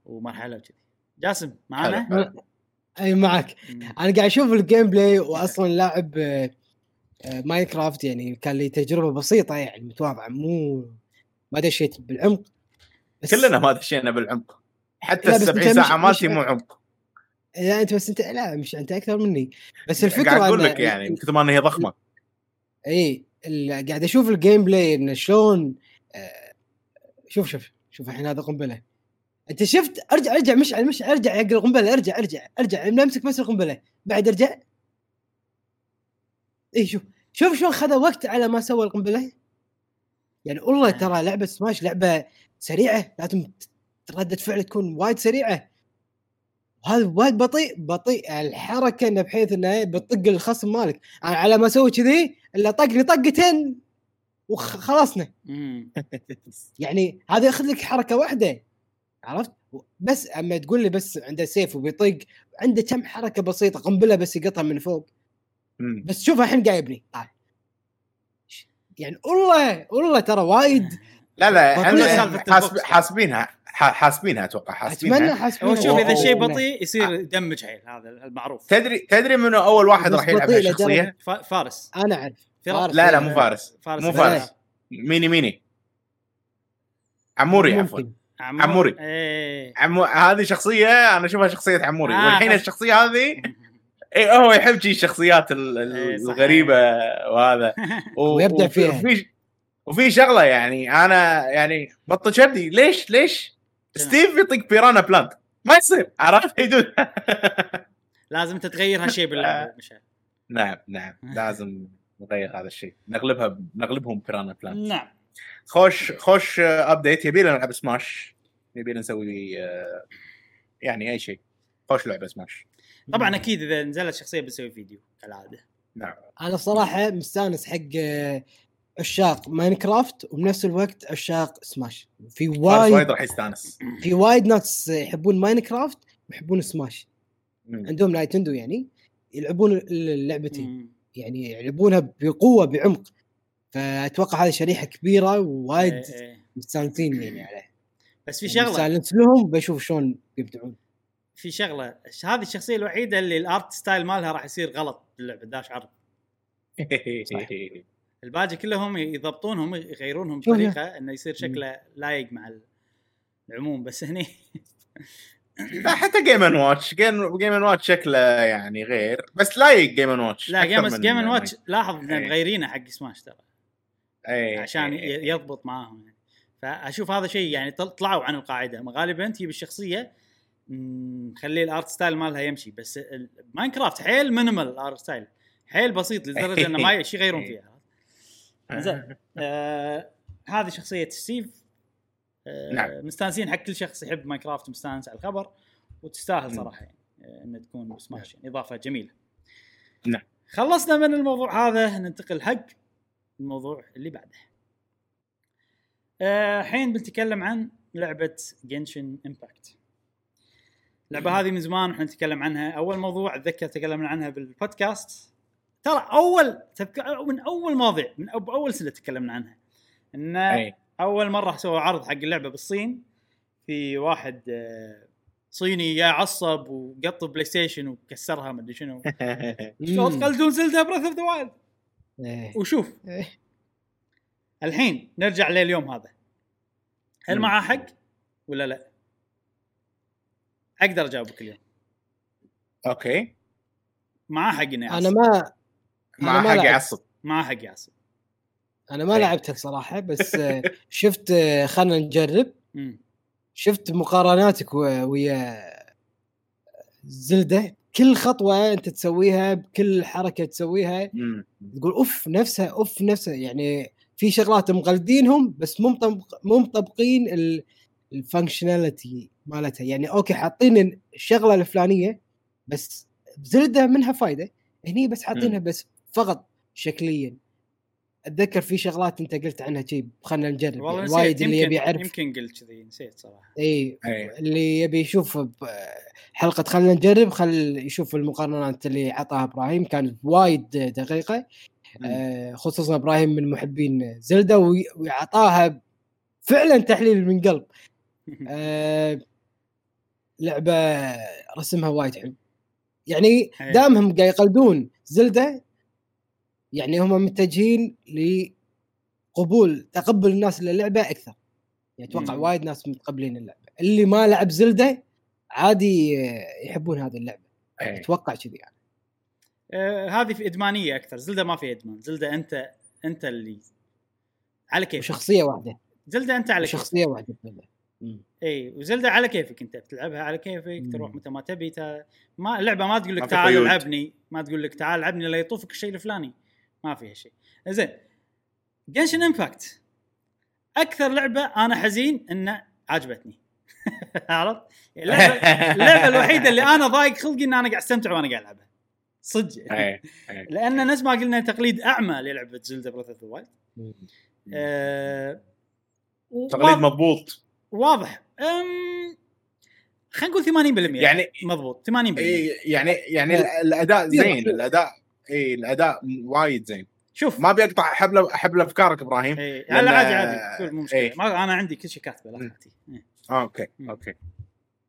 ومرحلة وكذي. جاسم معانا؟ حلو. أي معك مم. أنا قاعد أشوف ال gameplay واصلا لاعب آه، آه، ماينكرافت يعني كان لي تجربة بسيطة يعني متواضعة مو ما دشيت بالعمق. بس كلنا ما دشينا بالعمق. حتى ال 70 أنت مش- ساعة مش- مالتي مو عمق. لا أنت بس أنت لا مش أنت أكثر مني. بس الفكرة قاعد أقول لك يعني كثر ما هي ضخمة. اي قاعد أشوف ال gameplay انه شلون شوف شوف شوف الحين هذا قنبلة. أنت شفت؟ أرجع أرجع مشعل مش أرجع حق القنبله أرجع أرجع أرجع امسك بس القنبلة. بعد أرجع. اي شوف شوف شلون خذ وقت على ما سوى القنبلة. يعني والله ترى لعبة سماش لعبة سريعة لازم ردة فعل تكون وايد سريعة. وهذا وايد بطيء بطيء الحركة إنه بحيث إنه بتطق الخصم مالك. أنا على ما أسوي كذي إلا طقني طقتين. وخلصنا. يعني هذا ياخذ لك حركة واحدة عرفت بس أما تقول لي بس عنده سيف وبيطق عنده كم حركة بسيطة قنبلة بس يقطها من فوق مم. بس شوف الحين قاعد يبني تعال يعني والله والله ترى وايد لا لا. إحنا حاسب. حاسبينها ح- حاسبينها أتوقع أتمنى حاسبينها حاسبين هو شوف إذا. شيء بطيء يصير يدمج حيل هذا المعروف تدري تدري منو أول واحد راح يلعب فا- فارس أنا أعرف. فارس لا لا إيه. مو فارس. فارس. مو فارس. عياض. ميني ميني. عموري عفوا. عموري. إيه عمو... هذه شخصية أنا أشوفها شخصية عموري. آه، والحين. الشخصية هذه إيه هو يحب شي الشخصيات إيه،. الغريبة وهذا. و- ويبدع فيها. وفي وفي شغلة يعني أنا يعني بطل شردي ليش ليش؟ ستيف يطق بيرانا بلانت. ما يصير. عرفت؟ يا dude لازم تتغير هالشيء باللعبة مشعل. نعم نعم. لازم. نغير هذا الشيء. نغلبها نغلبهم بيرانا بلانت نعم. خوش خوش ابديت يبي لنا نلعب سماش يبي لنا نسوي آه، يعني أي شيء. خوش لعبة سماش طبعا أكيد إذا نزلت شخصية بنسوي فيديو كالعادة. نعم. أنا صراحة مستانس حق آه، عشاق ماينكرافت وبنفس الوقت عشاق سماش في وايد وايد راح يستانس. في وايد ناس يحبون ماينكرافت ويحبون سماش مم. عندهم نايتندو يعني يلعبون اللعبتين. مم. يعني يلعبونها بقوة بعمق. فأتوقع هذه شريحة كبيرة ووايد إيه، إيه. مستانسين يعني عليه بس في يعني شغلة. مستانس لهم بشوف شلون يبدعون. في شغلة. هذه الشخصية الوحيدة اللي ال art style مالها راح يصير غلط باللعبه داش عرض. الباقي كلهم يضبطونهم يغيرونهم بطريقة إنه يصير شكله لايق مع العموم بس هني حتى جيم ان واتش جيم جيم ان واتش شكله يعني غير بس لايق جيم ان واتش لا جيم جيم ان واتش لاحظ انه إيه. مغيرينه حق سماش ترى. أي عشان أي- ي- يضبط معاهم. يعني فأشوف هذا شيء يعني طل- طلعوا عن القاعدة. غالبا تجيب الشخصية مم، خلي ال art style مالها يمشي بس ماينكرافت حيل minimal ال art style حيل بسيط لدرجة إنه ما شيء يغيرون فيها. زين آه هذه شخصية ستيف نعم. مستانسين حق كل شخص يحب ماينكرافت مستانس على الخبر وتستاهل. صراحة يعني آه انها تكون سماش. يعني إضافة جميلة. نعم. خلصنا من الموضوع هذا ننتقل حق الموضوع اللي بعده. آه، الحين بنتكلم عن لعبة جنشن امباكت اللعبة هذه من زمان إحنا نتكلم عنها. أول موضوع أتذكر تكلمنا عنها بالبودكاست. ترى أول تذك- من أول مواضيع من بأول سنة تكلمنا عنها. إن. أول مرة سووا عرض حق اللعبة بالصين في واحد آه، صيني جاي عصب وقط بلاي ستيشن وكسرها ما أدري شنو شلون مم. تقلدون زلدا براذ اوف ذا وايلد. وشوف. الحين نرجع لليوم هذا هل. معاه حق ولا لا؟ أقدر أجاوبك اليوم أوكي معاه حق انه أنا ما مع ما حق. يعصب معاه حق يعصب أنا ما إيه. لعبتها بصراحه بس شفت خلنا نجرب. شفت مقارناتك ويا زلدة. كل خطوة أنت تسويها بكل حركة تسويها. تقول أوف نفسها أوف نفسها. يعني في شغلات مقلدينهم بس مو مو مطبقين ال- ال functionality مالتها. يعني أوكي حاطين الشغلة الفلانية بس زلدة منها فايدة. هني بس حاطينها بس فقط شكليا. أتذكر في شغلات أنت قلت عنها شي خلينا نجرب. يعني وايد اللي يبي يعرف. يمكن قلت كذي نسيت صراحة. إي. اللي يبي يشوف حلقة خلينا نجرب خل يشوف المقارنات اللي عطاها إبراهيم. كانت وايد دقيقة. آه، خصوصا إبراهيم من محبين زلدا وي- وعطاها فعلا تحليل من قلب. آه، لعبة رسمها وايد حلو. يعني. دامهم قاعد يقلدون زلدا يعني هم متجهين لقبول تقبل الناس للعبة أكثر. يعني أتوقع. وايد ناس متقبلين اللعبة. اللي ما لعب زلدا عادي يحبون هذه اللعبة. أي. أتوقع كذي يعني. آه هذه في إدمانية أكثر. زلدا ما في إدمان. زلدا أنت أنت اللي على كيفك. وشخصية واحدة. زلدا أنت على كيفك. شخصيه واحدة. اي وزلدا على كيفك أنت. بتلعبها على كيفك مم. تروح متى ما تبي تا... ما اللعبة ما تقول لك تعال. ألعبني. ما تقول لك تعال ألعبني لا يطوفك الشيء الفلاني. ما فيها شيء. زين. جنشن امباكت أكثر لعبة أنا حزين إنه عجبتني. عرفت؟ اللعبه اللعبة الوحيدة اللي أنا ضايق خلقي إن أنا قاعد أستمتع وأنا قاعد ألعبها. صدق. أي. أي. لأن نفس ما قلنا تقليد أعمى للعبة زلدا Breath of the Wild تقليد مضبوط. واضح. أم... خلينا نقول 80% يعني مضبوط. 80% إيه، يعني يعني ال- الأداء زين الاداء إي الأداء وايد زين شوف ما بيقطع حبل حبل أفكارك إبراهيم. لأن- لا عادي عادي مو مشكلة. ما أنا عندي كل شيء كاتبه لا. آه، okay. okay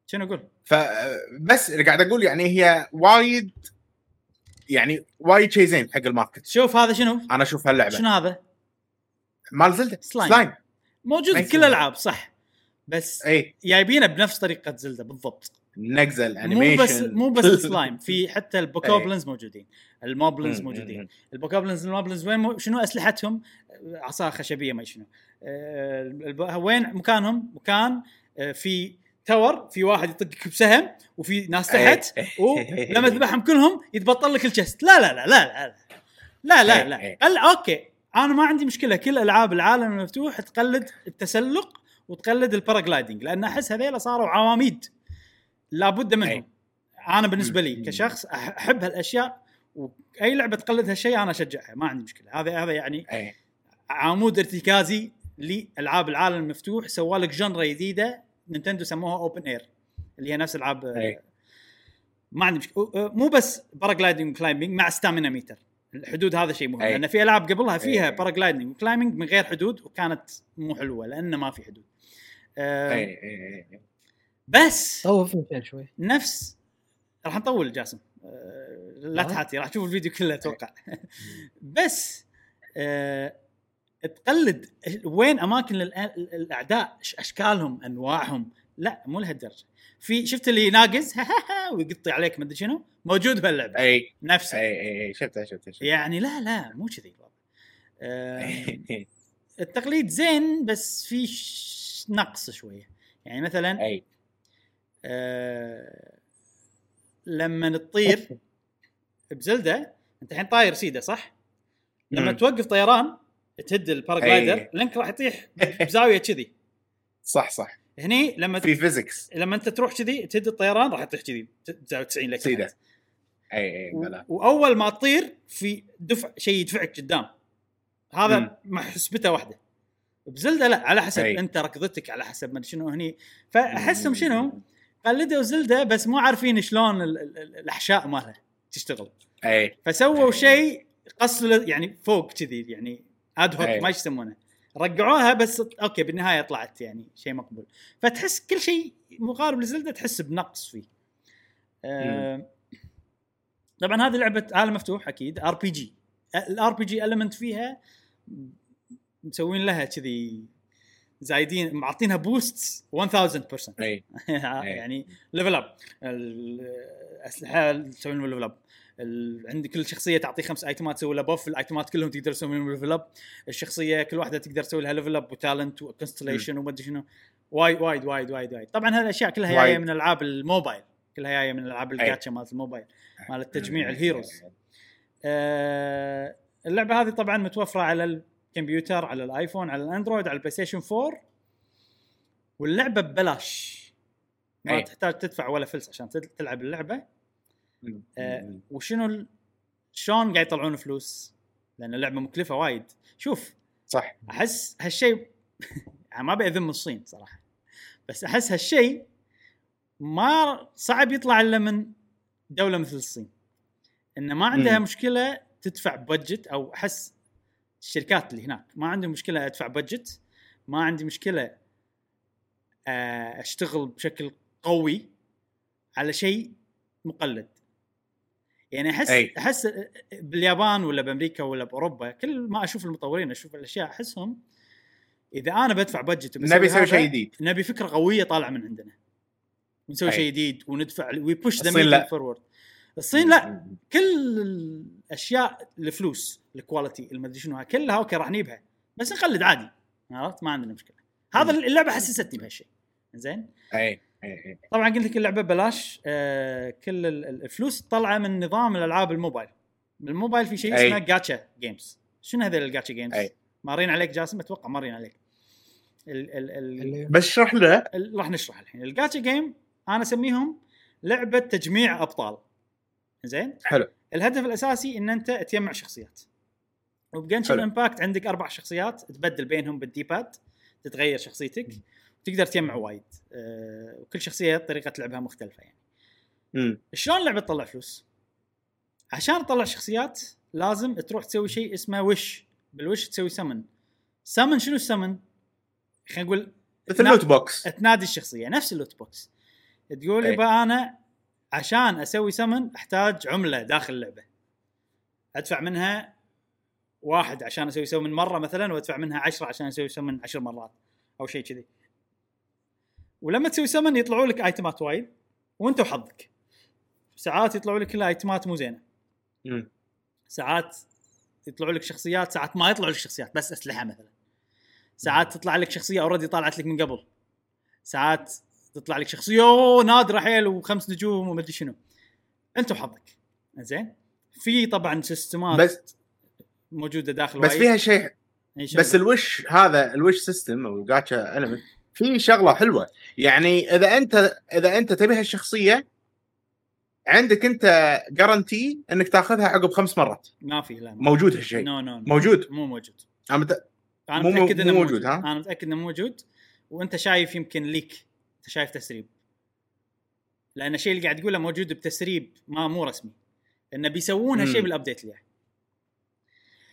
شنو أقول؟ فبس اللي قاعد أقول يعني هي وايد يعني وايد شيء زين حق ال market شوف هذا شنو؟ أنا أشوف هاللعبة شنو هذا؟ مال زلدة slime. slime موجود ما في كل يسوى. الألعاب صح بس إي جايبينه بنفس طريقة زلدة بالضبط نقزة ال animation مو بس مو بس السلايم في حتى ال Bokoblins موجودين. ال Moblins إيه. موجودين. ال Bokoblins ال Moblins وين مو... شنو أسلحتهم؟ عصا خشبيه ما شنو. أه... وين مكانهم؟ مكان آه، في tower في واحد يطقك بسهم وفي ناس تحت إيه. ولما تذبحهم كلهم يتبطل لك ال chest. لا لا لا لا لا لا. لا, لا. قال إيه. okay. أنا ما عندي مشكلة. كل ألعاب العالم المفتوح تقلد التسلق وتقلد ال paragliding لأن أحس هذيلا صاروا عواميد. لابد منهم إيه. أنا بالنسبة لي. كشخص أحب هالأشياء وأي لعبة تقلد هالشيء أنا أشجعها ما عندي مشكلة هذا هذا يعني اي عمود ارتكازي لألعاب العالم المفتوح سوى لك genre جديدة نينتندو سموها open air اللي هي نفس العاب أي. ما عندي مشكلة مو بس paragliding و climbing مع stamina meter الحدود هذا شيء مهم أي. لأن في ألعاب قبلها فيها أي. paragliding و climbing من غير حدود وكانت مو حلوة لأن ما في حدود اي اي اي بس طوف مشان شوي. نفس راح نطول جاسم. آه، لا آه. تحاتي راح تشوف الفيديو كله أتوقع. بس آه، تقلد وين أماكن الأعداء أشكالهم أنواعهم؟ لا مو لهالدرجة. في شفت اللي ناقز ويقطي عليك ما أدري شنو؟ موجود بهاللعبة. إي. نفسه. إي إي شفتها شفتها شفتها يعني لا لا مو كذي التقليد زين بس في ش- نقص شوية. يعني مثلا إي. آه لما تطير بزلدة أنت الحين طاير سيدة صح؟ لما مم. توقف طيران تهد ال paraglider أي. لينك راح يطيح بزاوية كذي صح صح هني لما في physics لما أنت تروح كذي تهد الطيران راح يطيح كذي بزاوية 90 لك. تحت. اي اي و- بلا وأول ما تطير في دفع شيء يدفعك قدام هذا. مع حسبته واحدة بزلدة لا على حسب أي. أنت ركضتك على حسب ما شنو هني فأحسهم شنو قلدوا زلده بس مو عارفين شلون ال- ال- ال- الأحشاء مالها تشتغل. اي فسووا أي. شيء قص يعني فوق كذي يعني ad hoc أي. ما يسمونه. رقعوها بس okay بالنهاية طلعت يعني شيء مقبول. فتحس كل شيء مقارب لزلدة تحس بنقص فيه. آه طبعا هذه لعبة عالم مفتوح أكيد RPG. ال RPG element فيها مسوين لها كذي زايدين معطينها boost 1000% اي يعني level up الأسلحة تسوي لهم level up عندك كل شخصية تعطي خمس item ات تسوي لها buff ال item ات كلهم تقدر تسوي لهم level up الشخصية كل واحدة تقدر تسوي لها level up و talent و constellation وما أدري شنو. وايد وايد وايد وايد وايد. طبعا هالاشياء كلها جاية. من ألعاب الموبايل. كلها جاية من ألعاب الجاتشا مالت الموبايل مال التجميع ال heroes آه اللعبة هذه طبعا متوفرة على الكمبيوتر على الآيفون على الأندرويد على البلاي ستيشن 4 واللعبة ببلاش. ما أي. تحتاج تدفع ولا فلس عشان تل- تلعب اللعبة. آه وشنو شلون قاعد يطلعون فلوس؟ لأن اللعبة مكلفة وايد. شوف صح. أحس هالشيء ما ابي اذم الصين صراحة. بس أحس هالشيء ما صعب يطلع إلا من دولة مثل الصين. انه ما عندها مم. مشكلة تدفع بادجت أو أحس الشركات اللي هناك. ما عندهم مشكلة أدفع بادجت ما عندي مشكلة آه، أشتغل بشكل قوي على شيء مقلد. يعني أحس أي. أحس باليابان ولا بأمريكا ولا بأوروبا كل ما أشوف المطورين أشوف الأشياء أحسهم إذا أنا بدفع budget وبسوي نبي نسوي شيء جديد. نبي فكرة قوية طالعة من عندنا. ونسوي أي. شيء جديد وندفع we push the. forward الصين لا. كل الاشياء الفلوس ال quality المدري شنو كلها okay راح نجيبها بس نقلد عادي عرفت؟ ما عندنا مشكلة. هذا اللعبة حسستني بهالشيء زين اي اي اي طبعا قلت لك اللعبة ببلاش آه كل ال- ال- الفلوس طالعة من نظام الألعاب الموبايل. بالموبايل في شيء أي. اسمه gacha games شنو هذول ال gacha games. مارين عليك جاسم؟ أتوقع مارين عليك. ال ال ال بس اشرح ال- راح نشرح الحين. الجاتشا جيم أنا أسميهم لعبة تجميع أبطال. زين حلو. الهدف الأساسي إن أنت تجمع شخصيات وبجنشن. امباكت عندك أربع شخصيات تبدل بينهم بال D-pad تتغير شخصيتك تقدر تجمع وايد آه، وكل شخصية طريقة لعبها مختلفة يعني امم شلون اللعبه تطلع فلوس؟ عشان تطلع شخصيات لازم تروح تسوي شيء اسمه wish بال wish تسوي summon summon شنو السمن؟ خلينا نقول مثل نعم. loot box تنادي الشخصية نفس ال loot box تقول أي. يبقى أنا عشان أسوي سمن أحتاج عملة داخل اللعبة. أدفع منها واحد عشان أسوي سمن مرة مثلا وأدفع منها عشرة عشان أسوي سمن عشر مرات أو شيء كذي. ولما تسوي سمن يطلعوا لك item ات وايد وأنت وحظك. ساعات يطلعوا لك كلها item ات مو زينة. ساعات يطلعوا لك شخصيات ساعات ما يطلعوا لك شخصيات بس أسلحة مثلا. ساعات تطلع لك شخصية already طلعت لك من قبل. ساعات تطلع لك شخصيه أوه نادره حيل وخمس نجوم ومدري شنو. أنت وحظك. زين في طبعا system ات بس موجودة داخل بس وايد. فيها شيء. بس ال wish هذا ال wish system أو gacha element في شغلة حلوة. يعني إذا أنت إذا أنت تبي هالشخصية عندك أنت guarantee إنك تاخذها عقب خمس مرات. ما في لا موجود هالشيء. no no. موجود. مو موجود. مت- أنا مو- متأكد إنه موجود، موجود. ها؟ أنا متأكد إنه موجود. وأنت شايف يمكن leak. شايف تسريب. لأن الشيء اللي قاعد تقوله موجود بتسريب ما مو رسمي. انه بيسوون هالشيء. بال update اللي جاي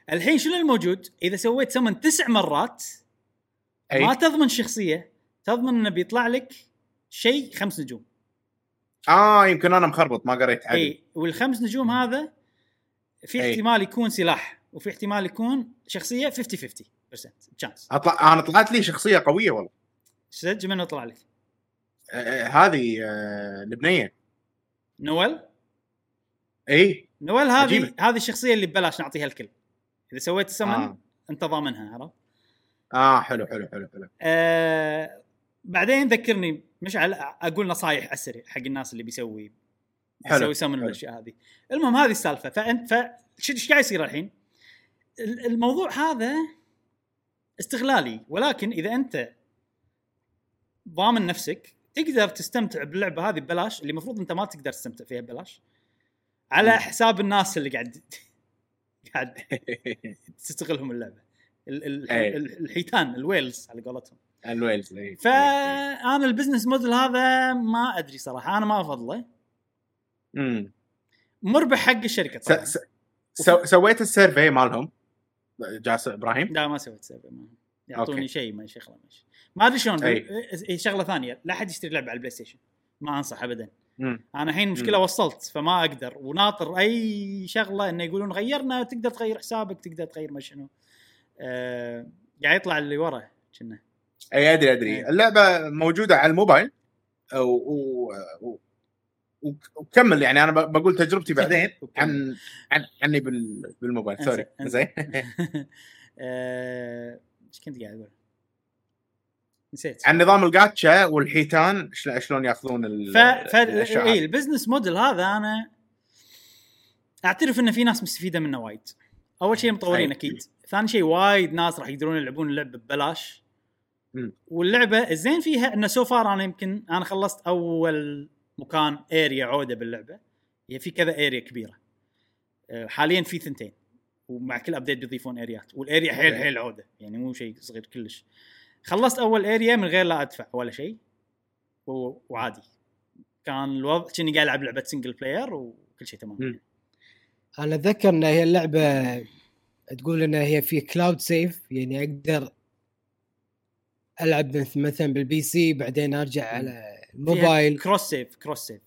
الحين شنو الموجود؟ إذا سويت سمن تسع مرات أي. ما تضمن شخصية تضمن إنه بيطلع لك شيء خمس نجوم. آه يمكن أنا مخربط ما قريت عدل اي والخمس نجوم هذا في أي. احتمال يكون سلاح وفي احتمال يكون شخصية 50 50% تشانس أطلع أنا طلعت لي شخصية قوية والله. سجل منه طلع لك؟ هذه آه، لبنيه نويل؟ إي. نويل هذه. هذه الشخصية اللي ببلاش نعطيها الكل. إذا سويت السمن آه. انت ضامنها عرفت؟ آه حلو حلو حلو حلو. آه بعدين ذكرني مشعل أقول نصايح على السريع حق الناس اللي بيسوي حلو، يسوي سمن. والأشياء هذه. المهم هذه السالفة. فأنت ف شو إيش قاعد يصير الحين؟ ال- الموضوع هذا استغلالي. ولكن إذا أنت ضامن نفسك تقدر تستمتع باللعبة هذه ببلاش اللي المفروض أنت ما تقدر تستمتع فيها ببلاش. على. حساب الناس اللي قاعد قاعد تستغلهم اللعبة. ال- الحيتان ال whales على قولتهم. ال whales إي. فانا ال business model هذا ما أدري صراحة أنا ما أفضله. امم مربح حق الشركة س- طبعا. س- سو- سويت ال survey مالهم. جاس إبراهيم. لا ما سويت survey ما يعطوني. شيء ما شغله ماشي ما أدري شلون أي. هي شغلة ثانية لا احد يشتري لعبة على البلاي ستيشن ما أنصح ابدا مم. أنا الحين مشكلة مم. وصلت فما أقدر وناطر أي شغلة إنه يقولون غيرنا تقدر تغير حسابك تقدر تغير ما شنو آه قاعد يطلع اللي ورا كنا أي أدري أدري إيه. اللعبة موجودة على الموبايل و... و... وكمل يعني أنا بقول تجربتي بعدين عن عن عني بال... بالموبايل سوري. زين آه، إيش كنت قاعد أقول؟ نسيت. عن نظام الجاتشا والحيتان شل- شلون ياخذون ال... ف ف اي. ال business model هذا أنا أعترف إن في ناس مستفيدة منه وايد. أول شيء المطورين أي. أكيد. ثاني شيء وايد ناس راح يقدرون يلعبون اللعبة ببلاش. واللعبة الزين فيها إنه so far أنا يمكن أنا خلصت أول مكان area عودة باللعبة. هي في كذا area كبيرة. آه، حاليا في ثنتين. ومع كل update بيضيفون area ات وال area حيل. حيل عودة. يعني مو شيء صغير كلش. خلصت أول area من غير لا أدفع ولا شيء وعادي كان الوضع كني قاعد ألعب لعبة single player وكل شيء تمام. أنا أتذكر إن هي اللعبة تقول إن هي في cloud save يعني أقدر ألعب مث- مثلا بال PC بعدين أرجع على الموبايل cross save cross save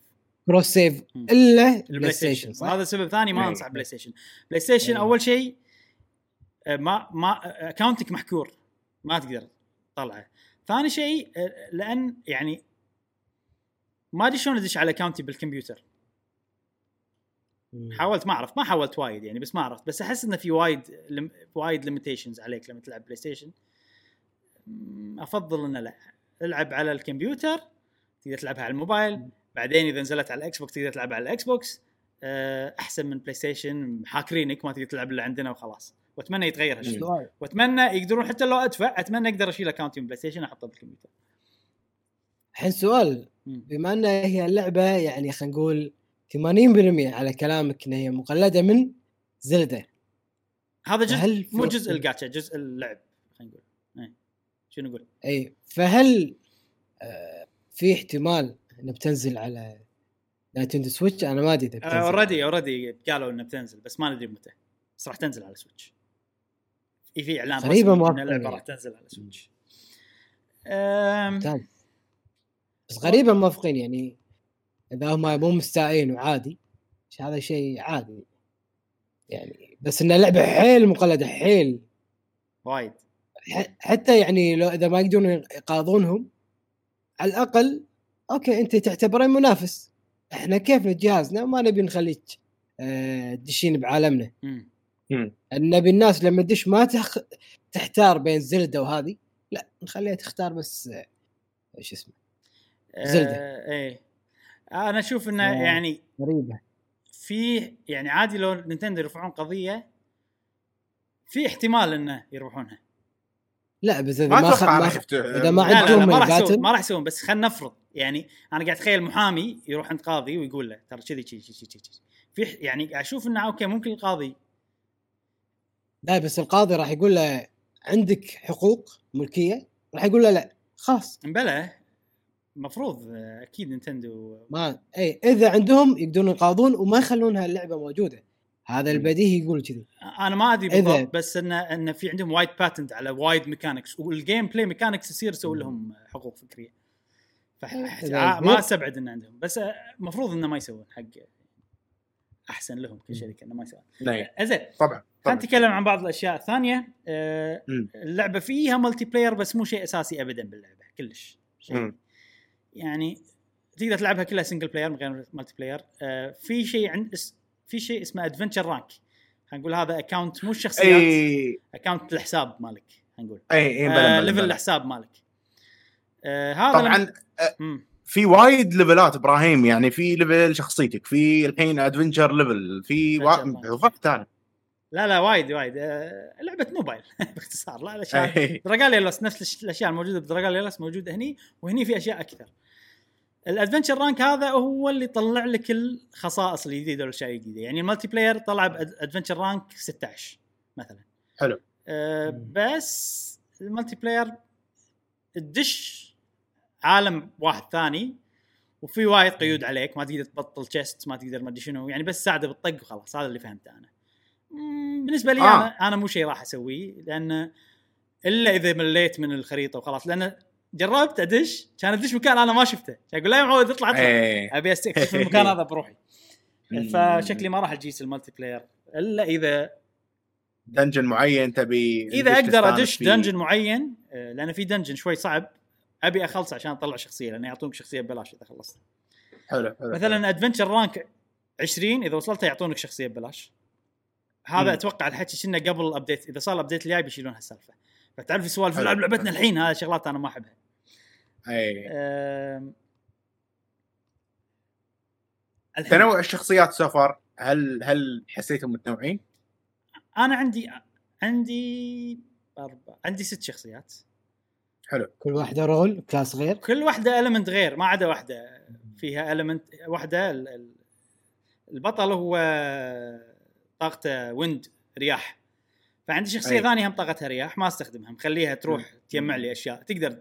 cross save. إلا البلاي بلاي ستيشن صح؟ هذا سبب ثاني ما إيه. أنصح بلاي ستيشن بلاي ستيشن. أول شيء آه، ما ما اكونتك محكور ما تقدر تطلعه ثاني شيء آه، لأن يعني ما أدري شلون أدش على account ي بالكمبيوتر. حاولت ما أعرف ما حاولت وايد يعني بس ما عرفت. بس أحس إنه في وايد لم وايد limitations عليك لما تلعب بلاي ستيشن أفضل إنه لا. ألعب على الكمبيوتر تقدر تلعبها على الموبايل. بعدين إذا نزلت على الاكس بوكس تقدر تلعبها على الاكس بوكس آه، أحسن من بلاي ستيشن حاكرينك ما تقدر تلعب إلا عندنا وخلاص. وأتمنى يتغير هالشيء. وأتمنى يقدرون حتى لو أدفع أتمنى أقدر أشيل account ي من بلاي ستيشن أحطه بالكمبيوتر. الحين سؤال. بما أن هي اللعبة يعني خلينا نقول 80% على كلامك إن هي مقلدة من زلدة. هذا جزء مو جزء الجاتشا جزء اللعب خلينا نقول. إيه. شنو نقول؟ أي فهل آه، في احتمال إنها بتنزل على نينتندو سويتش؟ أنا ما أدري إذا بتنزل. already already قالوا إنها بتنزل بس ما ندري متى. بس راح تنزل على سويتش. في في إعلان غريبة رسمي إن اللعبة. راح تنزل على سويتش أم، بس غريبا موافقين يعني. إذا هم مو مستائين وعادي هذا شيء عادي. يعني بس انها لعبه حيل مقلدة حيل. وايد. حتى يعني لو إذا ما يقدرون يقاضونهم على الأقل okay أنت تعتبره منافس. إحنا كيف جهازنا ما نبي نخليك آه، تدشين بعالمنا. نبي الناس لما تدش ما تخ... تحتار بين زلدة وهذه. لا نخليها تختار بس آه، إيش اسمه؟ زلدة. آه، إيه. أنا أشوف إنه آه. يعني غريبة. في يعني عادي لو نينتندو يرفعون قضية في احتمال إنه يربحونها لا بس إذا ما ما, خ... أتوقع ما خ... إذا ما عندهم ما راح يسوون ما راح يسوون بس خلينا نفرض. يعني أنا قاعد أتخيل محامي يروح عند قاضي ويقول له ترى كذي كذي كذي كذي في يعني أشوف إنه okay ممكن القاضي لا بس القاضي راح يقول له عندك حقوق ملكية؟ راح يقول له لا خلاص. مبلى المفروض آه، أكيد نينتندو. ما اي إذا عندهم يقدرون يقاضون وما يخلونها اللعبة موجودة. هذا البديهي يقول كذي. أنا ما أدري إذا- بالضبط بس انه انه في عندهم وايد patent على وايد mechanics وال gameplay mechanics يصير يسوي لهم حقوق فكرية. إذا آه، ما. أستبعد انه عندهم بس آه، المفروض إنه ما يسوون حق أحسن لهم كشركة إنه ما يسوون. زين. طبعا. خلينا نتكلم عن بعض الأشياء الثانية. آه،. اللعبة فيها multiplayer بس مو شيء أساسي ابدا باللعبة كلش شيء. مم. يعني تقدر تلعبها كلها single player من غير multiplayer آه، في شيء عند اس- في شيء اسمه adventure rank خلينا نقول هذا account مو الشخصيات إي. account الحساب مالك خلينا نقول. إي إي آه level. الحساب مالك. آه هذا طبعا مم. في وايد level ات إبراهيم يعني في level شخصيتك في الحين adventure level في Adventure وا... وقت ثاني. لا لا وايد وايد آه لعبة موبايل باختصار لا الاشياء. دراجاليا لوست نفس الأشياء الموجودة بدراجاليا لوست موجودة هني وهني في أشياء أكثر ال adventure rank هذا هو اللي يطلع لك الخصائص الجديدة والأشياء الجديدة يعني ال multiplayer طلع ب adventure rank 16 مثلا حلو. أه. بس المالتي بلاير تدش عالم واحد ثاني وفي وايد قيود عليك ما تقدر تبطل chest ما تقدر ما أدري شنو يعني بس ساعده بالطق وخلاص هذا اللي فهمته أنا بالنسبة لي آه. أنا أنا مو شيء راح أسويه لأن إلا إذا مليت من الخريطة وخلاص. لأن جربت أدش كان أدش مكان أنا ما شفته. كان أقول لا يا معود اطلع اطلع. اي أبي أستكشف المكان هذا بروحي. فشكلي ما راح أجيس ال multiplayer. إلا إذا dungeon معين تبي إذا أقدر أدش فيه. dungeon معين آه، لأن في dungeon شوي صعب أبي اخلص عشان أطلع شخصية لأن يعطونك شخصية ببلاش إذا خلصت. حلو حلو مثلا adventure rank 20 إذا وصلت يعطونك شخصية ببلاش. هذا مم. أتوقع الحكي كنا قبل ال update إذا صار ال update الجاي بيشيلون هالسالفه فتعرف في سوالف حلو. نلعب لعبتنا الحين هذه شغلات أنا ما أحبها. أي. أم، الحين تنوع الشخصيات سفر هل هل حسيتهم متنوعين؟ أنا عندي عندي أربعة عندي ست شخصيات. حلو. كل واحدة role class غير؟ كل واحدة element غير ما عدا واحدة فيها element واحدة ال- ال- البطل هو طاقته wind رياح. فعندي شخصية. ثانية هم طاقتها رياح ما أستخدمها. مخليها تروح تجمع لي أشياء. تقدر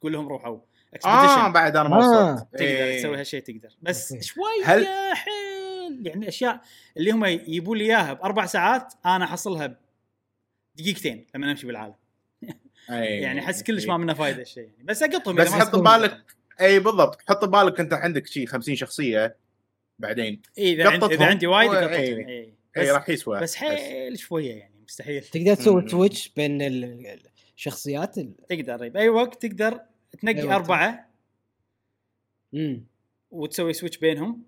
تقول لهم روحوا. آه expedition بعد أنا ما آه. وصلت تقدر إيه. تسوي هالشيء تقدر. بس. شوية هل- حيل. يعني أشياء اللي هم يجيبوا لي إياها بأربع ساعات أنا أحصلها دقيقتين لما امشي بالعالم. أي. يعني أحس كلش ما منه فايدة الشيء. يعني بس أقطهم بس حط. ببالك أي بالضبط. حط ببالك أنت عندك شيء 50 شخصية بعدين إيه إذا عندي إذا عندي وايد قطتهم. إيه. إيه. اي بس, راح يسوى. بس حيل شوية يعني مستحيل. تقدر تسوي. switch بين ال- الشخصيات ال- تقدر بأي وقت تقدر تنقي أي وقت. أربعة مم. وتسوي switch بينهم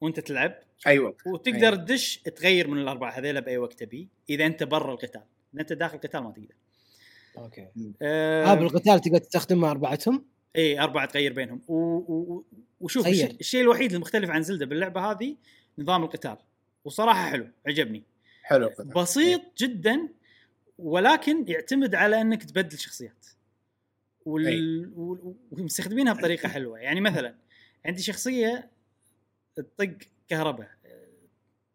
وأنت تلعب. أيوه وتقدر أي. تدش تغير من الأربعة هذيلا بأي وقت تبي إذا أنت برا القتال. إذا أنت داخل القتال ما تقدر. أوكي. آه آه بالقتال تقدر تستخدمها أربعتهم؟ اي أربعة تغير بينهم. و... و... وشوف الشيء الوحيد المختلف عن زلدة باللعبة هذه نظام القتال. وصراحة حلو عجبني. حلو بسيط جدا ولكن يعتمد على إنك تبدل شخصيات. وال... وال- ومستخدمينها بطريقة حلوة. يعني مثلا عندي شخصية تطق كهرباء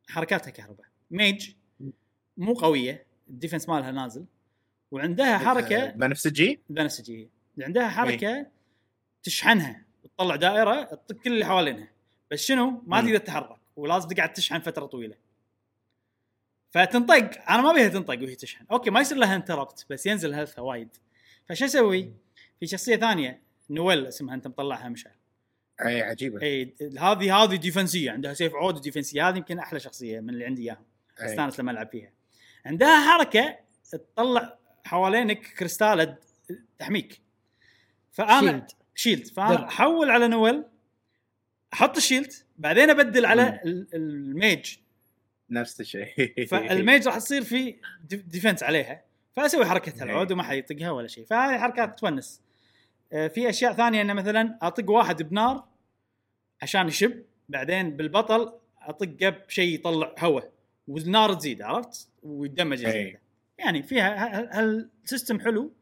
حركاتها كهرباء. mage مو قوية ال defense مالها نازل. وعندها حركة بنفسجي بنفسجيه عندها حركة تشحنها تطلع دائرة تطق كل اللي حوالينها. بس شنو؟ ما. تقدر تتحرك. ولازم تقعد تشحن فترة طويلة. فتنطق. أنا ما أبيها تنطق وهي تشحن. okay ما يصير لها interrupt بس ينزل health ها وايد. فشو أسوي؟ في شخصية ثانية نويل اسمها أنت مطلعها مشعل إي عجيبة. إي هذه هذه defense ية عندها سيف عود defense يه هذه يمكن أحلى شخصية من اللي عندي اياهم. استانس لما ألعب فيها. عندها حركة تطلع حوالينك كريستاله تحميك. فأنا shield. shield. فأنا. أحول على نويل أحط ال shield بعدين أبدل. على ال- ال mage. نفس الشيء. فال mage راح تصير في def- defense عليها. فأسوي إيه. العود وما حد يطقها ولا شيء. فهذه حركات تونس. آه، في أشياء ثانية إنه مثلا أطق واحد بنار عشان يشب بعدين بالبطل أطقه بشيء يطلع هواء والنار تزيد عرفت؟ ويتدمج إيه. يعني فيها هال system حلو؟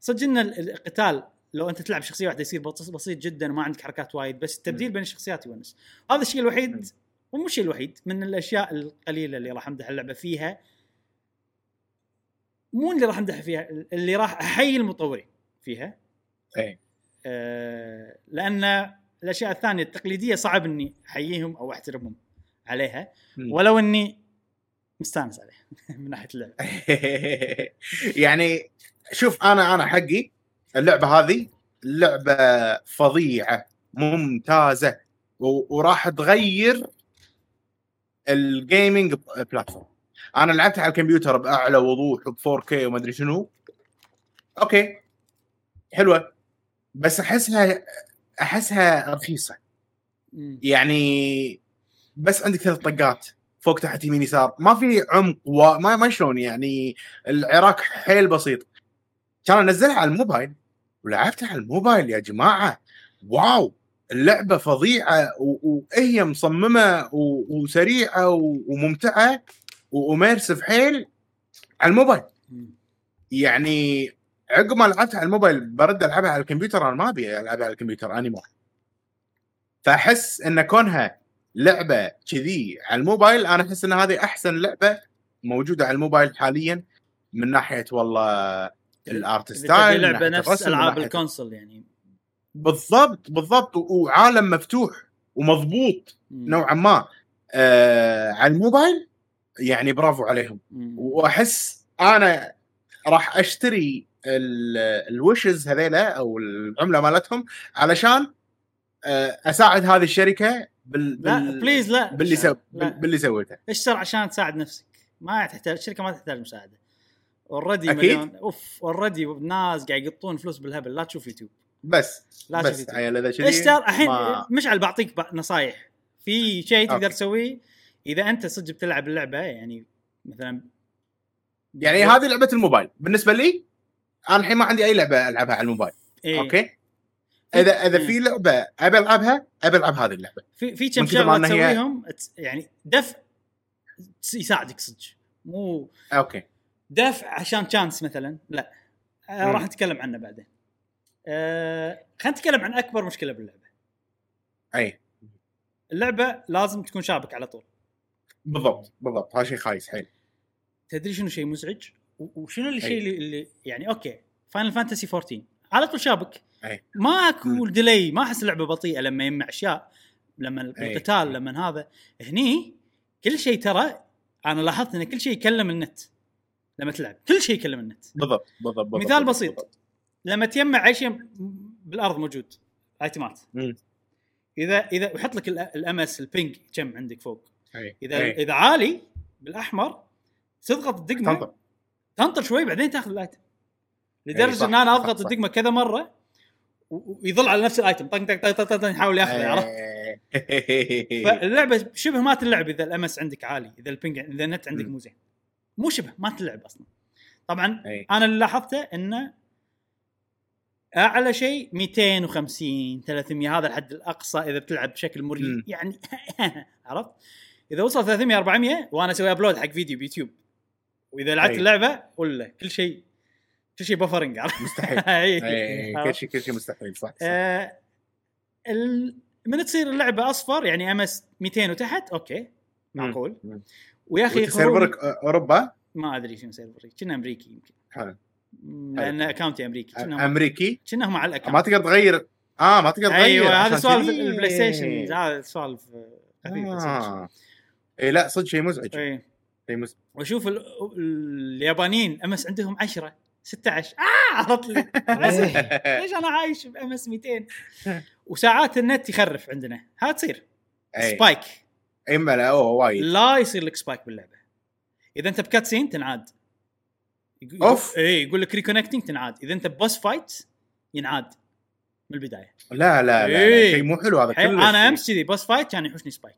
صدق إن ال- القتال لو انت تلعب شخصية واحدة يصير بسيط جدا وما عندك حركات وايد بس التبديل بين الشخصيات يونس. هذا الشيء. الوحيد ومو الشيء الوحيد من الأشياء القليلة اللي راح أمدح اللعبة فيها. مو اللي راح امدح فيها اللي راح أحيي المطورين فيها. أي. آه لأن الأشياء الثانية التقليدية صعب إني أحييهم أو أحترمهم عليها. ولو إني مستانس عليها من ناحية اللعبة. يعني شوف أنا أنا حقي اللعبة هذه لعبة فظيعة ممتازة وراح تغير الجيمنج بلاتفورم أنا لعبتها على الكمبيوتر بأعلى وضوح ب 4K وما ادري شنو. أوكي. حلوة. بس أحسها أحسها رخيصة. يعني بس عندك ثلاث طقات فوق تحت يمين يسار. ما في عمق و... ما ما شلون يعني العراق حيل بسيط. كان أنزلها على الموبايل. ولعبتها على الموبايل يا جماعة واو اللعبة فظيعة وهي مصممة. وسريعة. وممتعة و immersive حيل على الموبايل. يعني عقب ما لعبتها على الموبايل برد ألعبها على الكمبيوتر أنا ما أبي ألعبها على الكمبيوتر anymore فأحس إن كونها لعبة كذي على الموبايل أنا أحس إن هذه أحسن لعبة موجودة على الموبايل حاليا من ناحية والله ال art style لعبه نفس ألعاب ال console يعني. بالضبط بالضبط وعالم مفتوح ومضبوط مم. نوعا ما. آه على الموبايل؟ يعني برافو عليهم. مم. وأحس أنا راح أشتري ال- ال wishes هذيلا أو العملة مالتهم علشان آه، أساعد هذه الشركة بال, لا بال... please لا باللي سو... لا. بال... باللي سويته اشتر عشان تساعد نفسك. ما تحتاج الشركة ما تحتاج مساعدة. already. مليون. أوف already ناس قاعد يقطون فلوس بالهبل. لا تشوف يوتيوب. بس لا تشوف بس يوتيوب. عيال إذا كذي اشتر الحين ما- مشعل بعطيك نصايح. في شيء تقدر okay. تسويه؟ إذا أنت صدق بتلعب اللعبة يعني مثلا يعني هذه لعبة الموبايل. بالنسبة لي أنا الحين ما عندي أي لعبة ألعبها على الموبايل. إيه. okay؟ إذا إذا إيه. في لعبة أبي ألعبها أبي ألعب هذه اللعبة. في في كم شغلة هي- تسويهم؟ تس- يعني دفع يساعدك صدق. مو okay. دفع عشان chance مثلا. لا. آه. راح نتكلم عنه بعدين. آه خلينا نتكلم عن أكبر مشكلة باللعبة. أي. اللعبة لازم تكون شابك على طول. بالضبط بالضبط. هذا شيء خايس حيل. تدري شنو شيء مزعج؟ وشنو. الشيء اللي, اللي يعني okay Final Fantasy 14 على طول شابك. أي. ماكو مم. delay ما أحس اللعبة بطيئة لما يجمع أشياء لما. القتال لما هذا. هني كل شيء ترى أنا لاحظت إن كل شيء يكلم النت. لما تلعب كل شيء يكلم النت بالضبط بالضبط, بالضبط مثال بالضبط، بسيط. بالضبط. لما تجمع أي شيء بالأرض موجود items. إذا إذا وحط لك ال- الـ ms الـ ping كم عندك فوق أي. إذا أي. إذا عالي بالأحمر تضغط الدقمة تنطر تنطر شوي بعدين تأخذ الـ item لدرجة إن أنا أضغط صح. الدقمة كذا مرة ويظل على نفس الـ item طق طق طق طق يحاول ياخذه عرفت. فاللعبة شبه ما تلعب إذا الـ ms عندك عالي إذا الـ ping إذا النت عندك. مو زين مو شبه ما تلعب أصلا طبعا أي. أنا اللي لاحظته إنه أعلى شيء 250 300 هذا الحد الأقصى إذا بتلعب بشكل مريح. يعني عرفت إذا وصل 300 400 وأنا أسوي upload حق فيديو بيوتيوب وإذا لعبت. اللعبة ولا كل شيء كل شيء بفرنج عرفت مستحيل. إيه، كل؟ شيء كل شيء مستحيل صح, صح. آه، ال... من تصير اللعبة أصفر يعني ms 200 وتحت okay معقول. ويا أخي server ك أوروبا؟ ما أدري شنو server ي كنا أمريكي يمكن. حلو. لأن account ي أمريكي. كنا أمريكي؟ كنا هم على ما الـ account تقدر تغير. آه ما تقدر تغير أيوه هذا سوالف. البلاي ستيشن هذا سوالف. آه. اي لا صدق شيء مزعج. إيه. شيء مزعج واشوف ال- اليابانيين ms عندهم 10 16 آه عرفت لي. إيه. ليش أنا عايش ب ms 200 وساعات النت يخرف عندنا. ها تصير. اي spike اي ما لا اوه وايد. لا يصير لك spike باللعبة. إذا أنت ب cutscene تنعاد. أوف. اي يقول لك reconnecting تنعاد. إذا أنت boss fight ينعاد. من البداية. لا لا لا, لا. إيه. شيء مو حلو هذا كله أنا أمس كذي boss fight كان يحوشني spike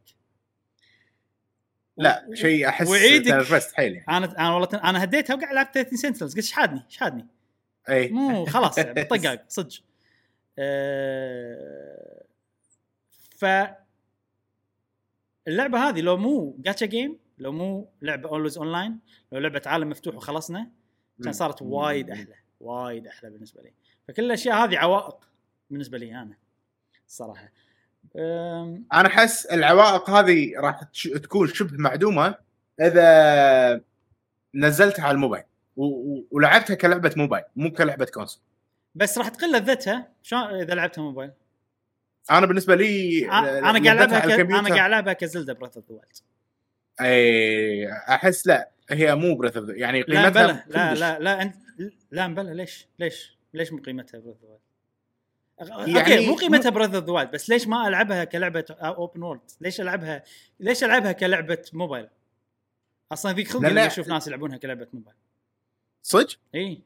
لا شيء أحس تنرفزت حيل يعني. أنا أنا والله تن- أنا هديتها وقاعد لعبت 13 Sentinels قلت شحادني شحادني. اي مو خلاص يعني طقاق صدق. أه ف اللعبة هذه لو مو جاتشا جيم لو مو لعبة always online لو لعبة عالم مفتوح وخلصنا كان صارت وايد أحلى وايد أحلى بالنسبة لي. فكل الأشياء هذه عوائق بالنسبة لي أنا الصراحه أم، أنا أحس العوائق هذه راح تكون شبه معدومة إذا نزلتها على الموبايل و- ولعبتها كلعبة موبايل مو كلعبة console. بس راح تقل لذتها شلون إذا لعبتها موبايل. أنا بالنسبة لي أنا قاعد ألعبها. أنا قاعد ألعبها ك Zelda Breath of the Wild أي أحس لا هي مو Breath يعني لا قيمتها بلا لا. لا لا انت لا بلا ليش ليش ليش مو قيمتها Breath of يعني okay مو قيمتها Breath of the بس ليش ما ألعبها كلعبة open world؟ ليش العبها ليش ألعبها كلعبة موبايل؟ أصلا فيك خلق لا، لا. اني أشوف ناس يلعبونها كلعبة موبايل صدق إي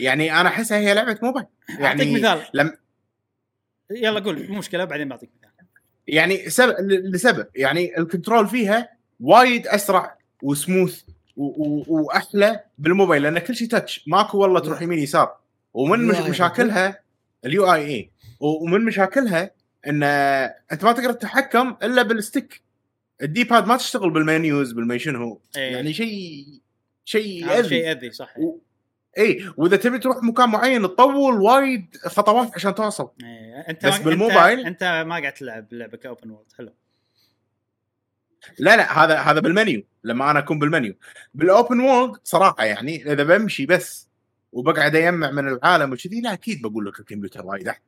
يعني أنا أحسها هي لعبة موبايل أعطيك يعني مثال لم يلا قول مو مشكلة بعدين بعطيك مثال. يعني سبب ل- لسبب. يعني الـ control فيها وايد أسرع وسموث و- و- وأحلى بالموبايل لأن كل شيء touch ماكو والله تروح يمين يسار. ومن مش مشاكلها الـ UI اي ومن مشاكلها إن أنت ما تقدر تتحكم إلا بالـ stick. الـ D-pad ما تشتغل بالـ menus بالمي شنو إيه. يعني شيء شيء يأذي شيء ياذي صح و- اي وإذا تبي تروح مكان معين تطول وايد خطوات عشان توصل إيه. أنت بس بالـ mobile- أنت, انت ما قاعد تلعب لعبة ك open world حلو. لا لا هذا هذا بالمنيو لما أنا أكون بالمنيو. بالـ open world صراحة يعني إذا بمشي بس وبقعد أجمع من العالم وكذي لا أكيد بقول لك الكمبيوتر وايد أحلى.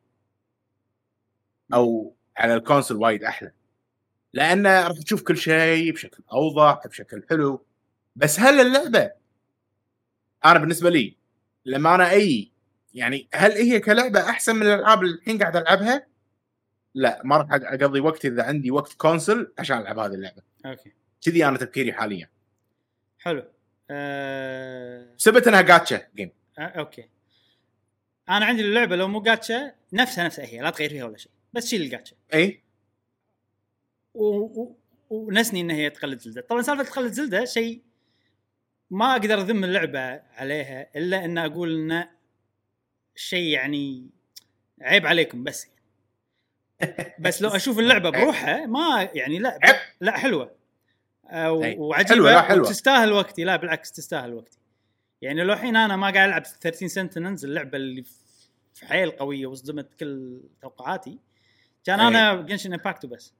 أو على الـ console وايد أحلى. لأن راح تشوف كل شيء بشكل أوضح بشكل حلو. بس هل اللعبة أنا بالنسبة لي لما أنا أي يعني هل هي كلعبة أحسن من الألعاب اللي الحين قاعد ألعبها؟ لا ما راح أقضي وقتي إذا عندي وقت console عشان ألعب هذه اللعبة. okay. كذي أنا تفكيري حاليا. حلو. آه... بسبب إنها جاتشا جيم آه، okay. أنا عندي اللعبة لو مو جاتشا نفسها نفسها هي لا تغير فيها ولا شيء بس شيل الجاتشا. إي. و... و... ونسني إن هي تقلد Zelda. طبعا سالفة تقلد Zelda شيء ما أقدر أذم اللعبة عليها إلا إن أقول انه شيء يعني عيب عليكم بس بس لو أشوف اللعبة بروحها ما يعني لا. لا حلوة آه، أي. وعجيبة حلوة، لا حلوة. وتستاهل وقتي لا بالعكس تستاهل وقتي يعني لو الحين أنا ما قاعد ألعب 13 Sentinels اللعبة اللي في حيل قوية وصدمت كل توقعاتي كان. أنا Genshin Impact و بس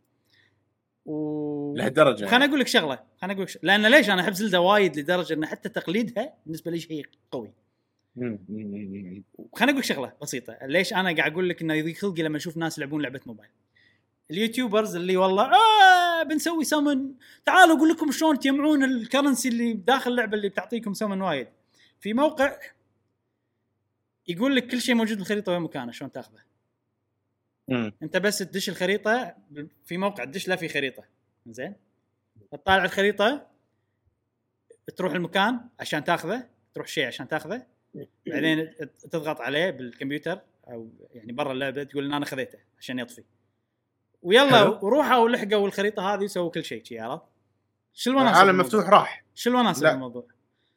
و لهالدرجة خليني أقول لك شغلة خليني أقول لك شغلة. لأن ليش؟ أنا أحب Zelda وايد لدرجة إن حتى تقليدها بالنسبة لي شيء قوي. خليني أقول لك شغلة بسيطة. ليش أنا قاعد أقول لك إنه يضيق خلقي لما أشوف ناس يلعبون لعبة موبايل؟ الـ YouTubers اللي والله آه بنسوي سمن تعالوا أقول لكم شلون تجمعون الـ currency اللي داخل اللعبة اللي بتعطيكم سمن وايد. في موقع يقول لك كل شيء موجود بالخريطة وين مكانه شلون تاخذه؟ مم. انت بس تدش الخريطة في موقع تدش له في خريطة زين تطالع الخريطة تروح المكان عشان تاخذه تروح شيء عشان تاخذه بعدين تضغط عليه بالكمبيوتر أو يعني برا اللعبة تقول إن أنا خذيته عشان يطفي ويلا. وروحوا ولحقوا الخريطه هذه وسووا كل شيء شي عرفت؟ شو الوناسه العالم؟ مفتوح راح شو الوناسه لا. بالموضوع؟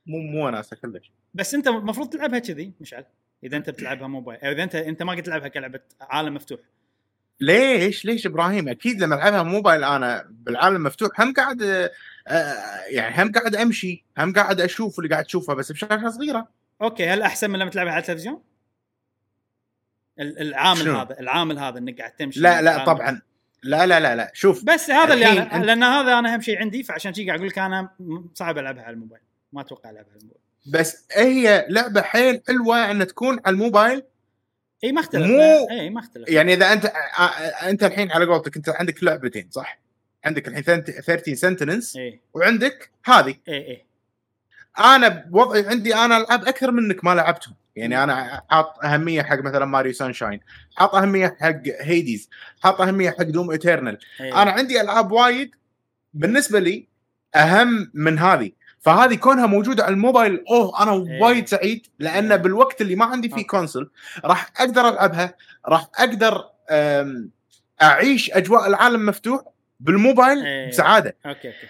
مو مو وناسه كلش بس أنت المفروض تلعبها كذي مشعل إذا أنت بتلعبها موبايل. أو إذا انت أنت ما قد تلعبها كلعبة عالم مفتوح. ليش؟ ليش إبراهيم؟ أكيد لما ألعبها موبايل أنا بالعالم مفتوح هم قاعد آه، يعني هم قاعد أمشي هم قاعد أشوف اللي قاعد تشوفه بس بشاشة صغيرة. okay هل أحسن من لما تلعبها على التلفزيون؟ ال- العامل شنو؟ هذا العامل هذا إنك قاعد تمشي. لا لا العامل. طبعا. لا لا لا لا. شوف بس هذا اللي أنا لأن هذا أنا اهم شيء عندي فعشان شي قاعد أقول لك أنا صعب ألعبها على الموبايل. ما أتوقع ألعبها على الموبايل. بس هي لعبة حيل حلوة ان تكون على الموبايل. إي ما اختلف. مو- إي ما اختلف. يعني إذا أنت آه، آه، أنت الحين على قولتك أنت عندك لعبتين صح؟ عندك الحين 13 Sentinels إي. وعندك هذه. إي إي. أنا بوضعي عندي أنا ألعاب أكثر منك ما لعبتهم. يعني أنا حاط أهمية حق مثلا Mario Sunshine حاط أهمية حق Hades حاط أهمية حق Doom Eternal. إي. أنا عندي ألعاب وايد بالنسبة لي أهم من هذه. فهذه كونها موجودة على الموبايل أوه أنا إيه. وايد سعيد لأن إيه. بالوقت اللي ما عندي فيه okay. console راح أقدر ألعبها راح أقدر أعيش أجواء العالم مفتوح بالموبايل إيه. بسعادة okay okay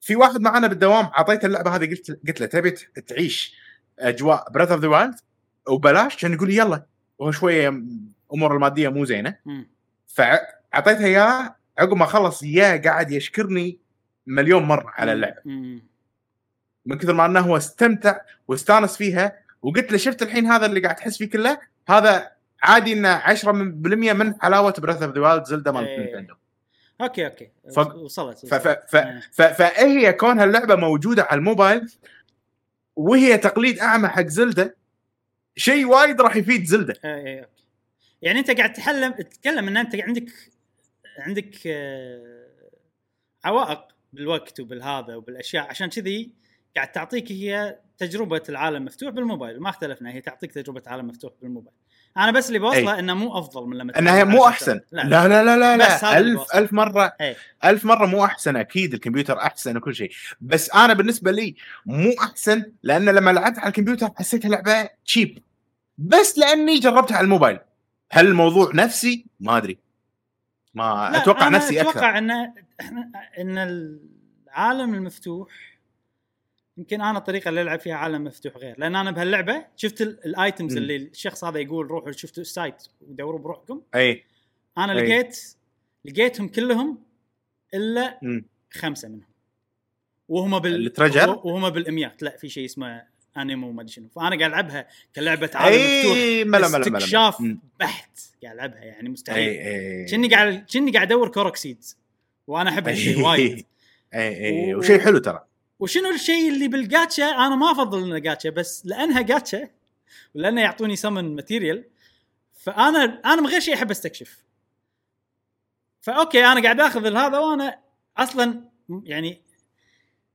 في واحد معنا بالدوام أعطيته اللعبة هذه قلت قلت له تبي تعيش أجواء Breath of the Wild وبلاش كان يقول لي يلا وهو شوية أمور المادية مو زينة مم. فأعطيته اياه عقب ما خلص اياه قاعد يشكرني مليون مرة على اللعبة. من كثر ما أنه هو استمتع واستانس فيها وقلت له شفت الحين هذا اللي قاعد تحس فيه كله هذا عادي إنه 10% من حلاوة Breath of the Wild Zelda مال إيه. Nintendo okay أوكي ف- وصلت ف-. ف- إيه. ف- فهي كونها اللعبة موجودة على الموبايل وهي تقليد أعمى حق Zelda شيء وايد راح يفيد Zelda اي اي okay يعني أنت قاعد تحلم تتكلم إن أنت عندك عندك آه، عوائق بالوقت وبالهذا وبالأشياء عشان كذي قاعد تعطيك هي تجربة العالم مفتوح بالموبايل. ما اختلفنا هي تعطيك تجربة عالم مفتوح بالموبايل. أنا بس اللي بوصله إنه مو أفضل من لما إنها مو أحسن. لا, لا لا لا لا, لا, بوصله. ألف مرة إيه. ألف مرة مو أحسن. أكيد الكمبيوتر أحسن وكل شيء. بس أنا بالنسبة لي مو أحسن لأن لما لعبت على الكمبيوتر حسيتها لعبة cheap بس لأني جربتها على الموبايل. هل الموضوع نفسي؟ ما أدري. ما لا، أتوقع أنا نفسي أكثر. أتوقع إن إحنا إن العالم المفتوح يمكن أنا الطريقة اللي ألعب فيها عالم مفتوح غير لأن أنا بهاللعبة شفت ال- ال items. اللي الشخص هذا يقول روحوا شفتوا ال site ودوروا بروحكم. أي. أنا أي. لقيت لقيتهم كلهم إلا مم. خمسة منهم. وهم بال؟ وهم بالاميات لا في شيء اسمه Anemo ما أدري شنو. فأنا قاعد ألعبها كلعبة عالم مفتوح. أي ملا ملا ملا. استكشاف مم. بحت. قاعد ألعبها يعني مستحيل. كني قاعد كني قاعد أدور Korok seeds. وأنا أحب هالشيء وايد. أي. و- وشيء حلو ترى. وشنو الشيء اللي بالجاتشا؟ أنا ما أفضل إنه جاتشا بس لأنها جاتشا ولأنه يعطوني summon material فأنا أنا من غير شيء أحب أستكشف. ف okay أنا قاعد آخذ هذا وأنا أصلا يعني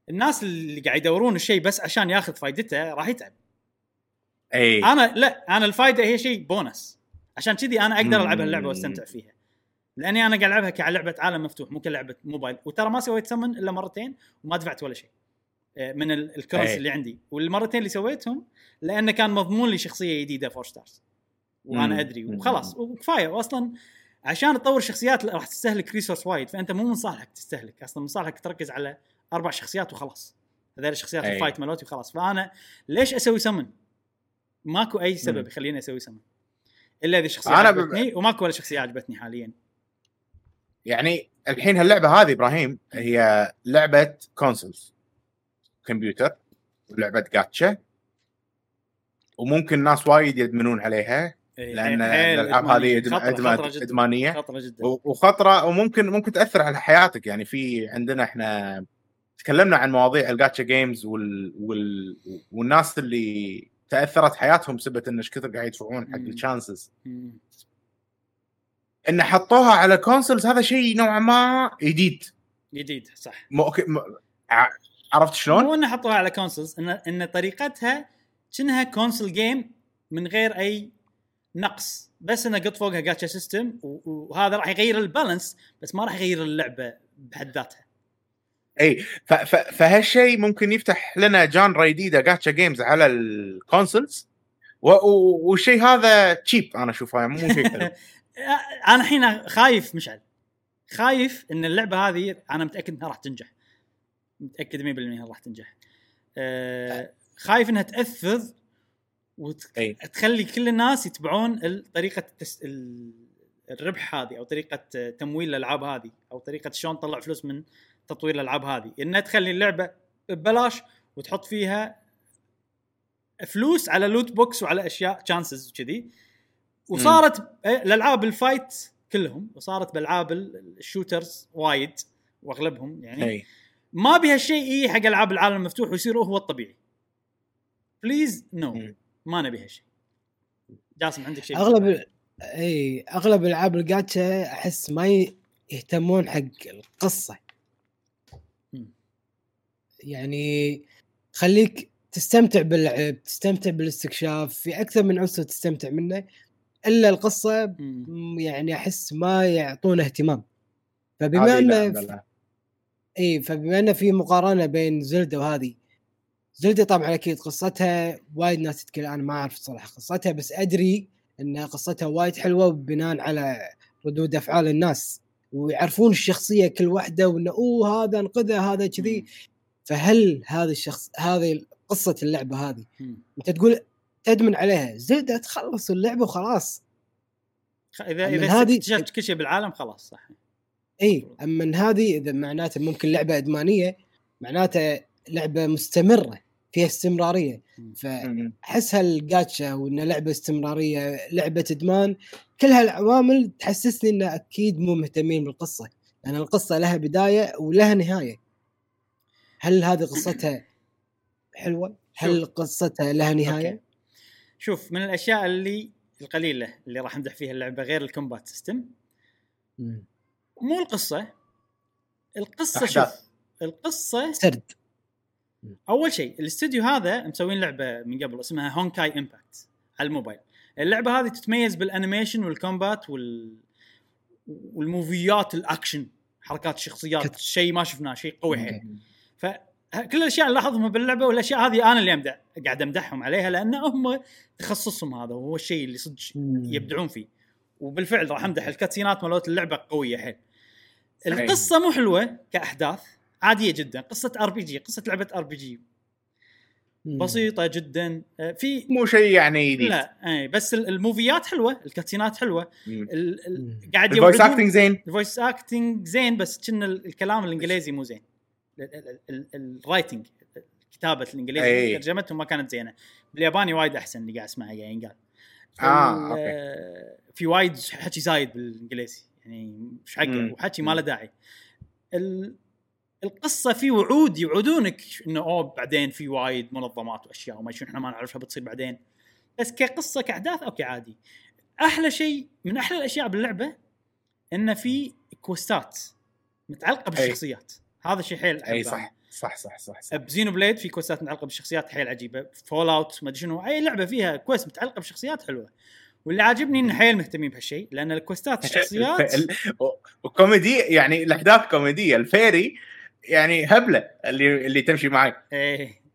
الناس اللي قاعد يدورون الشيء بس عشان ياخذ فائدته راح يتعب. أي أنا لا أنا الفائده هي شيء بونس. عشان كذي أنا أقدر ألعب هاللعبه مم. واستمتع فيها. لأني أنا قاعد ألعبها كلعبه عالم مفتوح مو كلعبة موبايل. وترى ما سويت سمن إلا مرتين وما دفعت ولا شيء. من ال- ال currency أي. اللي عندي. والمرتين اللي سويتهم لأنه كان مضمون لي شخصيه جديدة four stars وأنا. أدري. وخلاص. وكفاية. واصلا عشان تطور شخصيات راح تستهلك resource وايد. فأنت مو من صالحك تستهلك. أصلا من صالحك تركز على أربع شخصيات وخلاص. هذول الشخصيات أي. ال fight مالوتي وخلاص. فأنا ليش أسوي سمن؟ ماكو أي سبب. يخليني أسوي سمن إلا إذا الشخصية أنا ب- عجبتني وماكو ولا شخصية عجبتني حاليا. يعني الحين هاللعبة هذه إبراهيم هي لعبة consoles كمبيوتر ولعبه جاتشا وممكن ناس وايد يدمنون عليها إيه، لأن حيل الألعاب. هذه إدمانية. خطرة جدا وخطرة وممكن ممكن تأثر على حياتك. يعني في عندنا إحنا تكلمنا عن مواضيع ال gacha games وال... وال... والناس اللي تأثرت حياتهم بسبب إن إيش كثر قاعد يدفعون حق. ال chances. إن حطوها على consoles هذا شيء نوعا ما جديد. جديد صح. مو م... عرفت شلون؟ مو إنه حطوها على consoles ان إن طريقتها كأنها console game من غير أي نقص بس إنه قط فوقها gacha system وهذا راح يغير ال balance بس ما راح يغير اللعبة بحد ذاتها إي. فهالشيء ممكن يفتح لنا genre جديدة gacha games على ال consoles. والشيء هذا تشيب أنا أشوفه مو شيء حلو أنا الحين خايف مشعل خايف إن اللعبة هذه أنا متأكد إنها راح تنجح متأكد 100% انها راح تنجح. أه خايف إنها تأثر. وتخلي كل الناس يتبعون طريقة التس... ال- الربح هذه أو طريقة تمويل الألعاب هذه أو طريقة شلون تطلع فلوس من تطوير الألعاب هذه. إنها تخلي اللعبة ببلاش وتحط فيها فلوس على loot box وعلى أشياء chances وكذي. وصارت إيه، الألعاب ال fight كلهم وصارت بالالعاب ال- ال shooters وايد وأغلبهم يعني. أي. ما بها شيء يجي حق ألعاب العالم المفتوح ويصير هو الطبيعي please no. ما نبي هالشيء جاسم عندك شيء أغلب ال- إي أغلب ألعاب الجاتشا أحس ما يهتمون حق القصة مم. يعني خليك تستمتع باللعب تستمتع بالاستكشاف في أكثر من عنصر تستمتع منه إلا القصة مم. يعني أحس ما يعطونه اهتمام فبما إنه. إي فبما إنه في مقارنة بين زلدة وهذه زلدة طبعا أكيد قصتها وايد ناس تتكلم أنا ما أعرف صراحة قصتها بس أدري إن قصتها وايد حلوة بناء على ردود أفعال الناس ويعرفون الشخصية كل واحدة وإنه أوه هذا أنقذه هذا كذي. فهل هذا الشخص هذه قصة اللعبة هذه. أنت تقول تدمن عليها زلدة تخلص اللعبة وخلاص. إذا إذا هذه- اكتشفت كل شيء بالعالم خلاص صح. إي أما هذه إذا معناته ممكن لعبة إدمانية معناته لعبة مستمرة فيها استمرارية. فاحس هالجاتشا وانه لعبة استمرارية لعبة إدمان كل هالعوامل تحسسني إنه أكيد مو مهتمين بالقصة لأن القصة لها بداية ولها نهاية هل هذه قصتها حلوة؟ هل قصتها لها نهاية؟ okay. شوف من الأشياء اللي القليلة اللي راح امدح فيها اللعبة غير ال combat system. مو القصة القصة أحداث. شوف القصة سرد أول شيء الاستوديو هذا مسوين لعبة من قبل اسمها Honkai Impact على الموبايل اللعبة هذه تتميز بال animation وال combat وال والموفيات الأكشن حركات الشخصيات شيء ما شفناه شيء قوي حيل. فكل الأشياء اللي لاحظهم باللعبة والأشياء هذه أنا اللي أمدح قاعد أمدحهم عليها لأن هم تخصصهم هذا وهو الشيء اللي صدق. يبدعون فيه وبالفعل راح أمدح الكاتسينات مالت اللعبة قوية حيل. القصة مو حلوة كأحداث عادية جدا. قصة RPG قصة لعبة RPG. بسيطة جدا. آه، في مو شيء يعني جديد. لا إي بس ال- الموفيات حلوة الكاتسينات حلوة. ال- ال-. قاعد ال voice acting زين. ال voice acting زين بس كنا ال- الكلام الإنجليزي مو زين. ال writing كتابه الإنجليزي. ترجمتهم ما كانت زينة. بالياباني وايد أحسن اللي قاعد أسمعه قاعد ينقال آه، ال- أوكي. آه، في وايد حكي زايد بالإنجليزي. يعني مش حقه مم. وحكي ما له داعي. ال- القصة في وعود يوعدونك إنه أوه بعدين في وايد منظمات وأشياء وما شنو إحنا ما نعرفها بتصير بعدين. بس كقصة كأحداث أوكي عادي. أحلى شيء من أحلى الأشياء باللعبة إنه في كوستات متعلقة بالشخصيات. هذا شيء حيل أي. صح صح صح صح, صح. ب Xenoblade في كوستات متعلقة بالشخصيات حيل عجيبة. Fallout ما أدري شنو أي لعبة فيها quest متعلقة بالشخصيات حلوة. واللي عاجبني انه حيل مهتمين بهالشيء لأن الكوستات الشخصيات وكوميدي يعني الأحداث كوميدية. ال fairy يعني هبلة اللي اللي تمشي معك إيه.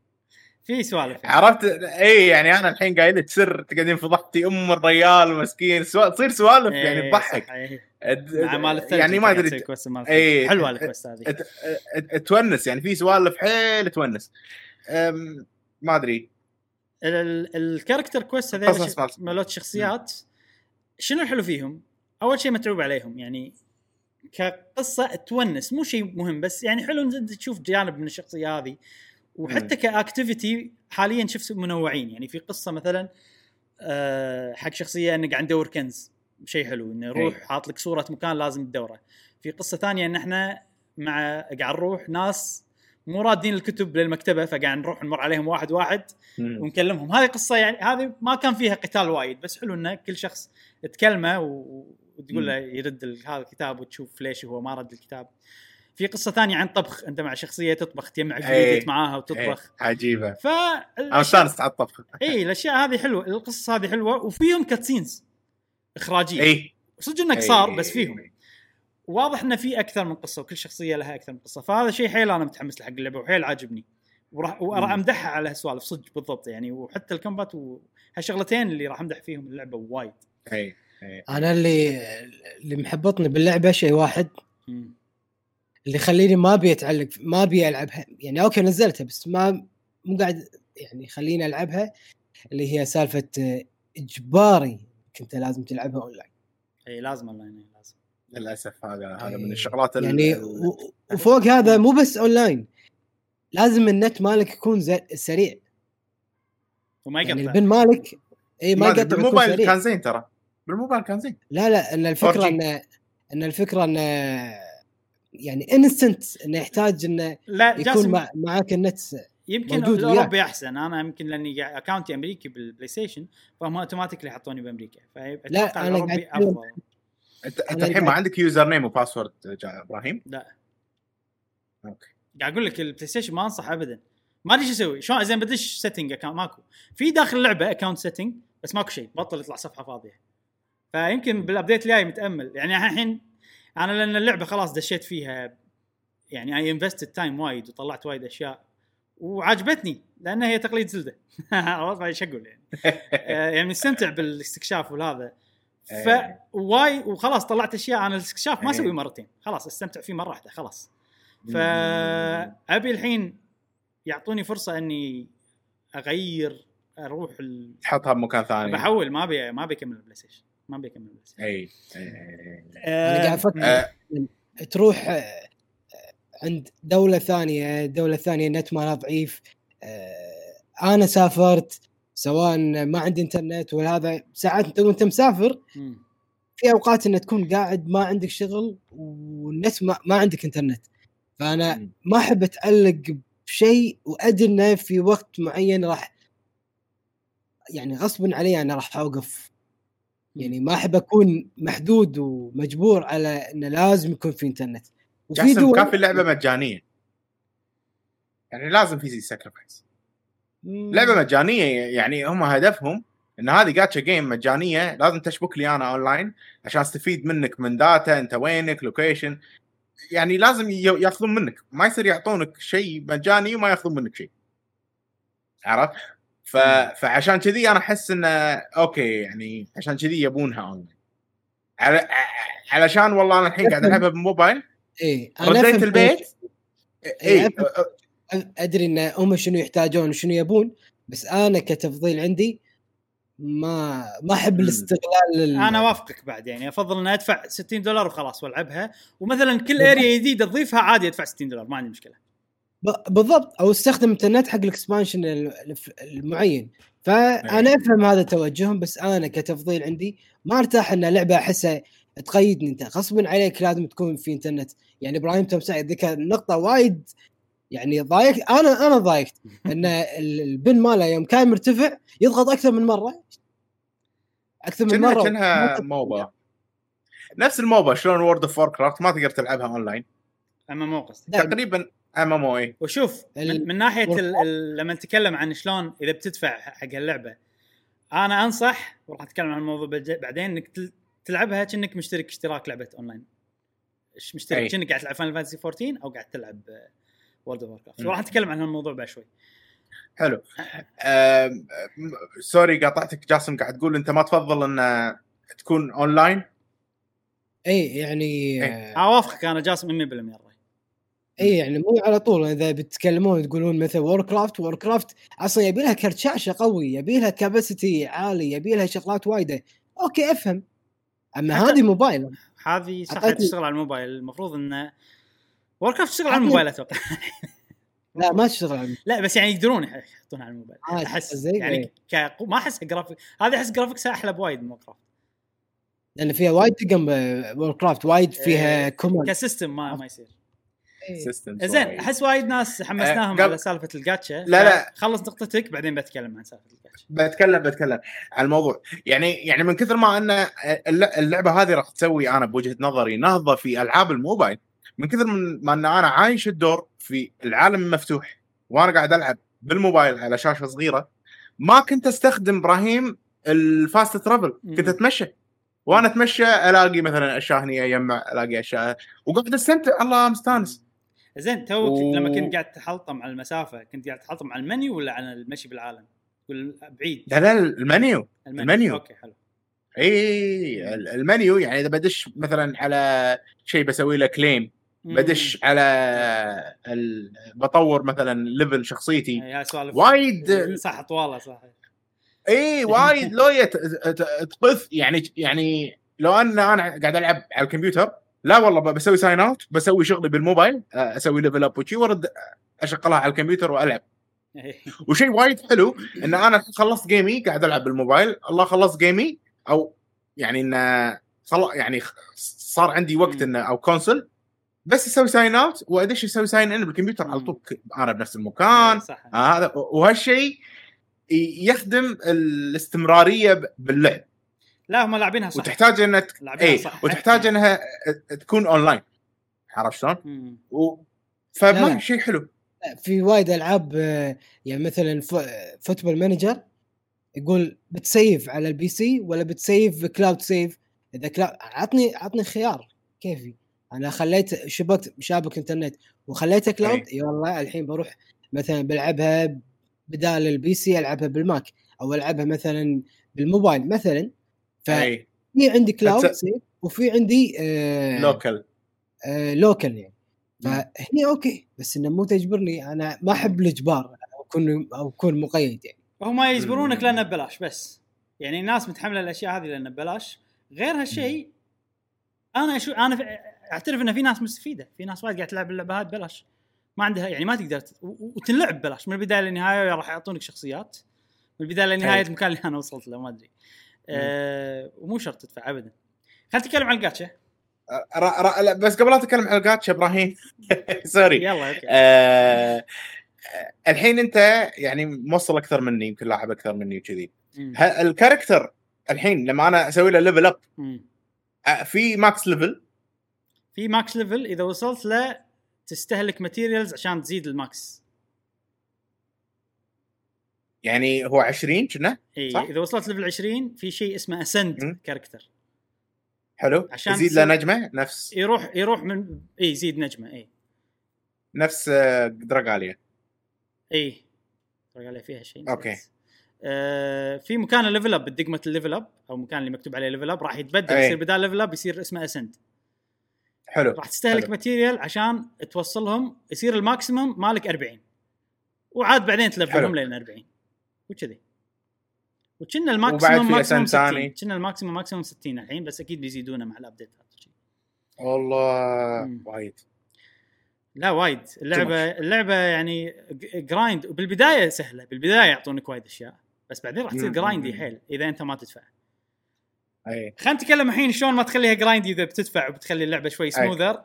في سوالف. عرفت؟ اي يعني أنا الحين قايل لك سر تقعدين فضحتي أم الريال مسكين. سوا... تصير سوالف إيه، يعني تضحك. إيه. أد- مال الثلج يعني ما أدري. الثلج. حلوة ال quest هذه. تونس يعني في سوالف حيل تونس. ما أدري. ال character quest هذول مال- مالت شخصيات شنو الحلو فيهم؟ أول شيء متعوب عليهم يعني كقصة تونس مو شيء مهم بس يعني حلو أنت تشوف جانب من الشخصية هذه. وحتى ك activity حاليا شفت منوعين يعني في قصة مثلا آه، حق شخصية انه قاعد ندور كنز شيء حلو إنه يروح إي. حاط لك صورة مكان لازم تدوره. في قصة ثانية إن إحنا مع قاعد نروح ناس مو رادين الكتب للمكتبة فقاعد نروح نمر عليهم واحد واحد مم. ونكلمهم. هذه قصة يعني هذه ما كان فيها قتال وايد بس حلو انه كل شخص تكلمه وتقول له يرد هذا الكتاب وتشوف ليش هو ما رد الكتاب. في قصة ثانية عن طبخ أنت مع شخصية تطبخ تجمع إيه. ingredient معاها وتطبخ. إيه، عجيبة. ف استانست على الطبخ. اي الأشياء هذه حلوة القصص هذه حلوة وفيهم cutscenes إخراجية. اي صدق إنه قصار إي. بس فيهم. واضح إنه في أكثر من قصة وكل شخصية لها أكثر من قصة. فهذا شيء حيل أنا متحمس له حق اللعبة وحيل عاجبني. وراح وراح. أمدحها على هالسوالف صدق بالضبط يعني. وحتى الكومبات وهالشغلتين اللي راح أمدح فيهم اللعبة وايد. أي أي. أنا اللي اللي محبطني باللعبة شيء واحد. مم. اللي يخليني ما أبي أتعلق ما أبي ألعبها. يعني أوكي نزلتها بس ما مو قاعد يعني خليني ألعبها. اللي هي سالفة إجباري كنت لازم تلعبها أونلاين. إي لازم أونلاين للأسف هذا هذا من إيه. الشغلات ال- يعني ال- و- وفوق هذا مو بس اونلاين لازم النت مالك يكون زي سريع. وما يعني يقطع. البن مالك اي ما يقطع بالموبايل سريع. كان زين ترى. بالموبايل كان زين لا لا إن الفكرة 4G. إن إن الفكرة إن يعني انستنت إنه يحتاج إنه لا يكون جاسم. مع معاك النت يمكن. الاوروبي أحسن. أنا يمكن لأني account ي أمريكي بالبلاي ستيشن فهم automatically يحطوني بأمريكا. فاتوقع الأوروبي أفضل. انت أنت الحين ما عندك username و password إبراهيم؟ لا. أوكي. قاعد أقول لك البلاي ستيشن ما أنصح ابدا. ما أدري شو أسوي. شلون زين بدش setting account ماكو. في داخل اللعبه account setting بس ماكو شيء. بطل يطلع صفحة فاضية. فيمكن بال update الجاي متأمل. يعني الحين أنا لأن اللعبة خلاص دشيت فيها يعني اي invested time وايد وطلعت وايد أشياء. وعجبتني لأن هي تقليد Zelda. عرفت إيش أقول يعني. آه، يعني مستمتع بالاستكشاف والهذا. ف إيه. واي وخلاص طلعت أشياء أنا الاستكشاف ما إيه. أسوي مرتين. خلاص استمتع فيه مرة واحدة خلاص. فابي الحين يعطوني فرصة إني أغير أروح ال... تحطها بمكان ثاني. بحول ما أبي ما أبي أكمل البلاي ستيشن ما أبي أكمل البلاي ستيشن اي إي. أنا قاعد أفكر آه، تروح آه، عند دولة ثانية دولة ثانية نت مالها ضعيف. آه، أنا سافرت سواء ما عندي انترنت ولا هذا ساعات أنت وانت مسافر. في أوقات إن تكون قاعد ما عندك شغل والنت ما, ما عندك انترنت فأنا. ما أحب أتعلق بشيء وأدري إنه في وقت معين راح يعني غصبا علي أنا راح أوقف يعني ما أحب أكون محدود ومجبور على انه لازم يكون في انترنت وفي جاسم دول كافي اللعبه مجانية يعني لازم في sacrifice مم. لعبة مجانية يعني هم هدفهم إن هذه جاتشا جيم مجانية لازم تشبك لي أنا اونلاين عشان أستفيد منك من data أنت وينك location يعني لازم يأخذون منك ما يصير يعطونك شيء مجاني وما يأخذون منك شيء. عرفت؟ ف... فعشان كذي أنا أحس انه أوكي يعني عشان كذي يبونها اونلاين على... علشان والله أنا الحين قاعد ألعبها بالموبايل إيه أنا رديت البيت؟ إيه، اي أفهم- أدري إن هم شنو يحتاجون وشنو يبون بس أنا كتفضيل عندي ما ما أحب. الاستغلال ال- أنا وافقك بعد يعني أفضل ان أدفع 60 دولار وخلاص وألعبها ومثلا كل area جديده تضيفها عادي أدفع 60 دولار ما عندي مشكلة. ب- بالضبط أو أستخدم انترنت حق ال expansion المعين. فأنا أفهم هذا توجههم بس أنا كتفضيل عندي ما أرتاح إن لعبة أحسها تقيدني. أنت غصبا عليك لازم تكون في انترنت يعني إبراهيم تمساح ذكر نقطة وايد يعني ضايقت. أنا أنا ضايقت إن ال- ال ping ماله يوم كان مرتفع يضغط أكثر من مرة. أكثر من مرة. كأنها MOBA. نفس ال MOBA شلون World of Warcraft ما تقدر تلعبها اونلاين اما مو قصدي. تقريبا MMO إي. وشوف من, من ناحية لما نتكلم عن شلون إذا بتدفع حق هاللعبه أنا أنصح وراح أتكلم عن الموضوع بعدين إنك تل- تلعبها كأنك مشترك اشتراك لعبة اونلاين مشترك. كأنك قاعد تلعب Final Fantasy 14 أو قاعد تلعب World of Warcraft مم. وراح نتكلم عن هالموضوع بعد شوي. حلو. أم، sorry قاطعتك. جاسم قاعد تقول أنت ما تفضل أن تكون اونلاين إي يعني. آه، اوافقك أنا جاسم 100% الراي إي يعني مو على طول. إذا بتتكلمون تقولون مثل Warcraft Warcraft أصلا يبي لها كرت شاشه قوي يبي لها capacity عالي يبي لها شغلات وايدة. أوكي أفهم. أما هذه موبايل هذه صح تشتغل على الموبايل. المفروض انه Warcraft تشتغل على الموبايل أتوقع. لا ما تشتغل على لا بس يعني يدرون يح- يحطونها على الموبايل. آه، أحس زين، يعني إيه. ك... ما أحس جرافيك هذه أحس graphics ها أحلى بوايد من Warcraft لأن فيها وايد دقم Warcraft وايد فيها إيه، command ك system ما ما يصير. system زين أحس وايد ناس حمسناهم أه، على سالفة الجاتشا لا، لا. خلص نقطتك بعدين بتكلم عن سالفة الجاتشا بتكلم بتكلم عن الموضوع. يعني يعني من كثر ما أن الل- اللعبة هذه راح تسوي أنا بوجهة نظري نهضة في ألعاب الموبايل من كثر من ما إن أنا عايش الدور في العالم المفتوح وأنا قاعد ألعب بالموبايل على شاشة صغيرة ما كنت أستخدم إبراهيم ال fast travel. كنت أتمشى. وأنا أتمشى ألاقي مثلا أشياء هني أجمع ألاقي أشياء. وقاعد أستمتع. الله مستانس. زين توك و- لما كنت قاعد تحلطم على المسافة كنت قاعد تحلطم على المنيو ولا على المشي بالعالم؟ بعيد. لا لا ال menu. ال menu. okay حلو. إي ال- المنيو يعني إذا بدش مثلا على شيء بسوي له claim بدش على ال... بطور مثلا level شخصيتي إي، هاي سوالف وايد- صح طوالة صح إي وايد لوية ت- ت- تطث يعني يعني لو ان أنا قاعد ألعب على الكمبيوتر لا والله بسوي sign out بسوي شغلي بالموبايل أسوي level up وشي وأرد أشغلها على الكمبيوتر وألعب إي. وشيء وايد حلو إن أنا خلصت جيمي قاعد ألعب بالموبايل الله خلصت جيمي أو يعني إن. يعني صار عندي وقت. إنه أو cancel بس أسوي sign out وادش أسوي sign in بالكمبيوتر على. طول أنا بنفس المكان. صح. آه هذا وهالشيء ي- يخدم الاستمرارية باللعب. لا هم لاعبينها صح. وتحتاج إنها تك... لاعبينها اي صح. وتحتاج إنها تكون اونلاين عرفت شلون؟ و... فما. شيء حلو. في وايد ألعاب آه، يعني مثلا ف- Football Manager يقول بت save على ال PC ولا بت save cloud save إذا cloud عطني عطني خيار كيفي. أنا خليت شبكت شابك إنترنت وخليته cloud اي والله الحين بروح مثلا بلعبها بدال ال PC ألعبها بال Mac أو ألعبها مثلا بالموبايل مثلا. ففي اي عندي cloud save وفي عندي آه local آه local يعني. فهني okay بس إنه مو تجبرني أنا ما أحب الإجبار أو اكون أو اكون مقيد يعني. وهم يجبرونك. لأنه ببلاش بس. يعني الناس متحملة الأشياء هذه لأنه ببلاش. غير هالشيء أنا أشوف أنا في- اعترف ان في ناس مستفيده في ناس وايد قاعد تلعب اللعبة هذه ببلاش. ما عندها يعني ما تقدر ت- وتنلعب ببلاش. من البداية للنهاية راح يعطونك شخصيات. من البداية للنهاية أي. المكان اللي أنا وصلت له ما أدري. أه ومو شرط تدفع ابدا. خلينا نتكلم عن الجاتشا؟ را... را... لا بس قبل لا اتكلم عن الجاتشا إبراهيم. sorry يلا okay. آه... الحين أنت يعني موصل أكثر مني يمكن لاعب أكثر مني وكذي. ال character الحين لما أنا أسوي له level up مم. في max level في max level إذا وصلت له تستهلك materials عشان تزيد ال max يعني هو 20 كنا؟ اي؟ إذا وصلت level 20 في شيء اسمه ascend. character حلو. عشان يزيد له نجمة؟ نفس. يروح يروح من اي يزيد نجمة اي نفس Dragalia اي عليه فيها شيء. نسيت. آه في مكان ال level up بدقمه ال level up أو مكان اللي مكتوب عليه level up راح يتبدل أي. يصير بدال level up يصير اسمه ascend حلو راح تستهلك. material عشان توصلهم يصير ال maximum مالك 40 وعاد بعدين ت level هم. لين 40 وكذي وكنا ال maximum maximum أسن 60 ثاني. كنا ال maximum maximum 60 الحين بس أكيد بيزيدونه مع ال update ات والله مم. وايد لا وايد اللعبة اللعبة يعني grind بالبداية سهلة بالبداية يعطونك وايد أشياء بس بعدين راح تصير. grindy حيل إذا أنت ما تدفع أي. خلينا نتكلم الحين شلون ما تخليها grindy إذا بتدفع وبتخلي اللعبة شوي smoother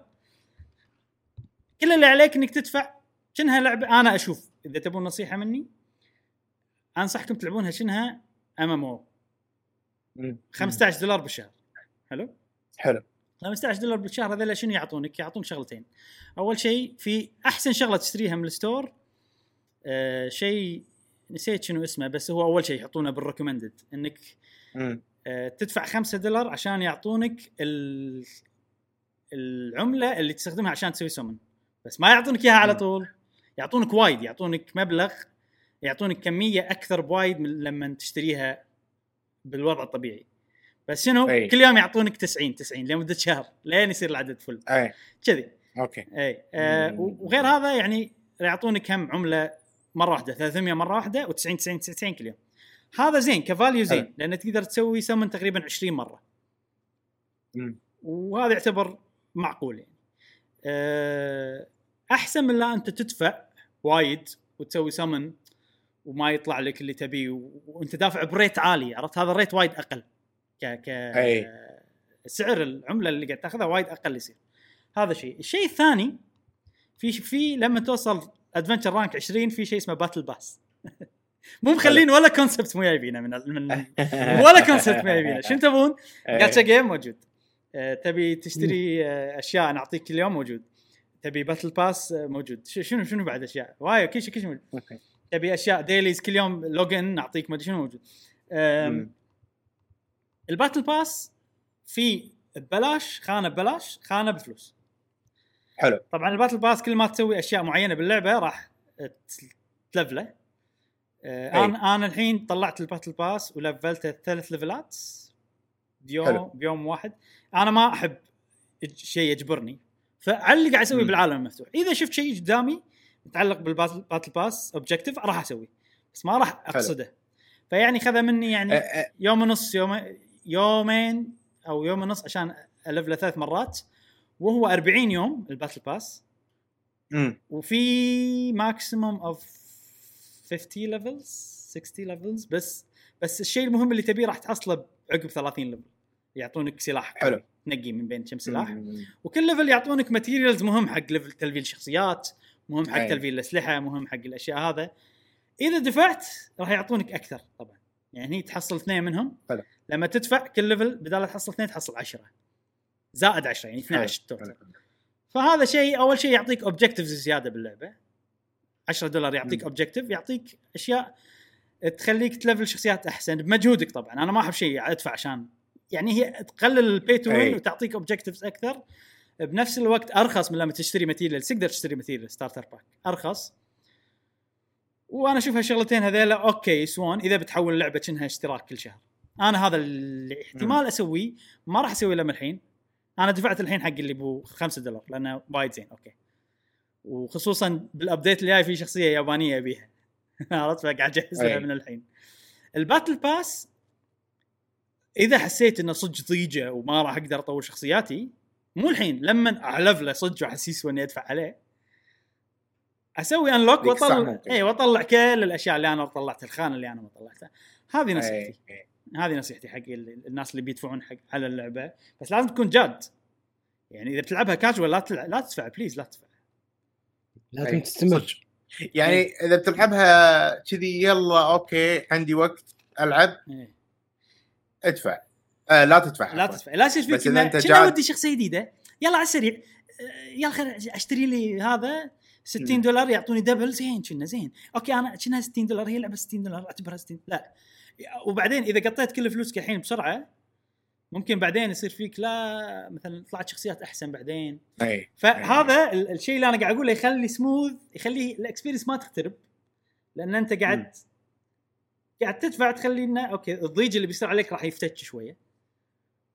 كل اللي عليك إنك تدفع شنها لعبة أنا أشوف. إذا تبون نصيحة مني أنصحكم تلعبونها شنها؟ MMO مم. 15 دولار بالشهر. حلو؟ حلو. 15 دولار بالشهر هذول شنو يعطونك؟ يعطونك شغلتين. أول شيء في أحسن شغلة تشتريها من ال store آه شيء نسيت شنو اسمه بس هو أول شيء يحطونه بال recommended إنك مم. آه تدفع 5 دولار عشان يعطونك ال... العملة اللي تستخدمها عشان تسوي سمن بس ما يعطونك إياها على. طول. يعطونك وايد يعطونك مبلغ يعطونك كمية أكثر بوايد من لما تشتريها بالوضع الطبيعي. بس شنو؟ أي. كل يوم يعطونك 90 90 لمدة شهر لين يصير العدد full أي. كذي. okay. أي. آه. وغير هذا يعني يعطونك هم عملة مرة واحدة 300 مرة واحدة و90 90 90 كل يوم. هذا زين ك value زين. لأن تقدر تسوي سمن تقريبا 20 مرة. وهذا يعتبر معقول يعني. آه، أحسن من لا أنت تدفع وايد وتسوي سمن وما يطلع لك اللي تبيه وأنت دافع ب rate عالي عرفت؟ هذا ال rate وايد أقل. ك ك أي. سعر العملة اللي قاعد تاخذها وايد أقل يصير. هذا شيء. الشيء الثاني في في لما توصل adventure rank 20 في شيء اسمه battle pass مو مخلين ولا concept مو جايبينه من من ولا concept مو جايبينه. شنو تبون؟ إيه. جاتشا جيم موجود. آه، تبي تشتري آه، أشياء نعطيك كل يوم موجود. تبي battle pass آه، موجود. ش- شنو شنو بعد أشياء؟ وايد كل شيء كل شيء موجود. تبي أشياء dailies كل يوم login نعطيك ما أدري شنو موجود. ال battle pass في ببلاش خانة ببلاش خانة بفلوس. حلو. طبعا ال battle pass كل ما تسوي أشياء معينة باللعبة راح تلفله. آه، أي. أنا أنا الحين طلعت ال battle pass ولفلته ثلاث ليفلات. بيوم حلو. بيوم واحد. أنا ما أحب شيء يجبرني. فعلى اللي قاعد اسويه. بالعالم المفتوح. إذا شفت شيء قدامي متعلق بال battle battle pass objective راح أسويه. بس ما راح أقصده. فيعني خذ مني يعني أه، أه، يوم ونص يوم يومين أو يوم ونص عشان ألفله ثلاث مرات. وهو 40 يوم ال battle pass. مم. وفي maximum of 50 levels 60 levels بس بس الشيء المهم اللي تبيه راح تحصله عقب 30 level يعطونك سلاح حلو. تنقي من بين كم سلاح. وكل level يعطونك materials مهم حق level تلفيل الشخصيات مهم حق. تلفيل الأسلحة مهم حق الأشياء هذا إذا دفعت راح يعطونك أكثر طبعا يعني هني تحصل اثنين منهم حلو. لما تدفع كل level بدال تحصل اثنين تحصل 10 زائد 10 يعني 12 حلو. total فهذا شيء أول شيء يعطيك objectives زيادة باللعبة 10 دولار يعطيك مم. objective يعطيك أشياء تخليك تلفل شخصيات أحسن بمجهودك طبعا. أنا ما أحب شيء أدفع عشان يعني هي تقلل ال pay to win. وتعطيك objectives أكثر. بنفس الوقت أرخص من لما تشتري material تقدر تشتري material starter pack أرخص. وأنا أشوف هالشغلتين هذيلا okay يسوون إذا بتحول اللعبه كأنها اشتراك كل شهر. أنا هذا اللي احتمال أسويه. ما راح أسويه لما الحين. أنا دفعت الحين حق اللي بو 5 دولار لأنه وايد زين. okay. وخصوصا بال update اللي جاي في شخصية يابانية ابيها عرفت؟ فقاعد اجهز لها. من الحين. ال battle pass إذا حسيت إنه صدق ضيجة وما راح أقدر أطور شخصياتي مو الحين لما ألفله صدق واحس يسوى اني أدفع عليه. أسوي unlock واطلع. اي وأطلع كل الأشياء اللي أنا طلعتها الخانة اللي أنا ما طلعتها. هذه نصيحتي. هذه نصيحتي حق ال- الناس اللي بيدفعون حق على اللعبة. بس لازم تكون جاد. يعني إذا بتلعبها كاجوال لا تلع... لا تدفع please لا تدفع. لازم أي. تستمر. يعني إذا بتلعبها كذي يلا okay عندي وقت ألعب. إيه. ادفع. آه لا تدفع لا. تدفع. لا يصير بس فيك كنا جاد- ودي شخصية جديدة. يلا على السريع. آه، يلا خل أشتري لي هذا. 60 مم. دولار يعطوني double. زين كنا زين. okay أنا كنا 60 دولار؟ هي لعبة 60 دولار. أعتبرها 60 لا. وبعدين إذا قطيت كل فلوسك الحين بسرعة ممكن بعدين يصير فيك لا مثلا طلعت شخصيات أحسن بعدين. أي فهذا ال- الشيء اللي أنا قاعد أقوله يخلي سموث يخلي ال experience ما تخترب. لأن أنت قاعد مم. قاعد تدفع تخلي إنه okay الضيج اللي بيصير عليك راح يفتش شوية.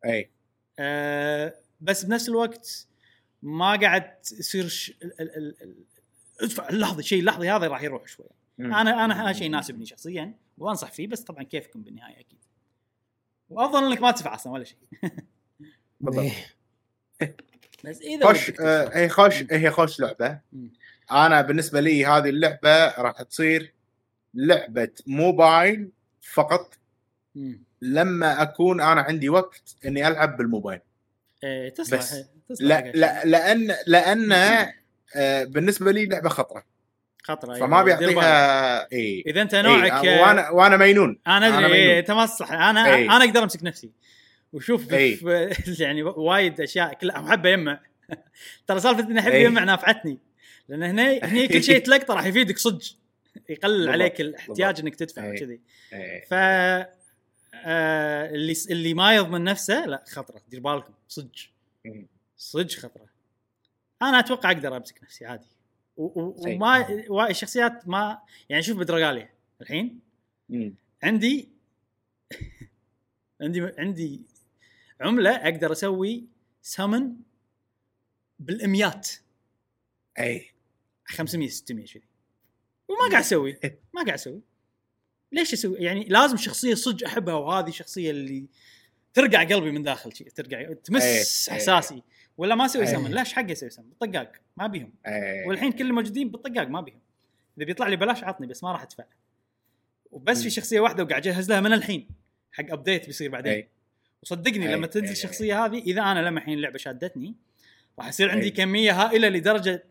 أي. آه بس بنفس الوقت ما قاعد يصير ش... ال... ال... ال... ادفع اللحظة الشيء اللحظي هذا راح يروح شوي مم. أنا أنا هذا شيء يناسبني شخصيا وأنصح فيه بس طبعا كيفكم بالنهاية أكيد. وافضل إنك ما تدفع أصلا ولا شيء بالضبط. إيه. بس إذا خوش ودك آه. هي خوش هي خوش لعبة. أنا بالنسبة لي هذه اللعبة راح تصير لعبة موبايل فقط. لما أكون أنا عندي وقت إني ألعب بالموبايل إيه تصلح بس. تصلح لا لا لأن لأن آه بالنسبة لي لعبة خطرة خطرة فما إيه،. بيعطيها اي إذا أنت نوعك إيه وأنا وأنا مينون أنا أدري. إيه، انت ما تصلح أنا إيه. أنا أقدر أمسك نفسي وشوف إيه. يعني وايد أشياء كلها أحب يجمع ترى سالفة إني أحب إيه. يجمع نافعتني لأن هنا هني كل شيء تلقطه راح يفيدك صدق يقلل بالضبط. عليك الاحتياج إنك تدفع إيه. وكذي إيه. ف آه اللي اللي ما يضمن نفسه لا خطرة دير بالكم صدق. صدق خطرة أنا أتوقع أقدر أمسك نفسي عادي إيه. وما و- الشخصيات ما يعني شوف بدرغاليا الحين. مم. عندي عندي عندي عملة أقدر أسوي سمن بالاميات أي. 500 600 كذي وما قاعد أسوي. ما قاعد أسوي. ليش أسوي؟ يعني لازم شخصية صدق أحبها وهذه الشخصيه اللي ترقع قلبي من داخل شيء ترقع تمس إيه. إحساسي. ولا ما أسوي إيه. سمن ليش حق أسوي سمن بالطقاق ما بيهم. اي والحين كل الموجودين بالطقاق ما بيهم. إذا بيطلع لي بلاش عطني بس ما راح أدفع. وبس مم. في شخصية واحدة وقاعد أجهز لها من الحين حق update بيصير بعدين. اي وصدقني أي، لما تنزل أي، الشخصية هذه إذا أنا لما الحين اللعبة شادتني راح يصير عندي أي. كمية هائلة لدرجة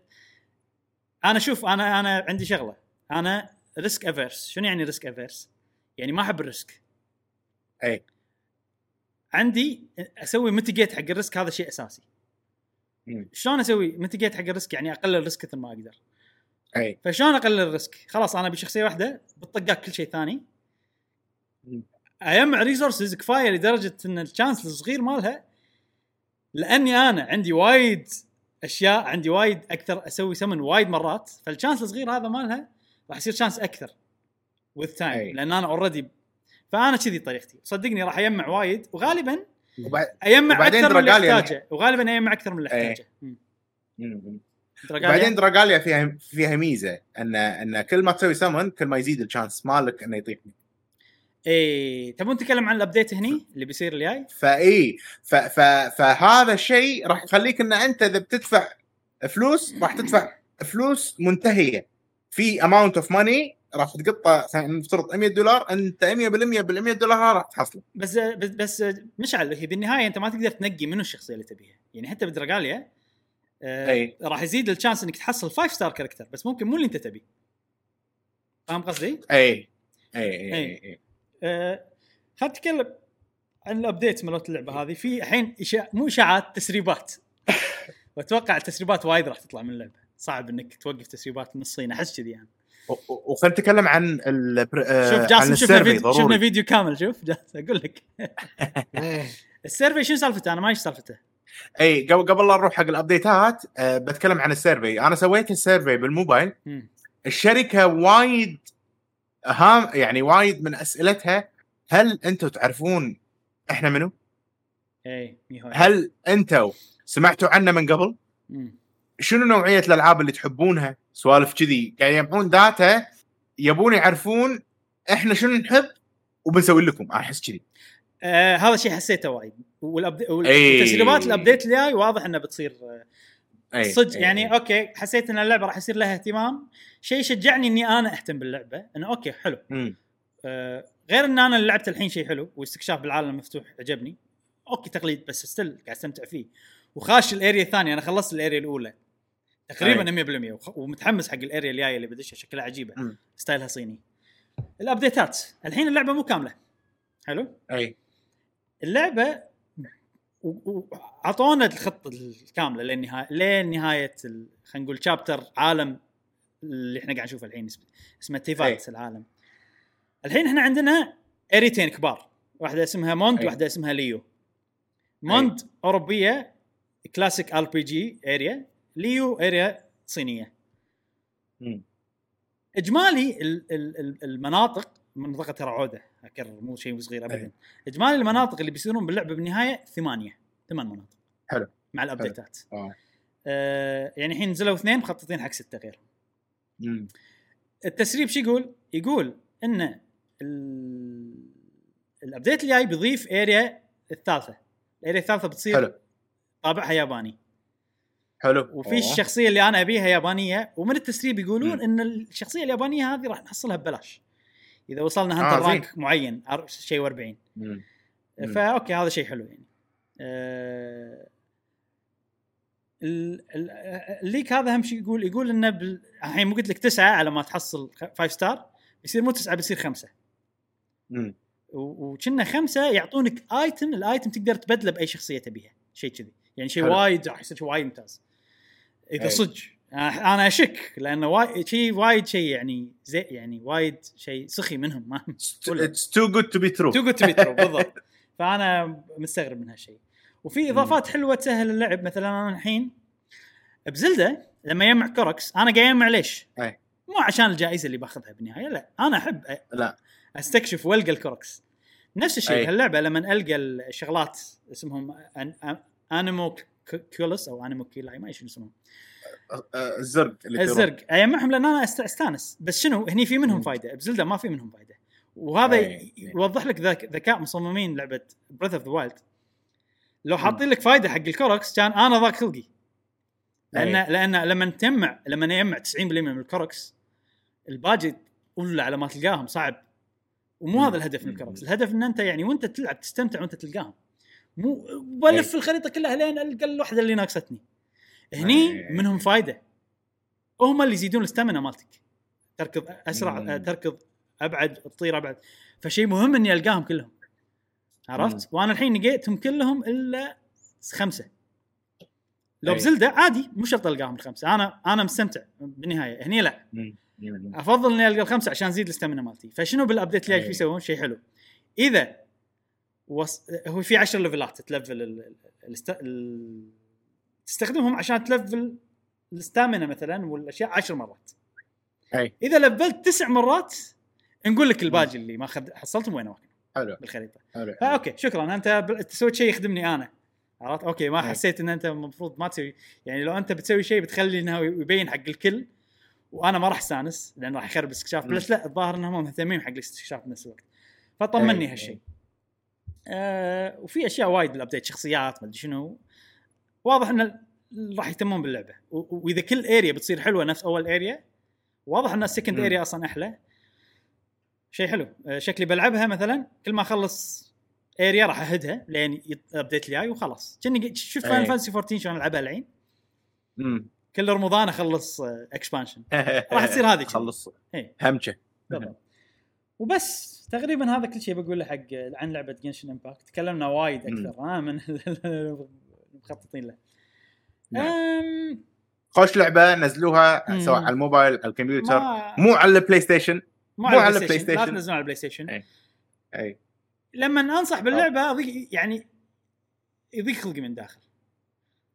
أنا شوف أنا أنا عندي شغلة. أنا risk averse شنو يعني risk averse؟ يعني ما أحب ال risk اي عندي أسوي mitigate حق ال risk هذا شيء أساسي. شلون أسوي mitigate حق ال risk يعني أقلل ال risk كثر ما أقدر أي فشلون أقلل ال risk؟ خلاص أنا بشخصية واحدة بالطقاق كل شيء ثاني. اجمع resources كفايه لدرجه ان ال chance الصغير مالها لأني أنا عندي وايد أشياء عندي وايد أكثر أسوي سمن وايد مرات فال chance الصغير هذا مالها راح يصير chance أكثر with. time لأن أنا already فأنا كذي طريقتي. صدقني راح اجمع وايد وغالبا وبعد اجمع أكثر من اللي Dragalia- أحتاجه. وغالبا اجمع أكثر من اللي. أحتاجه. مم. Dragalia؟ فيها فيها ميزة إن إن كل ما تسوي سمن كل ما يزيد ال chance مالك إنه يطيح إيه. تبون نتكلم عن ال update هني؟ اللي بيصير الجاي؟ فاي ف ف فهذا الشيء راح يخليك إن أنت إذا بتدفع فلوس راح تدفع فلوس منتهية. في amount of money راح تقطه خلينا نفترض 100 دولار أنت 100% بال 100 دولار راح تحصله بس بس, بس مشعل هي بالنهاية أنت ما تقدر تنقي منو الشخصية اللي تبيها يعني حتى بدراجاليا آه. راح يزيد ال chance إنك تحصل 5 star character بس ممكن مو اللي أنت تبيه فاهم قصدي؟ أي أي أي, أي. أي. آه خلينا نتكلم عن ال update مالت اللعبة هذه في الحين إشاع... مو إشاعات تسريبات وأتوقع التسريبات وايد راح تطلع من اللعبة صعب إنك توقف تسريبات نصين أحس كذي يعني وخلينا نتكلم عن ال شوف عن جاسم شفنا ال survey فيديو شفنا فيديو كامل شوف جاسم أقول لك إيه. ال survey شنو سالفته أنا ما إيش سالفته إي قبل قبل لا نروح حق ال updateات أه بتكلم عن ال survey أنا سويت ال survey بالموبايل. الشركة وايد هام يعني وايد من أسئلتها هل أنتم تعرفون إحنا منو؟ إي هل أنتم سمعتوا عنا من قبل؟ شنو نوعية الألعاب اللي تحبونها؟ سوالف كذي. قاعد يجمعون data يبون يعرفون إحنا شنو نحب وبنسوي لكم. أحس كذي. آه هذا الشيء حسيته وايد. والتسريبات ال update الجاي واضح إنه بتصير آه، صدق. يعني أي. okay حسيت إن اللعبة راح يصير لها اهتمام. شيء يشجعني إني أنا أهتم باللعبة إنه okay حلو. آه غير إن أنا لعبت الحين شيء حلو واستكشاف بالعالم المفتوح عجبني okay تقليد بس still قاعد أستمتع فيه. وخاش ال area الثانية أنا خلصت ال area الأولى. تقريبا 100% وخ- ومتحمس حق ال area الجاية اللي بدشها شكلها عجيبة. styleها صيني. ال updateات. الحين اللعبة مو كاملة. حلو؟ أي. اللعبة و- و- اعطونا الخطه الكاملة للنهايه لين نهاية ال- خلينا نقول chapter عالم اللي إحنا قاعد نشوفه الحين. اسمه اسمه تيفات العالم. الحين إحنا عندنا areaتين كبار. واحدة اسمها موند أي. واحدة اسمها ليو موند أوروبية classic RPG area ليو area صينية مم. إجمالي ال- ال- ال- المناطق منطقة ترى عودة أكرر مو شيء صغير ابدا أي. إجمالي المناطق اللي بيصيرون باللعبة بالنهاية ثمانية ثمان مناطق حلو. مع ال updateات آه. آه يعني الحين نزلوا اثنين مخططين حق ستة غير مم. التسريب شو يقول؟ يقول إن ال- ال update الجاي بيضيف area الثالثة ال area الثالثة بتصير حلو طابعها ياباني حلو وفي أوه. الشخصية اللي أنا أبيها يابانية ومن التسريب يقولون مم. إن الشخصية اليابانية هذه راح نحصلها ببلاش إذا وصلنا آه، هانتر زين. rank معين شيء و40 مم. مم. ف okay هذا شيء حلو يعني آه، ال- ال- ال leak هذا أهم شيء يقول يقول إنه بال- الحين مو قلت لك تسعة على ما تحصل 5 star بيصير مو تسعة بيصير خمسة وكنا خمسة يعطونك item ال item تقدر تبدله بأي شخصية تبيها شيء كذي يعني شيء. وايد راح يصير شيء وايد ممتاز إذا أي. صدق أنا أنا أشك لأنه وايد شيء وايد شيء يعني زي يعني وايد شيء سخي منهم ما. It's too good to be true too good to be true بالضبط فأنا مستغرب من هالشيء وفي إضافات حلوة تسهل اللعب مثلا أنا الحين بزلدة لما يجمع كوركس أنا قاعد أجمع ليش؟ أي. مو عشان الجائزة اللي باخذها بالنهاية لا أنا أحب أ- لا أستكشف وألقى الكوركس نفس الشيء أي. هاللعبة لما ألقى الشغلات اسمهم أن- Anemoculus أو Anemoculi ما أدري شنو اسمهم آه، الزرق اللي. الزرق اجمعهم لأن أنا أستانس بس شنو هني في منهم. فائده بزلدة ما في منهم فائده وهذا أي. يوضح لك ذكاء مصممين لعبة بريث اوف ذا وايلد لو حاطين لك فائده حق الكوركس كان أنا ذاك خلقي لأن أي. لأن لما تجمع لما يجمع 90% من الكوركس الباجي ولا على ما تلقاهم صعب ومو. هذا الهدف من. الكوركس الهدف إن أنت يعني وأنت تلعب تستمتع وأنت تلقاهم مو بلف أي. الخريطة كلها لين القى الوحدة اللي ناقصتني. هني أي. منهم فائده هم اللي يزيدون ال stamina مالتك. تركض أسرع تركض أبعد تطير أبعد. فشيء مهم إني ألقاهم كلهم. عرفت؟ وأنا الحين لقيتهم كلهم إلا خمسة. لو أي. بزلدة عادي مو شرط ألقاهم الخمسة. أنا أنا مستمتع بالنهاية. هني لا. أفضل إني ألقى الخمسة عشان أزيد ال stamina مالتي. فشنو بال update اللي أي. يسوون؟ شيء حلو. إذا وص... هو في 10 levelات تlevel ال... الاست... ال... تستخدمهم عشان تlevel ال stamina مثلا والأشياء 10 مرات. أي. إذا levelت تسع مرات نقول لك الباجي اللي ما خد... حصلتهم وين واقع حلو. بالخريطة. حلو. ف okay شكرا. أنت ب... سويت شيء يخدمني أنا. عرفت؟ okay ما. حسيت إن أنت المفروض ما تسوي يعني لو أنت بتسوي شيء بتخلي إنه يبين حق الكل وأنا ما راح أستانس لأن راح يخرب الاستكشاف مم. بس لا الظاهر إنهم مهتمين حق الاستكشاف بنفس الوقت. فطمني. هالشيء. آه وفي أشياء وايد بال update شخصيات ما أدري شنو. واضح إن راح يهتمون باللعبة. وإذا كل area بتصير حلوة نفس أول area واضح إن ال second. area أصلا أحلى. شيء حلو. آه، شكلي بلعبها مثلا كل ما أخلص area راح أهدها لين update الجاي وخلاص. كني شفت فاينل. فانتسي 14 شلون ألعبها الحين؟ كل رمضان أخلص expansion راح تصير هذه. خلص إيه. همشة. بالضبط. وبس. تقريبا هذا كل شيء بقوله حق عن لعبة Genshin Impact تكلمنا وايد. أكثر ها من المخططين له نعم. أم، خوش لعبة نزلوها. سواء على الموبايل على الكمبيوتر ما مو على ال PlayStation مو على ال PlayStation لا. تنزلون على ال PlayStation إيه. اي لما أنصح باللعبة أضيق يعني يضيق خلقي من داخل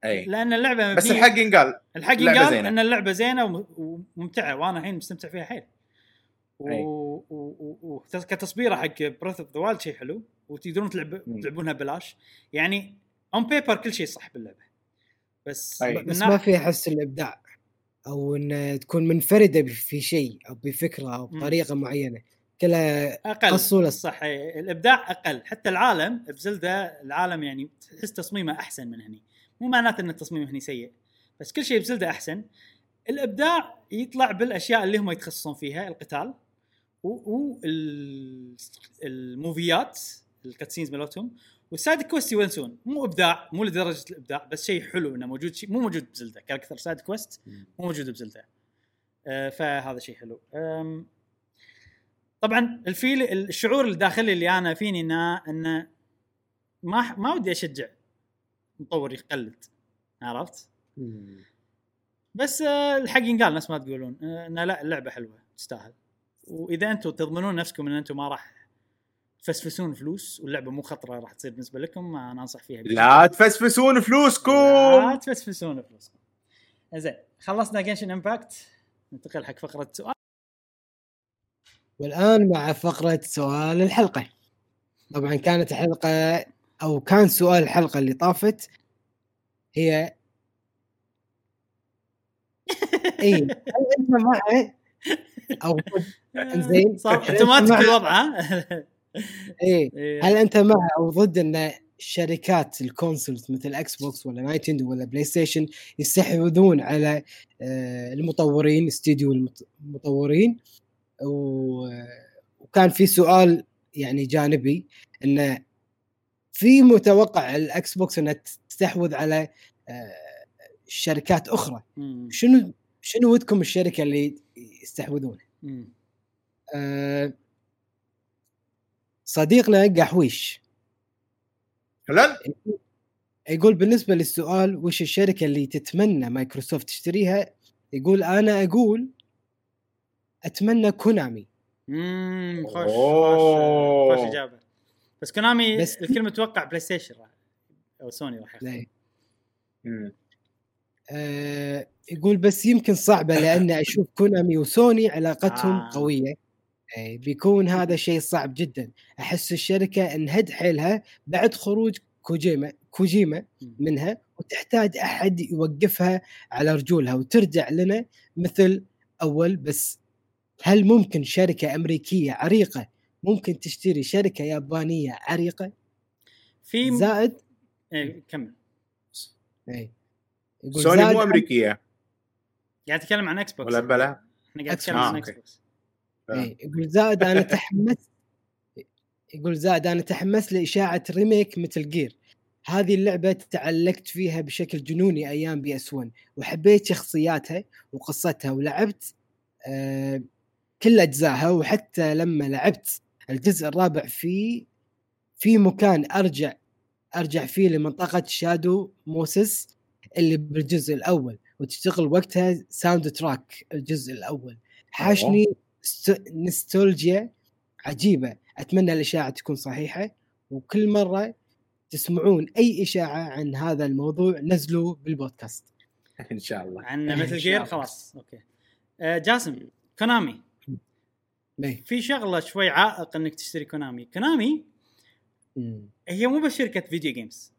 اي لأن اللعبة بس الحق ينقال الحق اللعبة قال زينة. إن اللعبة زينة وم- وممتعة وأنا الحين مستمتع فيها حيل و... أي. و... و... و... كتصبيرة حق Breath of the Wild شيء حلو وتقدرون تلعب. تلعبونها ببلاش يعني on paper كل شيء صح باللعبة بس أي. بس ما في أحس الإبداع أو إن تكون منفردة في شيء أو بفكرة أو مم. بطريقة معينة كلها أقل قصولة. صح. الإبداع أقل حتى العالم ب Zelda العالم يعني تحس تصميمه أحسن من هني مو معناته إن التصميم هني سيء بس كل شيء ب Zelda أحسن الإبداع يطلع بالأشياء اللي هم يتخصصون فيها القتال والموفيات ال cutscenes مالتهم. وال side quest يونسون مو إبداع مو لدرجة الإبداع بس شيء حلو إنه موجود شيء مو موجود ب Zelda كاكثر side quest مو موجود ب Zelda آه فهذا شيء حلو. طبعا ال feel الشعور الداخلي اللي أنا فيني انه إنه ما ما ودي أشجع مطور يقلد. عرفت؟ بس آه، الحق ينقال نفس ما تقولون. آه، إنه لا اللعبة حلوة تستاهل. وإذا أنتم تضمنون نفسكم إن أنتم ما راح تفسفسون فلوس واللعبة مو خطرة راح تصير بالنسبة لكم أنا أنصح فيها لا تفسفسون لا فلوسكم تفسفسون فلوسكم. زين خلصنا Genshin Impact ننتقل حق فقرة سؤال والآن مع فقرة سؤال الحلقة. طبعا كانت حلقة أو كان سؤال الحلقة اللي طافت. هي اي هل أنت مع أو إنزين. صار أنت اوتوماتيك مع- الوضع ها اي إيه. هل أنت مع أو ضد إن شركات ال consoles مثل Xbox ولا Nintendo ولا PlayStation يستحوذون على آه، المطورين استديو المط- المطورين وكان في سؤال يعني جانبي انه في متوقع ال Xbox إنها تستحوذ على آه، شركات أخرى. شنو شنو ودكم الشركة اللي يستحوذون؟ مم. آه، صديقنا قحويش. هلا؟ يقول بالنسبة للسؤال وش الشركة اللي تتمنى مايكروسوفت تشتريها؟ يقول أنا أقول أتمنى Konami. مم. خوش خوش إجابة. بس Konami بس- الكل متوقع PlayStation راح أو سوني راح ياخذ. آه يقول بس يمكن صعبة لأن أشوف Konami و Sony علاقتهم آه. قوية. آه بيكون هذا شيء صعب جدا. أحس الشركة انهد حيلها بعد خروج كوجيما كوجيما منها وتحتاج أحد يوقفها على رجولها وترجع لنا مثل أول. بس هل ممكن شركة أمريكية عريقة ممكن تشتري شركة يابانية عريقة؟ في زائد إيه كمل. اي سوني مو أمريكية. قاعد أتكلم عن Xbox ولا بلا؟ إحنا قاعد. نتكلم عن آه، X أوكي. box إيه، يقول زائد أنا تحمست يقول زائد أنا تحمست لإشاعة remake Metal Gear هذه اللعبة تعلقت فيها بشكل جنوني أيام PS 1 وحبيت شخصياتها وقصتها ولعبت آه كل أجزائها وحتى لما لعبت الجزء الرابع في في مكان أرجع أرجع فيه لمنطقة Shadow Moses اللي بالجزء الأول وتشتغل وقتها soundtrack الجزء الأول. حاشني ست- نستولجيا عجيبة. أتمنى الأشاعة تكون صحيحة وكل مرة تسمعون أي إشاعة عن هذا الموضوع نزلوا بالبودكاست. إن شاء الله. عن Metal Gear. خلاص. أوكي. آه جاسم Konami. في شغلة شوي عائق إنك تشتري Konami. Konami. هي مو بس شركة video games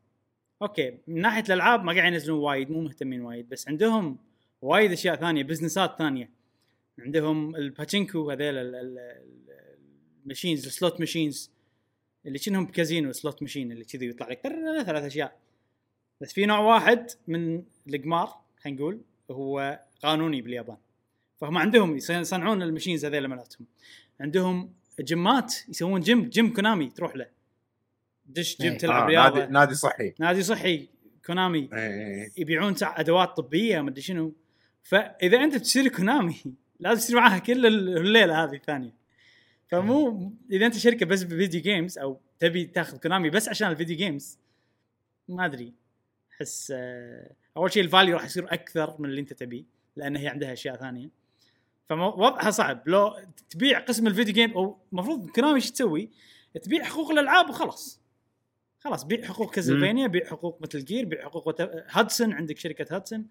أوكي من ناحية الألعاب ما قاعد ينزلون وايد مو مهتمين وايد بس عندهم وايد أشياء ثانية بزنسات ثانية. عندهم الباتشينكو هذيل ال- ال- ال- ال machines ال slot machines اللي كأنهم بكازينو slot machine اللي كذي يطلع لك ثلاث أشياء. بس في نوع واحد من القمار خلينا نقول هو قانوني باليابان. فهم عندهم يص- يصنعون ال machines هذيل مالتهم. عندهم جيمات يسوون gym gym Konami تروح له. دش جيم إيه. تلعب آه رياضه نادي نادي صحي. نادي صحي. Konami. إيه. يبيعون تع- أدوات طبية ما أدري شنو. فإذا أنت بتشتري Konami لازم تشتري معاها كل ال- الليلة هذه الثانية. فمو إذا أنت شركة بس video games أو تبي تاخذ Konami بس عشان ال video games ما أدري. أحس آه، أول شيء ال value راح يصير أكثر من اللي أنت تبيه لأن هي عندها أشياء ثانية. فوضعها صعب. لو تبيع قسم ال video game أو المفروض Konami إيش تسوي؟ تبيع حقوق الألعاب وخلاص. خلاص بيع حقوق Castlevania بيع حقوق Metal Gear بيع حقوق وت- Hudson عندك شركة Hudson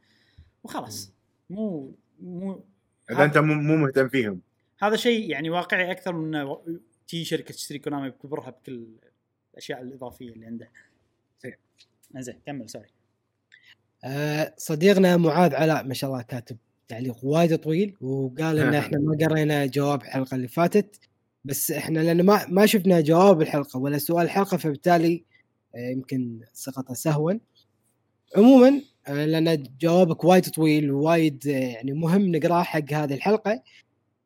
وخلاص. مو مو إذا أنت مو مو مهتم فيهم. هذا شيء يعني واقعي أكثر من تجي شركة تشتري Konami بكبرها بكل الأشياء الإضافية اللي عندها زين. زين كمل سوري. آه، صديقنا معاذ علاء ما شاء الله كاتب تعليق وايد طويل وقال إن إحنا ما قرينا جواب الحلقة اللي فاتت بس إحنا لأن ما ما شفنا جواب الحلقة ولا سؤال الحلقة فبالتالي يمكن سقط سهوا. عموما آه، لأن جوابك وايد طويل ووايد آه، يعني مهم نقرأه حق هذه الحلقة.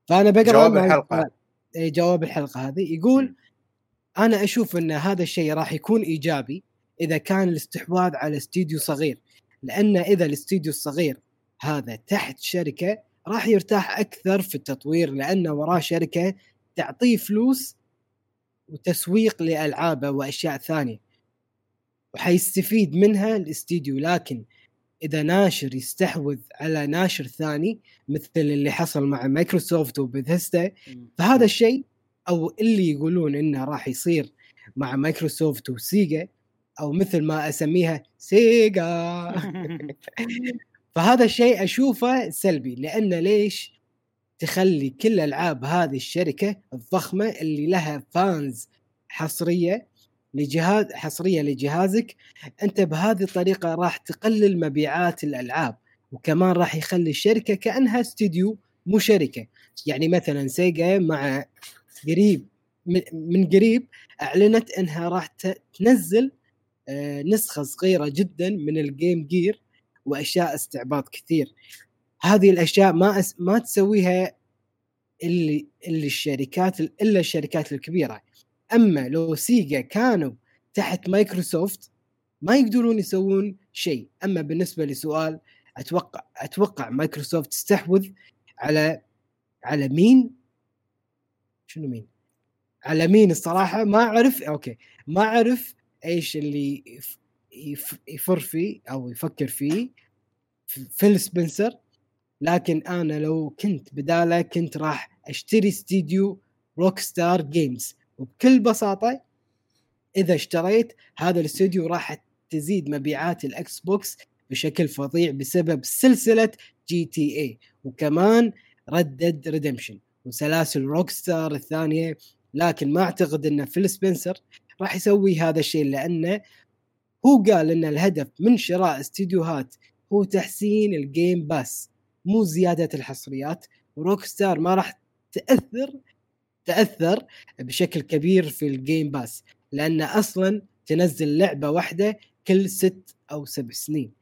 فأنا بقرأ جواب الحلقة. إيه، جواب الحلقة هذه. يقول أنا أشوف إن هذا الشيء راح يكون إيجابي إذا كان الاستحواذ على استديو صغير لأن إذا الاستديو الصغير هذا تحت شركة راح يرتاح أكثر في التطوير لأنه وراه شركة تعطيه فلوس وتسويق لألعابه وأشياء ثانية. وحيستفيد منها الاستديو لكن إذا ناشر يستحوذ على ناشر ثاني مثل اللي حصل مع مايكروسوفت وبثيستا فهذا الشيء أو اللي يقولون إنه راح يصير مع مايكروسوفت وسيجا أو مثل ما أسميها سيجا. فهذا الشيء أشوفه سلبي لأن ليش؟ تخلي كل ألعاب هذه الشركة الضخمة اللي لها fans حصرية لجهاز حصرية لجهازك أنت بهذه الطريقة راح تقلل مبيعات الألعاب وكمان راح يخلي الشركة كأنها استوديو مو شركة. يعني مثلا سيجا مع قريب من- قريب أعلنت إنها راح تنزل آه، نسخة صغيرة جدا من ال Game Gear وأشياء استعباط كثير. هذه الأشياء ما ما تسويها إللي إللي الشركات إلا الشركات الكبيرة. أما لو سيجا كانوا تحت مايكروسوفت ما يقدرون يسوون شيء. أما بالنسبة لسؤال أتوقع أتوقع مايكروسوفت تستحوذ على على مين؟ شنو مين؟ على مين الصراحة؟ ما أعرف. okay. ما أعرف إيش اللي يف- يف- يفر فيه أو يفكر فيه فيل سبنسر. لكن أنا لو كنت بداله كنت راح أشتري استديو Rockstar Games. وبكل بساطة إذا اشتريت هذا الاستوديو راح تزيد مبيعات الإكس بوكس بشكل فظيع بسبب سلسلة GTA وكمان Red Dead Redemption وسلاسل Rockstar الثانية. لكن ما أعتقد إن فيل سبنسر راح يسوي هذا الشيء لأنه هو قال إن الهدف من شراء استديوهات هو تحسين ال Game Pass مو زيادة الحصريات. و Rockstar ما راح تأثر تأثر بشكل كبير في ال Game Pass لأن أصلا تنزل لعبة واحدة كل ست أو سبع سنين.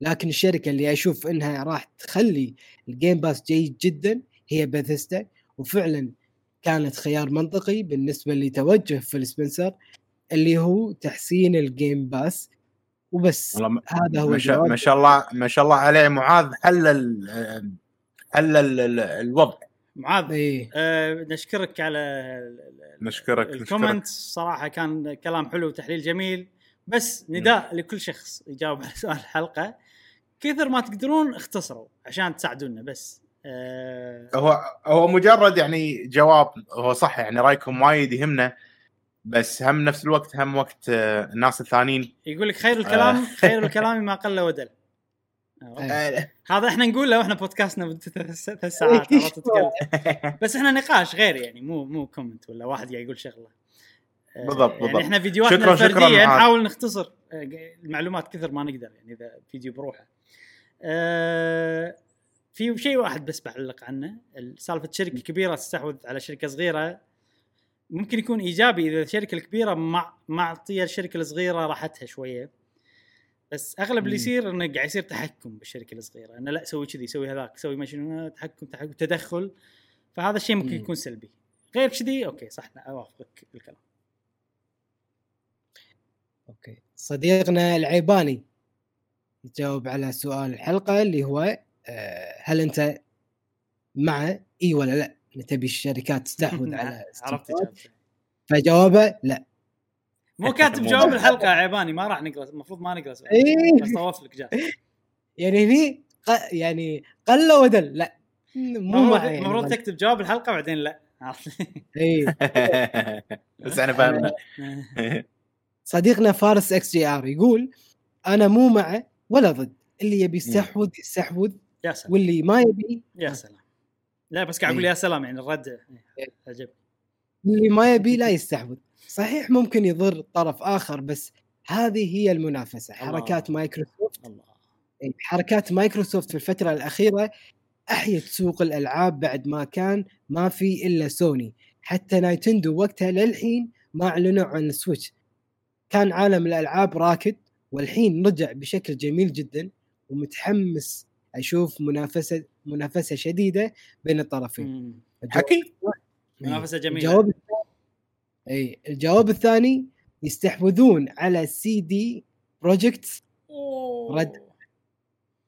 لكن الشركة اللي أشوف إنها راح تخلي ال Game Pass جيد جدا هي بثيستا وفعلا كانت خيار منطقي بالنسبة لتوجه فيل سبنسر اللي هو تحسين ال Game Pass وبس هذا هو ما شاء ما شاء الله ما شاء الله عليه معاذ حل ال- حل ال- ال- الوضع. معاذ إيه. آه نشكرك على نشكرك الكومنت صراحة كان كلام حلو وتحليل جميل. بس نداء لكل شخص يجاوب على سؤال الحلقة. كثر ما تقدرون اختصروا عشان تساعدونا بس. آه هو هو مجرد يعني جواب هو صح يعني رايكم وايد يهمنا بس هم نفس الوقت هم وقت آه، الناس الثانيين. يقول لك خير الكلام آه. خير الكلام ما قل ودل. هذا إحنا نقوله وإحنا بودكاستنا مدته ثلاث ساعات عرفت تتكلم. بس إحنا نقاش غير يعني مو مو كومنت ولا واحد قاعد يقول شغلة. آه، بالضبط، يعني بالضبط. إحنا فيديوهاتنا شكراً- شكراً الفردية معاذ. نحاول نختصر آه، المعلومات كثر ما نقدر يعني إذا فيديو بروحه. آه، في شيء واحد بس بعلق عنه سالفة شركة كبيرة تستحوذ على شركة صغيرة. ممكن يكون إيجابي إذا الشركة الكبيرة مع معطية الشركة الصغيرة راحتها شوية. بس أغلب اللي. يصير إنه قاعد يصير تحكم بالشركة الصغيرة. إنه لا سوي كذي سوي هذاك سوي ما شنو تحكم تحكم تدخل. فهذا الشيء ممكن مم. يكون سلبي. غير كذي okay صح أوافقك بالكلام okay. صديقنا العيباني يجاوب على سؤال الحلقة اللي هو آه، هل أنت مع إي ولا لا؟ تبي الشركات تستحوذ على عرفت فجوابه لا. مو كاتب جواب. الحلقة يا عيباني ما راح نقرأ المفروض ما نقرأ سؤال. إيه. بس طوف لك جاء يعني هني ق- يعني قل ودل. لا مو المفروض مع يعني المفروض بل- تكتب جواب الحلقة بعدين لا. عرفت؟ إيه. بس أنا فاهمنا صديقنا فارس XGR يقول أنا مو مع ولا ضد. اللي يبي يستحوذ يستحوذ يا سلام. واللي ما يبي يا سلام. لا بس قاعد أقول إيه. يا سلام يعني الرد إيه. عجب. اللي ما يبي لا يستحوذ صحيح ممكن يضر طرف آخر بس هذه هي المنافسة. حركات. مايكروسوفت إيه، حركات مايكروسوفت في الفترة الأخيرة أحيت سوق الألعاب بعد ما كان ما في إلا سوني. حتى نايتندو وقتها للحين ما أعلنوا عن السويتش كان عالم الألعاب راكد والحين رجع بشكل جميل جدا ومتحمس أشوف منافسة منافسة شديدة بين الطرفين. حكي. منافسة جميلة. الجواب الثاني أي الجواب الثاني يستحوذون على CD Projekt. Red.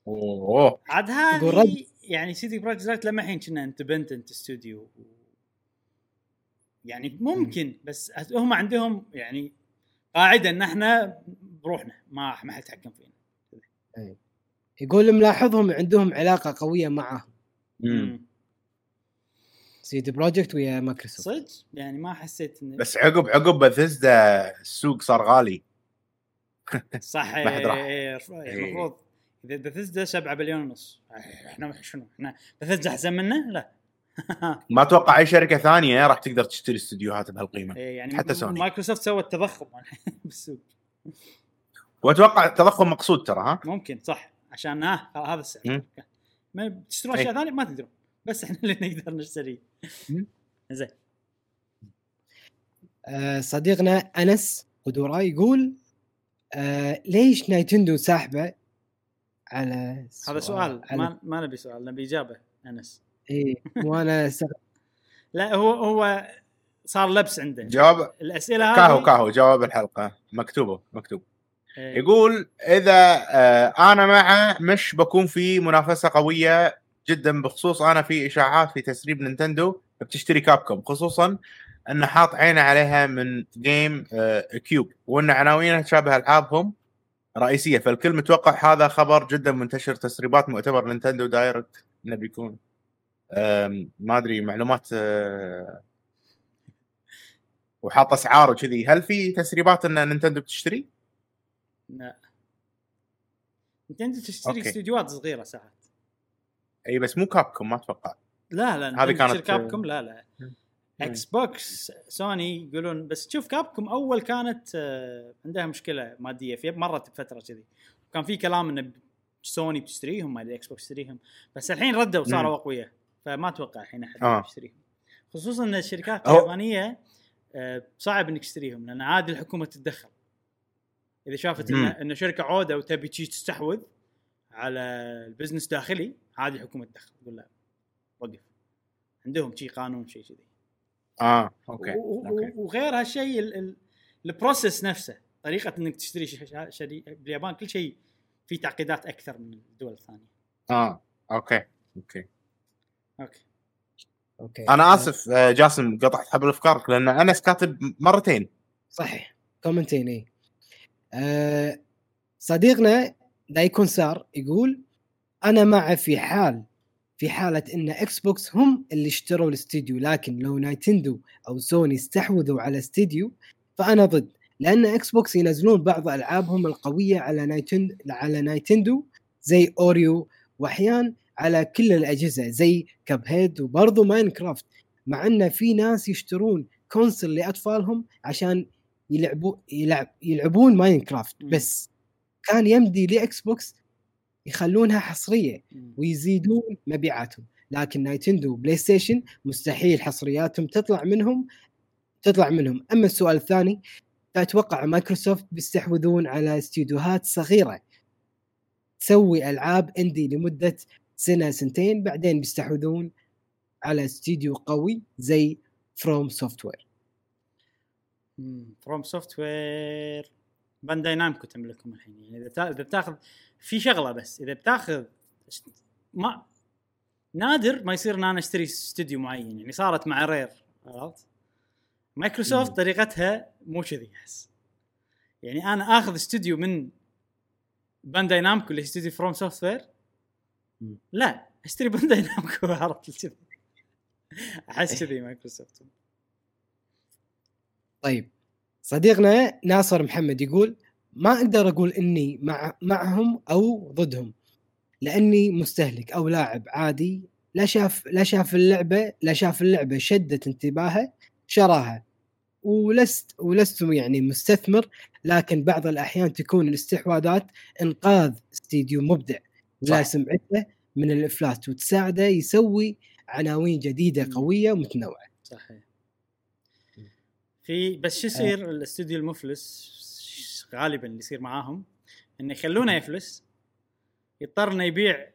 أوه. عاد هذه Red. يعني CD Projekt لما الحين كنا independent studio يعني ممكن بس هم عندهم يعني قاعدة إن إحنا بروحنا ما ما حد يتحكم فينا يقول ملاحظهم عندهم علاقة قوية معهم. مم. CD Projekt ويا مايكروسوفت. صدق؟ يعني ما حسيت انه بس عقب عقب بثزدا السوق صار غالي. صح ما حد راح. إيه، المفروض إذا بثزدا 7 بليون ونص. إحنا شنو إحنا بثزدا أحسن منه؟ لا. ما أتوقع أي شركة ثانية راح تقدر تشتري استديوهات بهالقيمة. إيه، يعني حتى سوني. مايكروسوفت سوت تضخم بالسوق. وأتوقع التضخم مقصود ترى ها؟ ممكن صح. عشان ها هذا السعر. ما تشترون إيه. اشياء ثانية؟ ما تقدرون بس إحنا اللي نقدر نشتري. مم. زين. آه صديقنا أنس قدوره يقول آه ليش نايتندو ساحبة؟ على هذا سؤال. على ما, ما نبي سؤال نبي إجابة أنس. إيه وأنا سأ- لا هو هو صار لبس عنده. جواب الأسئلة هذه كاهو كاهو جواب الحلقة. مكتوبه مكتوب. إيه. يقول إذا آه، أنا مع مش بكون في منافسة قوية جدا بخصوص أنا في إشاعات في تسريب نينتندو بتشتري كابكوم خصوصا إنه حاط عينه عليها من جيم آه، كيوب وإن عناوينها تشابه ألعابهم رئيسية. فالكل متوقع هذا خبر جدا منتشر تسريبات مؤتمر Nintendo Direct إنه بيكون. ما أدري معلومات آه، وحاط اسعار وكذي. هل في تسريبات إن نينتندو بتشتري؟ لا. نتندو تشتري. استديوهات صغيرة ساعات. إي بس مو كابكوم ما أتوقع لا لا هذه كانت- كابكم لا لا. إكس بوكس سوني يقولون بس تشوف كابكم أول كانت آه، عندها مشكلة مادية في مرت بفترة كذي كان في كلام إن سوني بتشتريهم ما أدري إكس بوكس تشتريهم بس الحين ردوا صاروا مم. أقوياء فما أتوقع الحين أحد آه. يشتريهم خصوصا إن الشركات. اليابانية آه، صعب إنك تشتريهم لأن عادي الحكومة تتدخل إذا شافت إن مم. ان شركة عودة وتبي تستحوذ على ال business داخلي عادي الحكومة تتدخل تقول لا وقف. عندهم شيء قانون شيء كذي. آه أوكي. وغير هالشيء ال- ال- ال process نفسه طريقة إنك تشتري ش- ش- شري باليابان كل شيء في تعقيدات أكثر من الدول الثانية. آه أوكي. أوكي. أوكي. أوكي. أنا آسف آه، جاسم قطعت حبل أفكارك لأن انس كاتب مرتين صحيح. comment ين اي آه صديقنا دايكون سار يقول أنا معه في حال في حالة إن إكس بوكس هم اللي اشتروا الاستديو لكن لو نايتندو أو سوني استحوذوا على استديو فأنا ضد. لأن إكس بوكس ينزلون بعض ألعابهم القوية على نايتندو على نايتندو زي اوري وأحيان على كل الأجهزة زي كاب هيد وبرضه ماينكرافت مع إن في ناس يشترون console لأطفالهم عشان يلعبوا يلعب يلعبون ماينكرافت. بس. كان يمدي لإكس بوكس يخلونها حصرية. ويزيدون مبيعاتهم. لكن نايتندو بلاي ستيشن مستحيل حصرياتهم تطلع منهم تطلع منهم. أما السؤال الثاني فأتوقع مايكروسوفت بيستحوذون على استديوهات صغيرة تسوي ألعاب indie لمدة سنة سنتين بعدين بيستحوذون على استديو قوي زي فروم سوفت وير فروم سوفت وير بانداي نامكو تملكهم الحين. يعني إذا إذا بتاخذ في شغلة بس إذا بتاخذ ما نادر ما يصير إن أنا أشتري استوديو معين. يعني صارت مع رير عرفت؟ مايكروسوفت. طريقتها مو كذي أحس. يعني أنا آخذ استوديو من بانداي نامكو اللي استوديو فروم سوفت وير. لا أشتري بانداي نامكو عرفت؟ كذي. أحس كذي مايكروسوفت. طيب. صديقنا ناصر محمد يقول ما أقدر أقول إني مع معهم أو ضدهم لأني مستهلك أو لاعب عادي لا شاف لا شاف اللعبة لا شاف اللعبة شدت انتباهه شراها ولست ولست يعني مستثمر لكن بعض الأحيان تكون الاستحواذات إنقاذ استديو مبدع صح. سمعته من الإفلاس وتساعده يسوي عناوين جديدة. قوية ومتنوعة صحيح في بس شو يصير الاستوديو المفلس غالبا اللي يصير معاهم إنه يخلونه يفلس يضطر إنه يبيع.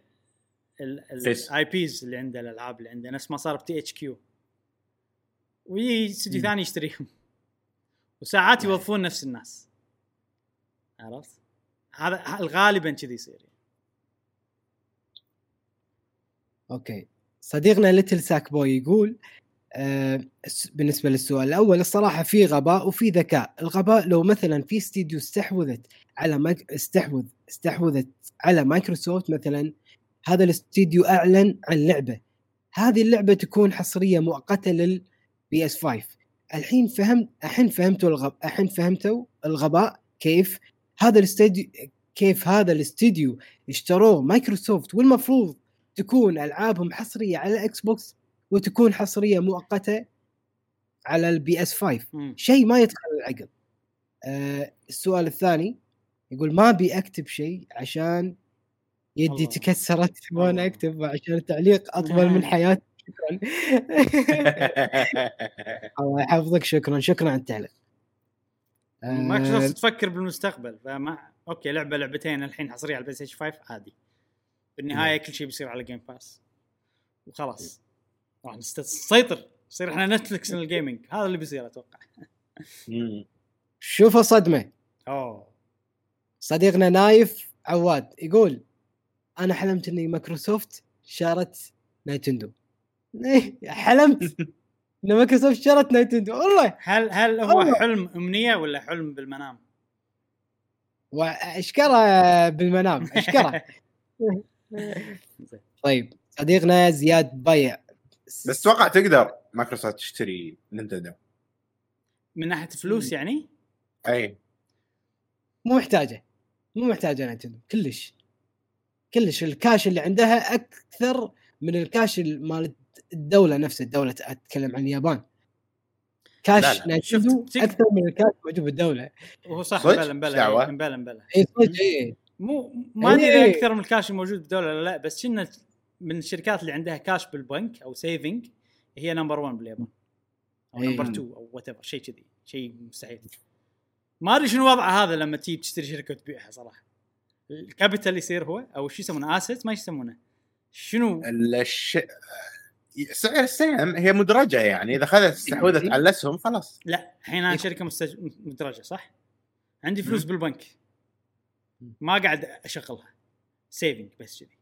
ال IPs اللي عنده الألعاب اللي عنده نفس ما صار ب THQ ويجي استوديو. ثاني يشتريهم وساعات. يوظفون نفس الناس عرفت؟ هذا غالبا كذي يصير أوكي صديقنا ليتل ساك بوي يقول بالنسبة للسؤال الأول الصراحة في غباء وفي ذكاء. الغباء لو مثلا في استديو استحوذت على مايك... استحوذ استحوذت على مايكروسوفت مثلا هذا الاستديو أعلن عن لعبة. هذه اللعبة تكون حصرية مؤقتة لل PS 5 الحين فهمت الحين فهمتوا الغب الحين فهمتوا الغباء كيف هذا الاستديو كيف هذا الاستديو اشتروه مايكروسوفت والمفروض تكون ألعابهم حصرية على ال Xbox وتكون حصرية مؤقتة على ال PS 5 مم. شيء ما يدخل العقل. آه السؤال الثاني يقول ما ابي اكتب شيء عشان يدي الله. تكسرت وأنا. اكتب عشان التعليق أطول من حياتي. شكرا. الله يحفظك. شكرا. شكرا على التعليق. آه، مايكروسوفت تفكر بالمستقبل فما أوكي لعبة لعبتين الحين حصرية على البلاي ستيشن 5 عادي. بالنهاية كل شيء بيصير على Game Pass وخلاص. راح نسيطر يصير إحنا Netflix ال gaming هذا اللي بيصير أتوقع. شوفوا صدمة. أوه. صديقنا نايف عواد يقول أنا حلمت إني مايكروسوفت شرت نايتندو. إيه، حلمت. ان مايكروسوفت شرت نايتندو. والله. هل هل هو والله. حلم أمنية ولا حلم بالمنام؟ وأشكره بالمنام. أشكره. طيب صديقنا زياد بايع بس أتوقع تقدر مايكروسوفت تشتري نينتندو. من ناحية فلوس يعني؟ أي. مو محتاجة. مو محتاجة نايتندو كلش. كلش. الكاش اللي عندها أكثر من الكاش مال الدولة نفسها. الدولة اتكلم عن اليابان. كاش لا لا، نايتندو شفت- أكثر من الكاش موجود بالدولة. وهو صح مبلا دعوة. إيه، مبلا مبلا اي صدق اي مو ما أدري إيه. اذا أكثر من الكاش الموجود بالدولة ولا لا بس كنا من الشركات اللي عندها كاش بالبنك أو saving هي نمبر 1 باليابان. أو إيه. نمبر 2 أو what شيء كذي شيء مستحيل. ما أدري شنو وضع هذا لما تجي تشتري شركة وتبيعها صراحة. ال capital يصير هو أو شو يسمونه asset ما يسمونه. شنو؟ الش... سعر السهم هي مدرجة يعني إذا خذت استحوذت على الاسهم خلاص. لا الحين أنا شركة مستج... مدرجة صح؟ عندي فلوس بالبنك. ما قاعد أشغلها. saving بس كذي.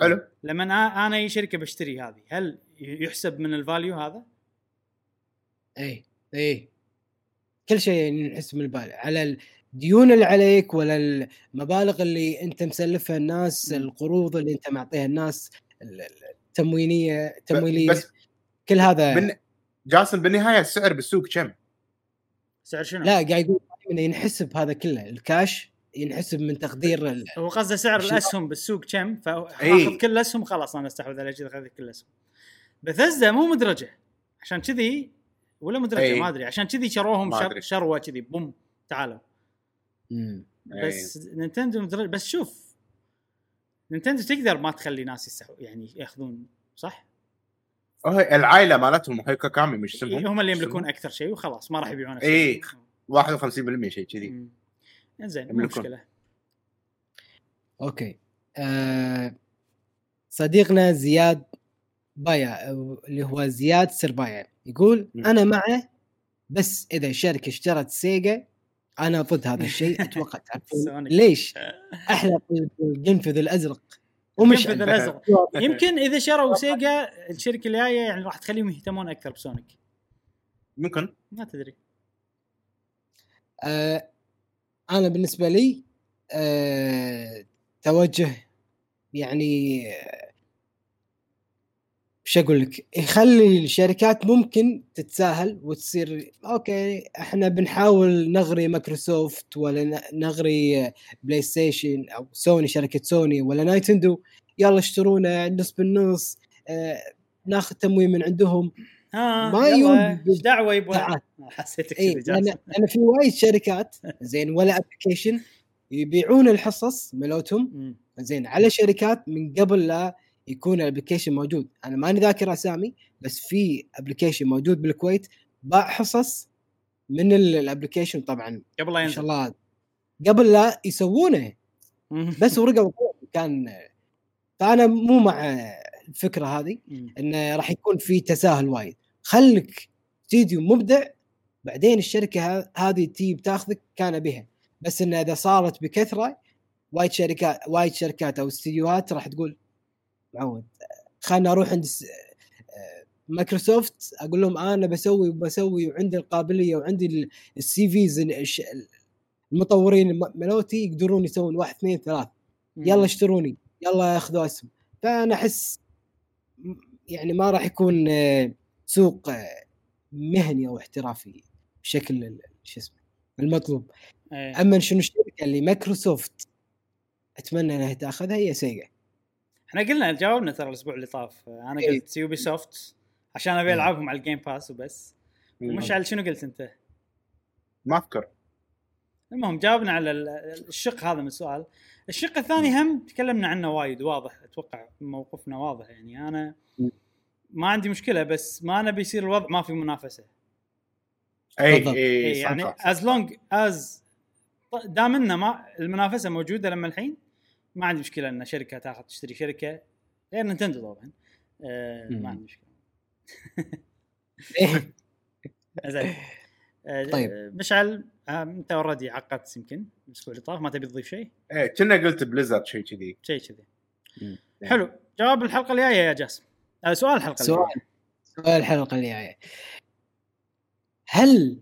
حلو لما أنا أي شركة بشتري هذه هل يحسب من ال value هذا؟ اي اي كل شيء ينحسب من ال value على الديون اللي عليك ولا المبالغ اللي أنت مسلفها الناس. القروض اللي أنت معطيها الناس ال- ال- التموينية التمويلية بس كل هذا بن... جاسم بالنهاية السعر بالسوق كم؟ سعر شنو؟ لا قاعد يقول انه ينحسب هذا كله الكاش ينحسب من تقدير ال- هو قصده سعر؟ الأسهم بالسوق كم فأخذ. كل الاسهم خلاص أنا أستحوذ على كذا اخذ كل الاسهم بثزدا مو مدرجة عشان كذي ولا مدرجة إي. ما أدري عشان كذي شروهم شر. شروة كذي بوم تعالوا مم. بس نينتندو مدرج بس شوف نينتندو تقدر ما تخلي ناس يستحو يعني يأخذون صح؟ هو العائلة مالتهم هيكامي مش اسمهم هم اللي يملكون أكثر شيء وخلاص ما راح يبيعون. شيء. 51% شيء كذي. زين مو. مشكلة okay آه صديقنا زياد بايا اللي هو زياد سربايا يقول مم. أنا معه بس إذا الشركة اشترت سيجا أنا ضد هذا الشيء أتوقع تعرفون. ليش؟ أحلى القنفذ الأزرق ومش القنفذ. الأزرق يمكن إذا شروا سيجا الشركة الجاية يعني راح تخليهم يهتمون أكثر بسونيك ممكن ما تدري آه أنا بالنسبة لي آه توجه يعني وش أقول لك؟ يخلي الشركات ممكن تتساهل وتصير okay إحنا بنحاول نغري مايكروسوفت ولا نغري بلاي ستيشن أو سوني شركة سوني ولا نينتندو يلا اشترونا نص بالنص آه ناخذ تمويل من عندهم. ما يوم إيش دعوة يبغى. حسيتك اي كذا لأن جالس. لأن في وايد شركات زين ولا application يبيعون الحصص مالوتهم. زين على شركات من قبل لا يكون ال application موجود أنا ماني ذاكر أسامي بس في application موجود بالكويت باع حصص من ال- ال application طبعا قبل لا ما شاء الله قبل لا يسوونه. بس ورقة وقلم كان فأنا مو مع الفكرة هذه. انه راح يكون في تساهل وايد خلك استديو مبدع بعدين الشركة هذه تجي بتاخذك كان بها. بس انه إذا صارت بكثرة وايد شركات وايد شركات أو استديوهات راح تقول معود خلنا أروح عند مايكروسوفت. أقول لهم أنا بسوي وبسوي وعندي القابلية وعندي ال- السي فيز المطورين الم- مالوتي يقدرون يسوون واحد اثنين ثلاث. يلا اشتروني يلا اخذوا اسهم فأنا أحس يعني ما راح يكون سوق مهني أو احترافي بشكل ال- شو اسمه المطلوب إيه. أما شنو الشركة اللي مايكروسوفت أتمنى إنها تأخذها هي سيجا إحنا قلنا جاوبنا ترى الأسبوع اللي طاف أنا إيه. قلت يوبي سوفت عشان أبي إيه. ألعبهم على الجيم باس وبس ومشعل شنو قلت أنت؟ ما اذكر المهم جاوبنا على ال- الشق هذا من السؤال الشق الثاني هم تكلمنا عنه وايد واضح أتوقع موقفنا واضح يعني أنا م. ما عندي مشكلة بس ما نبي يصير الوضع ما في منافسة أي بالضبط. أي إيه يعني as. long as دام انه ما المنافسة موجودة لما الحين ما عندي مشكلة إن شركة تاخذ تشتري شركة غير نينتندو طبعا آه. ما عندي مشكلة إيه. زين آه، طيب. مشعل آه، أنت already عقدت يمكن الأسبوع اللي طاف ما تبي تضيف شيء؟ إيه كنا قلت بليزرد شيء كذي شيء كذي. حلو جواب الحلقة الجاية يا جاسم سؤال الحلقة سؤال. سؤال الحلقة اللي جاية. هل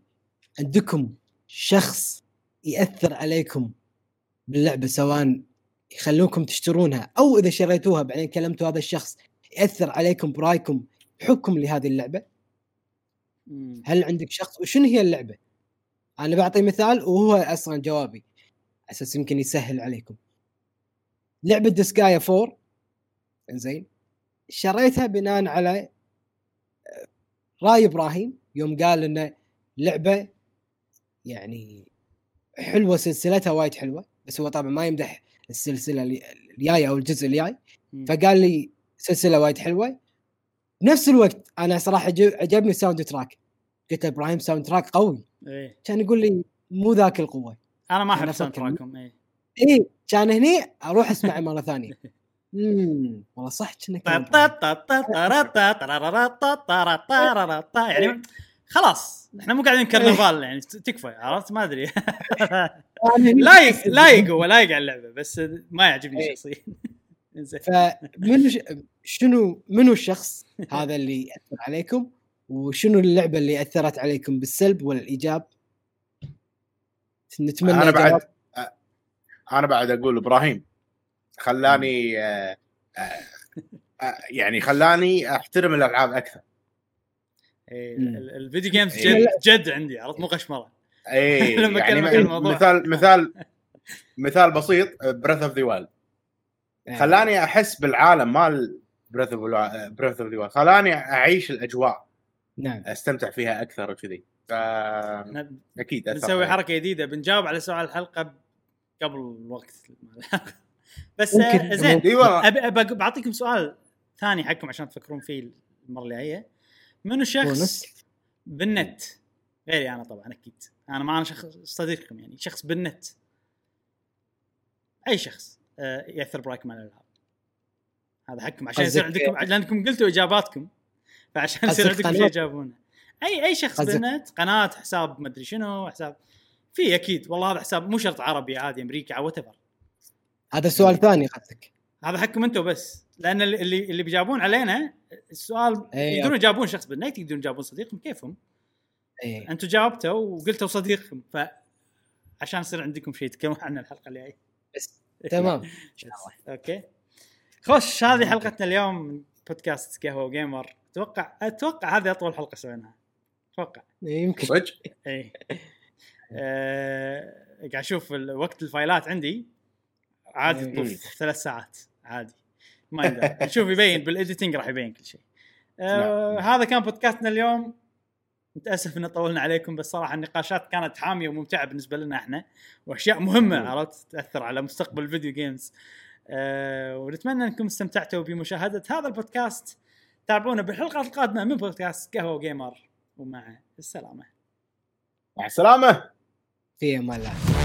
عندكم شخص يأثر عليكم باللعبة سواء يخلوكم تشترونها أو إذا شريتوها بعدين كلمتوا هذا الشخص يأثر عليكم برأيكم بحكم لهذه اللعبة. هل عندك شخص؟ وشنو هي اللعبة؟ أنا بعطي مثال وهو أصلا جوابي. أساس يمكن يسهل عليكم. لعبة ديسكايا 4 زين شريتها بناء على رأي إبراهيم يوم قال إنه لعبة يعني حلوة سلسلتها وايد حلوة بس هو طبعا ما يمدح السلسلة الجاية أو الجزء الجاي. فقال لي سلسلة وايد حلوة. بنفس الوقت أنا صراحة عجب- عجبني ال soundtrack. قلت له إبراهيم soundtrack قوي. إيه. كان يقول لي مو ذاك القوة. أنا ما أحب sound. تراكم إيه. اي كان هني أروح أسمعه مرة ثانية. امم والله صح كنا كان يعني خلاص إحنا مو قاعدين كرنفال يعني تكفى عرفت؟ ما أدري. لايق لايق هو لايق على اللعبة بس ما يعجبني إيه. شخصيا. زين فمنو ش... شنو منو الشخص هذا اللي يأثر عليكم؟ وشنو اللعبة اللي أثرت عليكم بالسلب ولا الإيجاب؟ نتمنى أنا بعد. أنا بعد أقول إبراهيم. خلاني آه، آه، آه، يعني خلاني أحترم الألعاب أكثر. إيه، ال video games إيه. جد جد عندي عرفت؟ مو غشمرة. اي لما يعني الموضوع. مثال مثال مثال بسيط بريث اوف ذا وايلد خلاني أحس بالعالم مال بريث اوف بريث اوف ذا وايلد خلاني أعيش الأجواء نعم. أستمتع فيها أكثر وكذي. أكيد بنسوي حركة جديدة بنجاوب على سؤال الحلقة قبل الوقت. بس ممكن- آه، زين أبي بعطيكم سؤال ثاني حقكم عشان تفكرون فيه المرة اللي جاية منو شخص بونس. بالنت؟ غيري أنا طبعا أكيد. أنا ما أنا شخص صديقكم يعني شخص بالنت. أي شخص آه، يأثر برايكم على الألعاب. هذا حقكم. عشان يصير عندكم لأنكم قلتوا إجاباتكم فعشان يصير عندكم شيء قناة؟ تجاوبونه. أي أي شخص بالنت قناة حساب مدري شنو حساب. في أكيد والله هذا حساب مو شرط عربي عادي أمريكا أو whatever. هذا سؤال ثاني قصدك هذا حقكم أنتم بس لأن اللي اللي بيجاوبون علينا السؤال إيه، يقدرون يجاوبون شخص بالنت يقدرون يجاوبون صديقهم كيفهم؟ إيه. أنتم جاوبتوا وقلتوا صديقكم ف عشان يصير عندكم شيء تتكلمون عنه الحلقة الجايه بس. تمام. okay. خش هذه حلقتنا اليوم من بودكاست قهوة جيمر أتوقع أتوقع هذه أطول حلقة سويناها. أتوقع. يمكن. صدق؟ اي آه، قاعد أشوف وقت ال files عندي. عادي. تطوف ثلاث ساعات عادي. ما يندرى نشوف يبين بال editing راح يبين كل شيء. آه نعم. هذا كان بودكاستنا اليوم. متأسف ان طولنا عليكم بس صراحة النقاشات كانت حامية وممتعة بالنسبة لنا إحنا وأشياء مهمة. عرفت تأثر على مستقبل ال video games آه ونتمنى إنكم استمتعتوا بمشاهدة هذا البودكاست. تابعونا بالحلقات القادمة من بودكاست قهوة جيمر ومع السلامة. مع السلامة. في أمان الله.